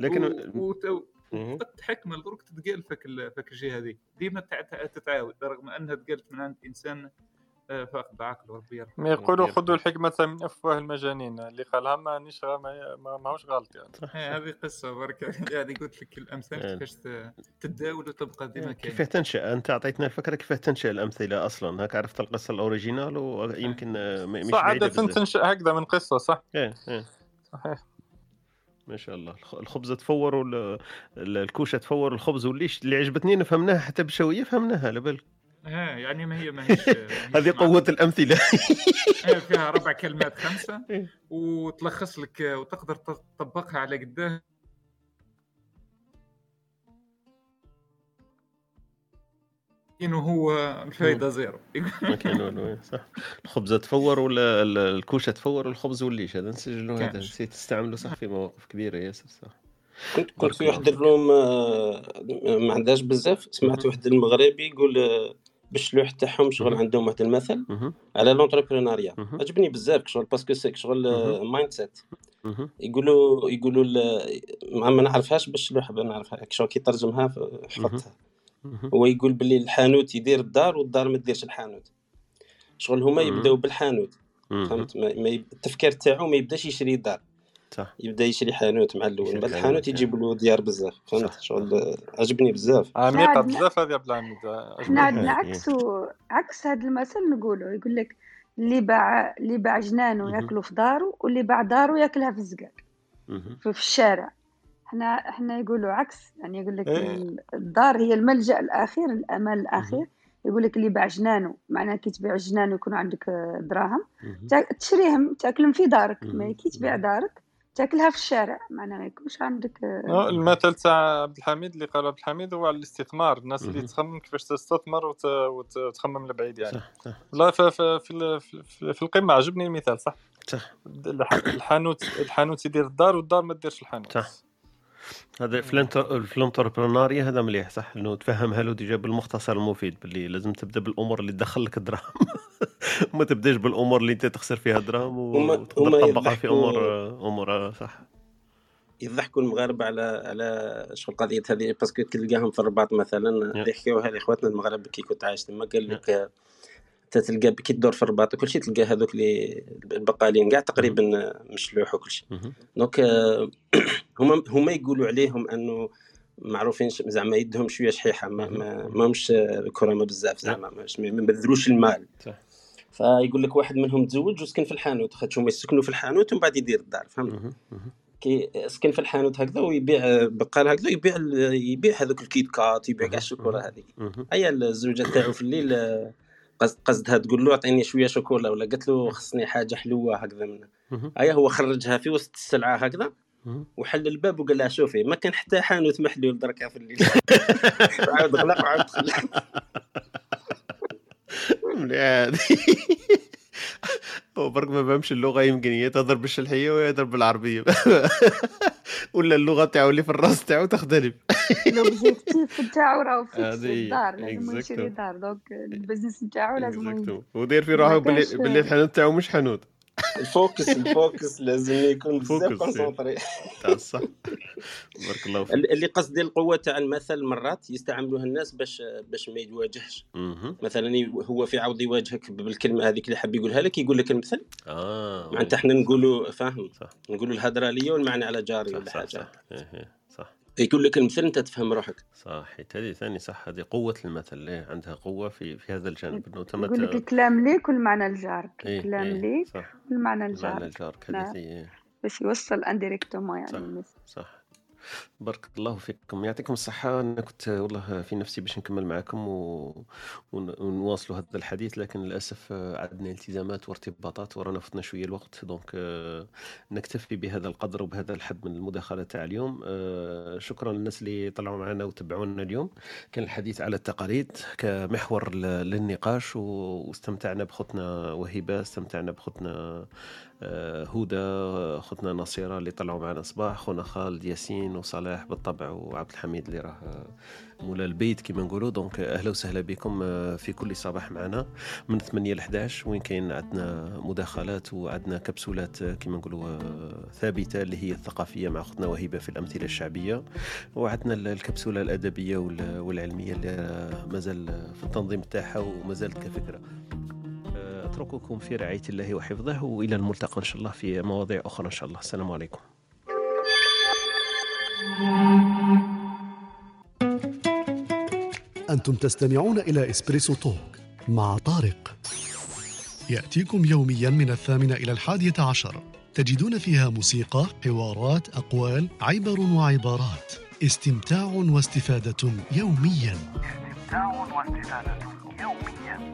لكن <laughs> و... وت... وقت حكمه درك تتقال فك. فك الجهة هذه. ديما تع- تع- تتعاود رغم أنها تقالت من عند إنسان آه، فاقد عقله ربي. يرحمه ما يقولوا خذوا الحكمة من أفواه المجانين اللي قالها مانيش ما ما- ماهوش غلط يعني. آه، هذه قصة برك. <laughs> يعني قلت لك الأمثال يعني. كيفاش تتداول وتبقى ديما كيف كاين. تنشأ؟ أنت أعطيتنا الفكرة كيف تنشأ الأمثلة أصلا؟ هاك عرفت القصة الأوريجينال ويمكن آه، مش صح عادة تنشأ هكذا من قصة صح؟ إيه إيه. صحيح. ما شاء الله. الخ- الخبز تفور وال- ال- الكوشة تفور الخبز والليش اللي عجبتني فهمناها حتى بشوية فهمناها على بالك ها يعني ما هي ما هيش <laughs> هذه قوة الأمثلة. <laughs> آه، فيها ربع كلمات خمسة. إيه. وتلخص لك وتقدر تطبقها على قداه انه هو الفايدة زيرو ما كان والو إيه، صح الخبزة تفور ولا ال- الكوشة تفور الخبز والليش هذا نسجلوا هذا. نسيت تستعملوا صح في مواقف كبيرة ياسر صح كنت كنت في واحد. الروم آه، ما عندهاش بزاف سمعت واحد المغربي يقول آه، بالشلوح تاعهم شغل. عندهم واحد المثل. على l'entrepreneuriat. عجبني بزاف شغل parce que c'est شغل مهم. mindset. يقولوا يقولوا ما نعرفهاش بالشلوح نعرفها شغل كي ترجمها حفظتها. هو يقول باللي الحانوت يدير الدار والدار ما تديرش الحانوت. شغل هما. يبداو بالحانوت. فهمت؟ ما ما يب- التفكير تاعو ما يبداش يشري دار صح. يبدا يشري حانوت مع الأول. من بعد حانوت، الحانوت. يجيب له ديار بزاف فهمت؟ صح، شغل آه، عجبني بزاف. عميقة عندنا- بزاف هذه عبد الحميد إحنا عجبتني عندنا. عكسو عكس هذا المثل نقولوا يقول لك اللي باع اللي باع جنانه مهم. ياكله في داره واللي باع داره ياكلها في الزقاق في الشارع. إحنا إحنا يقولوا عكس يعني يقول لك إيه. ال- الدار هي الملجأ الأخير الأمان الأخير. يقول لك اللي باع جنانه معناه كي تبيع جنان ويكون عندك دراهم تشريهم تاكلهم في دارك. ما. كي تبيع دارك تاكلها في الشارع. معناه ما يكونش عندك آه، المثل تاع عبد الحميد اللي قال عبد الحميد هو على الاستثمار. الناس اللي. تخمم كيفاش تستثمر وت- وت- وتخمم لبعيد يعني. لا في, في, في, في, في القمة. عجبني المثال صح؟ صح. الح- الحانوت الحانوت يدير الدار والدار ما ديرش الحانوت. صح. هذا ال entrepreneuriat هذا مليح صح؟ إنه تفهمها له déjà بالمختصر المفيد باللي لازم تبدأ بالأمور اللي تدخل لك الدراهم. <laughs> وما تبدأش بالأمور اللي أنت تخسر فيها دراهم هما- وتقدر هما تطبقها في امور أمور صح. يضحكوا المغاربة على على شغل قضيه هذه؟ parce que تلقاهم في الرباط مثلا. يحكيوها لاخواتنا المغاربة كي كنت عايش تما قال لك تلقى كي تدور في الرباط وكل شيء تلقى هذوك اللي البقالين كاع تقريبا مشلوح وكل شيء. donc هما هما يقولوا عليهم أنه معروفين زعما يدهم شوية شحيحة ما ما ماهمش آه، كرامه بزاف زعما ماش- ما يبذلوش المال. صح فيقول لك واحد منهم تزوج وسكن في الحانوت خاطش هما يسكنوا في الحانوت ومن بعد يدير الدار فهمت. كي سكن في الحانوت هكذا ويبيع بقال هكذا يبيع يبيع هذوك الكيت كات يبيع كاع الشوكولا هذيك. هيا الزوجة تاعو في الليل قصد قصدها تقول له أعطيني شوية شوكولا ولا؟ قالت له خصني حاجة حلوة هكذا منها. هيا هو خرجها في وسط السلعة هكذا. وحل الباب وقال لها شوفي ما كان حتى حانوت محلول دركا في الليل <laughs> عاود غلق وعاود هذه هو برك ما فهمش اللغة يمكن هي تهضر بالشلحية وهي تهضر بالعربية. <laughs> ولا اللغة تاعو اللي في الراس تاعو تختلف. <laughs> l'objectif نتاعو راهو fixe في. الدار لازم يشري. دار. donc ال business نتاعو لازم. وداير في روحه باللي الحانوت تاعو مش حانوت ال focus ال focus لازم يكون بزاف concentré تاع الصح. بارك الله فيك. اللي قصدي القوة تاع المثل مرات يستعملوها الناس باش باش ما يواجهش. مهم. مثلا هو في عوض يواجهك بالكلمة هذيك اللي حاب يقولها لك يقول لك المثل. آه معناتها إحنا نقولوا فاهم؟ صح. نقولوا الهدرة لي والمعنى على جاري صح ولا صح حاجة. صح. إيه إيه، صح يقول لك المثل أنت تفهم روحك صح هذه ثاني صح هذه قوة المثل إيه عندها قوة في في هذا الجانب إنه تم يقول لك الكلام ليك والمعنى لجارك إيه، الكلام إيه، ليك صح والمعنى معنى لجارك الجارك نعم. هذه إيه. باش يوصل انديريكتومون يعني صح. صح بارك الله فيكم. يعطيكم الصحة. أنا كنت والله في نفسي باش نكمل معكم و... ون... ونواصلوا هذا الحديث لكن للأسف عندنا التزامات وارتباطات ورانا فتنا شوية الوقت. دونك آه، نكتفي بهذا القدر وبهذا الحد من المداخلة تاع اليوم. آه، شكرا للناس اللي طلعوا معنا وتبعونا اليوم. كان الحديث على التقاليد كمحور للنقاش واستمتعنا بخطنا وهبة استمتعنا آه، هدى خطنا نصيرة اللي طلعوا معنا صباح خونا خالد ياسين وصلاح بالطبع وعبد الحميد اللي راه آه، مولا البيت كما نقولوا. دونك أهلا وسهلا بكم آه، في كل صباح معنا. من 8 ل 11 وين كاين عندنا مداخلات وعندنا كبسولات آه، كما نقولوا آه، ثابتة اللي هي الثقافية مع أختنا وهبه في الأمثلة الشعبية. وعندنا ال- الكبسولة الأدبية وال- والعلمية اللي آه، مازال آه، في التنظيم تاعها ومازالت كفكرة. اترككم في رعاية الله وحفظه وإلى الملتقى إن شاء الله في مواضيع أخرى إن شاء الله. السلام عليكم. أنتم تستمعون إلى إسبريسو توك مع طارق. يأتيكم يوميا من الثامنة إلى الحادية عشر. تجدون فيها موسيقى، حوارات، أقوال، عبر وعبارات. استمتاع واستفادة يوميا. استمتاع واستفادة يوميا.